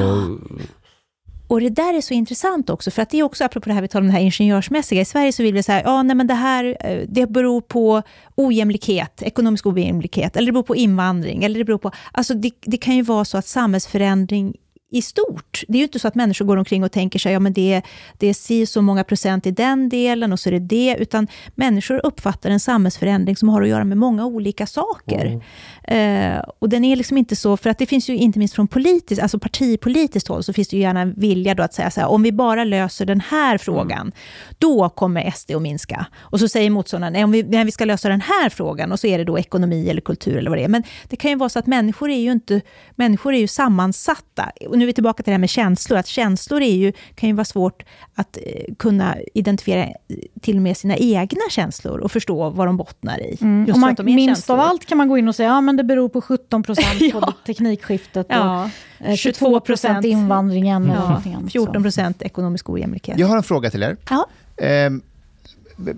Och det där är så intressant också, för att det är också apropå det här vi talar om det här ingenjörsmässiga. I Sverige så vill vi säga, ja nej men det här, eh, det beror på ojämlikhet, ekonomisk ojämlikhet, eller det beror på invandring, eller det beror på, alltså det, det kan ju vara så att samhällsförändring i stort. Det är ju inte så att människor går omkring och tänker sig, ja men det, det är si så många procent i den delen och så är det det, utan människor uppfattar en samhällsförändring som har att göra med många olika saker. Eh, och den är liksom inte så, för att det finns ju inte minst från politiskt, alltså partipolitiskt håll, så finns det ju gärna en vilja då att säga så här, om vi bara löser den här frågan, då kommer SD att minska. Och så säger motståndaren, nej, om vi, nej, vi ska lösa den här frågan, och så är det då ekonomi eller kultur eller vad det är. Men det kan ju vara så att människor är ju inte, människor är ju sammansatta. Och nu är vi tillbaka till det här med känslor, att känslor är ju, kan ju vara svårt att eh, kunna identifiera eh, till och med sina egna känslor och förstå vad de bottnar i. Mm. Just för man, att de är minst känslor. av allt kan man gå in och säga ja men det beror på 17 procent på Ja. teknikskiftet och Ja, eh, 22 procent invandringen. Ja, annat. 14 procent ekonomisk ojämlikhet. Jag har en fråga till er. Ja. Ehm,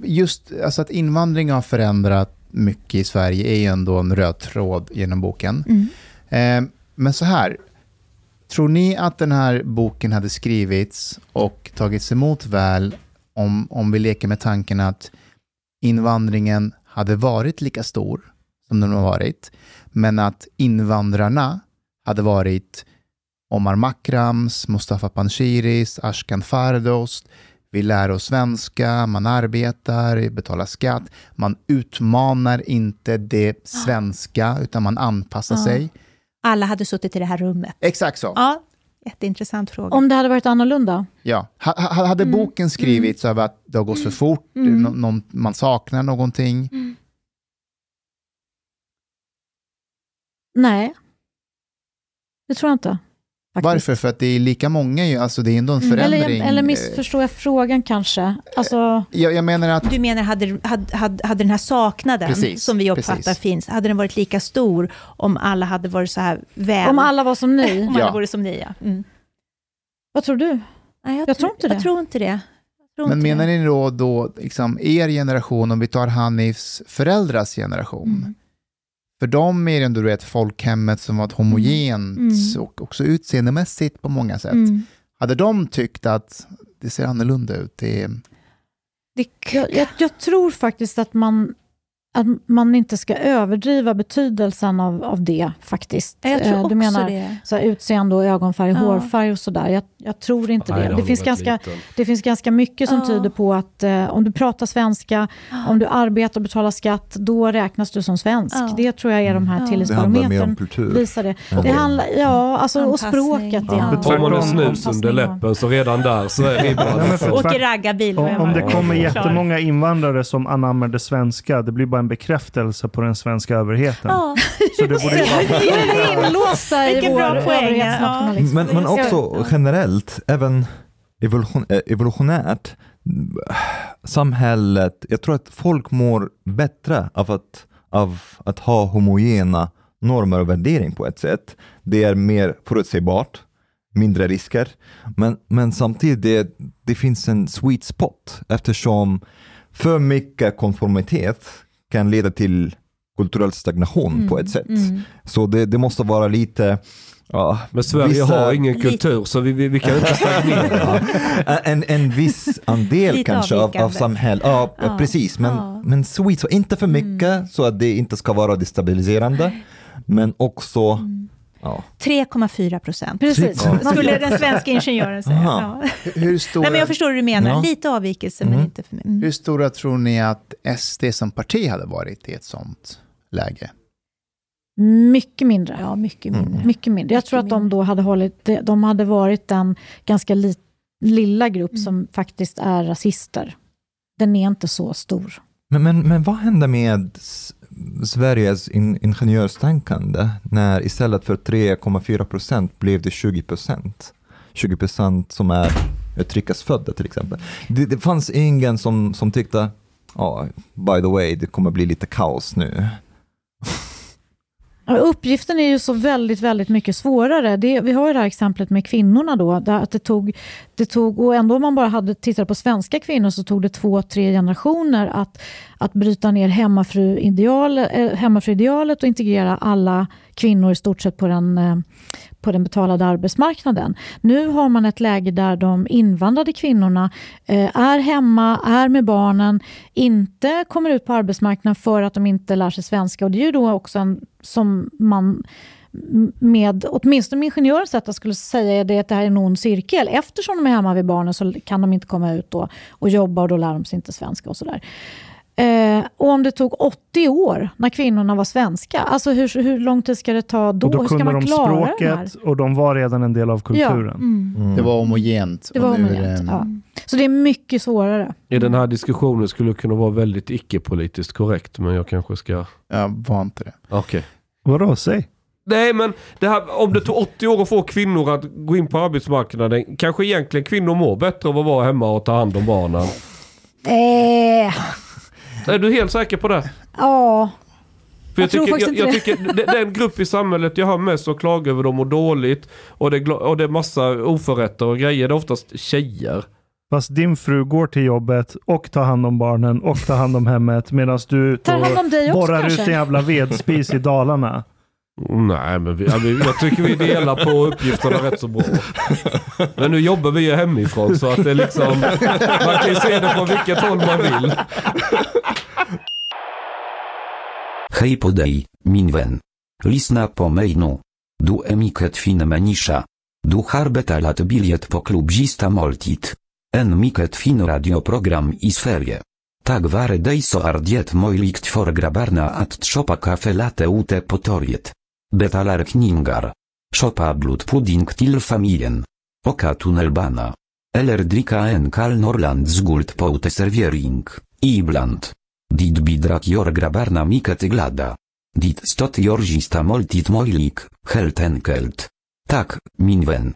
Just alltså att invandring har förändrat mycket i Sverige är ju ändå en röd tråd genom boken. Mm. Ehm, Men så här, tror ni att den här boken hade skrivits och tagits emot väl om, om vi leker med tanken att invandringen hade varit lika stor som den har varit, men att invandrarna hade varit Omar Makrams, Mustafa Panshiris, Ashkan Fardost. Vi lär oss svenska, man arbetar, betalar skatt. Man utmanar inte det svenska, utan man anpassar sig. Alla hade suttit i det här rummet. Exakt så. Ja, jätteintressant fråga. Om det hade varit annorlunda? Ja. Ha, hade Mm. boken skrivits av att det har gått för fort, Mm. nå- någon, man saknar någonting. Nej. Det tror jag inte. Faktiskt. Varför? För att det är lika många, ju, alltså det är ändå en förändring. Eller, eller missförstår jag frågan kanske? Alltså, jag, jag menar att Du menar, hade, hade, hade, hade den här saknaden, Precis, som vi uppfattar precis. finns, hade den varit lika stor om alla hade varit så här väl... om alla var som ni? om alla Ja. vore som ni, ja. Mm. Vad tror du? Nej, Jag tror inte det. Jag tror inte det. Jag tror Men inte menar det. ni då, då liksom, er generation, om vi tar Hanifs föräldrars generation, Mm. För dem är det ändå ett folkhemmet som var homogent Mm. och också utseendemässigt på många sätt. Mm. Hade de tyckt att det ser annorlunda ut? Det är, Det, Jag, jag, jag tror faktiskt att man, att man inte ska överdriva betydelsen av, av det faktiskt. jag tror Eh, också du menar det. så här, utseende och ögonfärg, Ja. hårfärg och sådär. Jag, jag tror inte Nej, det. Det finns, ganska, liten. det finns ganska mycket som Ja. tyder på att eh, om du pratar svenska, om du arbetar och betalar skatt, då räknas du som svensk. Ja. Det tror jag är de här Ja. Det handlar mer om tillitsbarometern kultur. visar det. Ja. det handlar, ja, alltså, och språket. Ja. Ja. Har man en snus under läppen så redan där så är ribban. Ja, Åker raggarbil. Om, om det kommer jättemånga invandrare som anammar det svenska, det blir bara en bekräftelse på den svenska överheten. Ja. Så det borde ju vara... Vi är inlåsta i vår bra poäng, ja. överhetsnationalism. Men, men också generellt, även evolution, eh, evolutionärt, samhället, jag tror att folk mår bättre av att, av att ha homogena normer och värdering på ett sätt. Det är mer förutsägbart, mindre risker, men, men samtidigt det, det finns en sweet spot eftersom för mycket konformitet kan leda till kulturell stagnation på ett sätt. Mm. Så det, det måste vara lite Ja, Men Sverige vissa- har ingen kultur så vi, vi, vi kan inte stagnera. en, en viss andel kanske av, av samhället. Ja, Ja, precis. Men, ja. men sweet, så inte för mycket så att det inte ska vara destabiliserande. Men också, ja. 3,4 procent. Precis. Ja. Skulle den svenska ingenjören säga. Ja. Hur stora, Nej, men jag förstår hur du menar. Ja. Lite avvikelse, men Mm. inte för mycket. Mm. hur stora tror ni att SD som parti hade varit i ett sånt läge? Mycket mindre. Ja, mycket mindre. Mycket mindre. Jag tror att de då hade hållit, de hade varit en ganska li, lilla grupp Mm. som faktiskt är rasister. Den är inte så stor. Men, men, men vad hände med Sveriges in, ingenjörstänkande när istället för 3,4 procent blev det 20 procent? 20 procent som är utrikesfödda till exempel. Det, det fanns ingen som, som tyckte, ja, by the way, det kommer bli lite kaos nu. Uppgiften är ju så väldigt, väldigt mycket svårare. Det, vi har ju det här exemplet med kvinnorna då, där att det tog, det tog, och ändå om man bara hade tittat på svenska kvinnor så tog det två, tre generationer att, att bryta ner hemmafruidealet, eh, hemmafruidealet och integrera alla kvinnor i stort sett på den, eh, på den betalade arbetsmarknaden. Nu har man ett läge där de invandrade kvinnorna eh, är hemma, är med barnen, inte kommer ut på arbetsmarknaden för att de inte lär sig svenska. Och det är ju då också en som man med, åtminstone med ingenjörens sätt, skulle säga det att det här är en ond cirkel. Eftersom de är hemma vid barnen så kan de inte komma ut då och jobba och då lär de sig inte svenska och sådär. Eh, och om det tog 80 år när kvinnorna var svenska, alltså hur, hur lång tid ska det ta då? och då hur ska man de klara det här? språket och de var redan en del av kulturen. Mm. Det var homogent. Det var homogent, det- ja. Så det är mycket svårare. I den här diskussionen skulle det kunna vara väldigt icke-politiskt korrekt men jag kanske ska... Jag var inte det. Okej. Vadå, säg? Nej men det här, om det tog 80 år att få kvinnor att gå in på arbetsmarknaden, kanske egentligen kvinnor mår bättre av att vara hemma och ta hand om barnen. Eh, Är du helt säker på det? ja, För jag, Jag tror tycker, faktiskt jag, jag inte tycker det- den grupp i samhället jag hör mest och klagar över dem mår dåligt och det, och det är massa oförrätter och grejer. Det är oftast tjejer. Fast din fru går till jobbet och tar hand om barnen och tar hand om hemmet medan du tar hand om dig och också borrar kanske? ut en jävla vedspis i Dalarna. Nej men vi, jag tycker vi delar på uppgifterna rätt så bra. Men nu jobbar vi ju hemifrån så att det är liksom, man kan ju se det från vilket håll man vill. Hej på dig, min vän. Lyssna på mig nu. Du är mycket fin människa. Du har betalat biljett på klubbzista måltid. En mycket fin radioprogram i Sverige. Tack vare dig så är det möjligt för grabbarna att shoppa kaffe latte ute på torget. Betalar kningar. Shoppa blodpudding till familjen. Åka tunnelbana. Eller dricka en kall Norrlands guld på uteservering. Ibland. Dit bidrag gör grabbarna mycket glada. Dit stot gör moltit måltid möjlig, helt enkelt. Tack, min vän.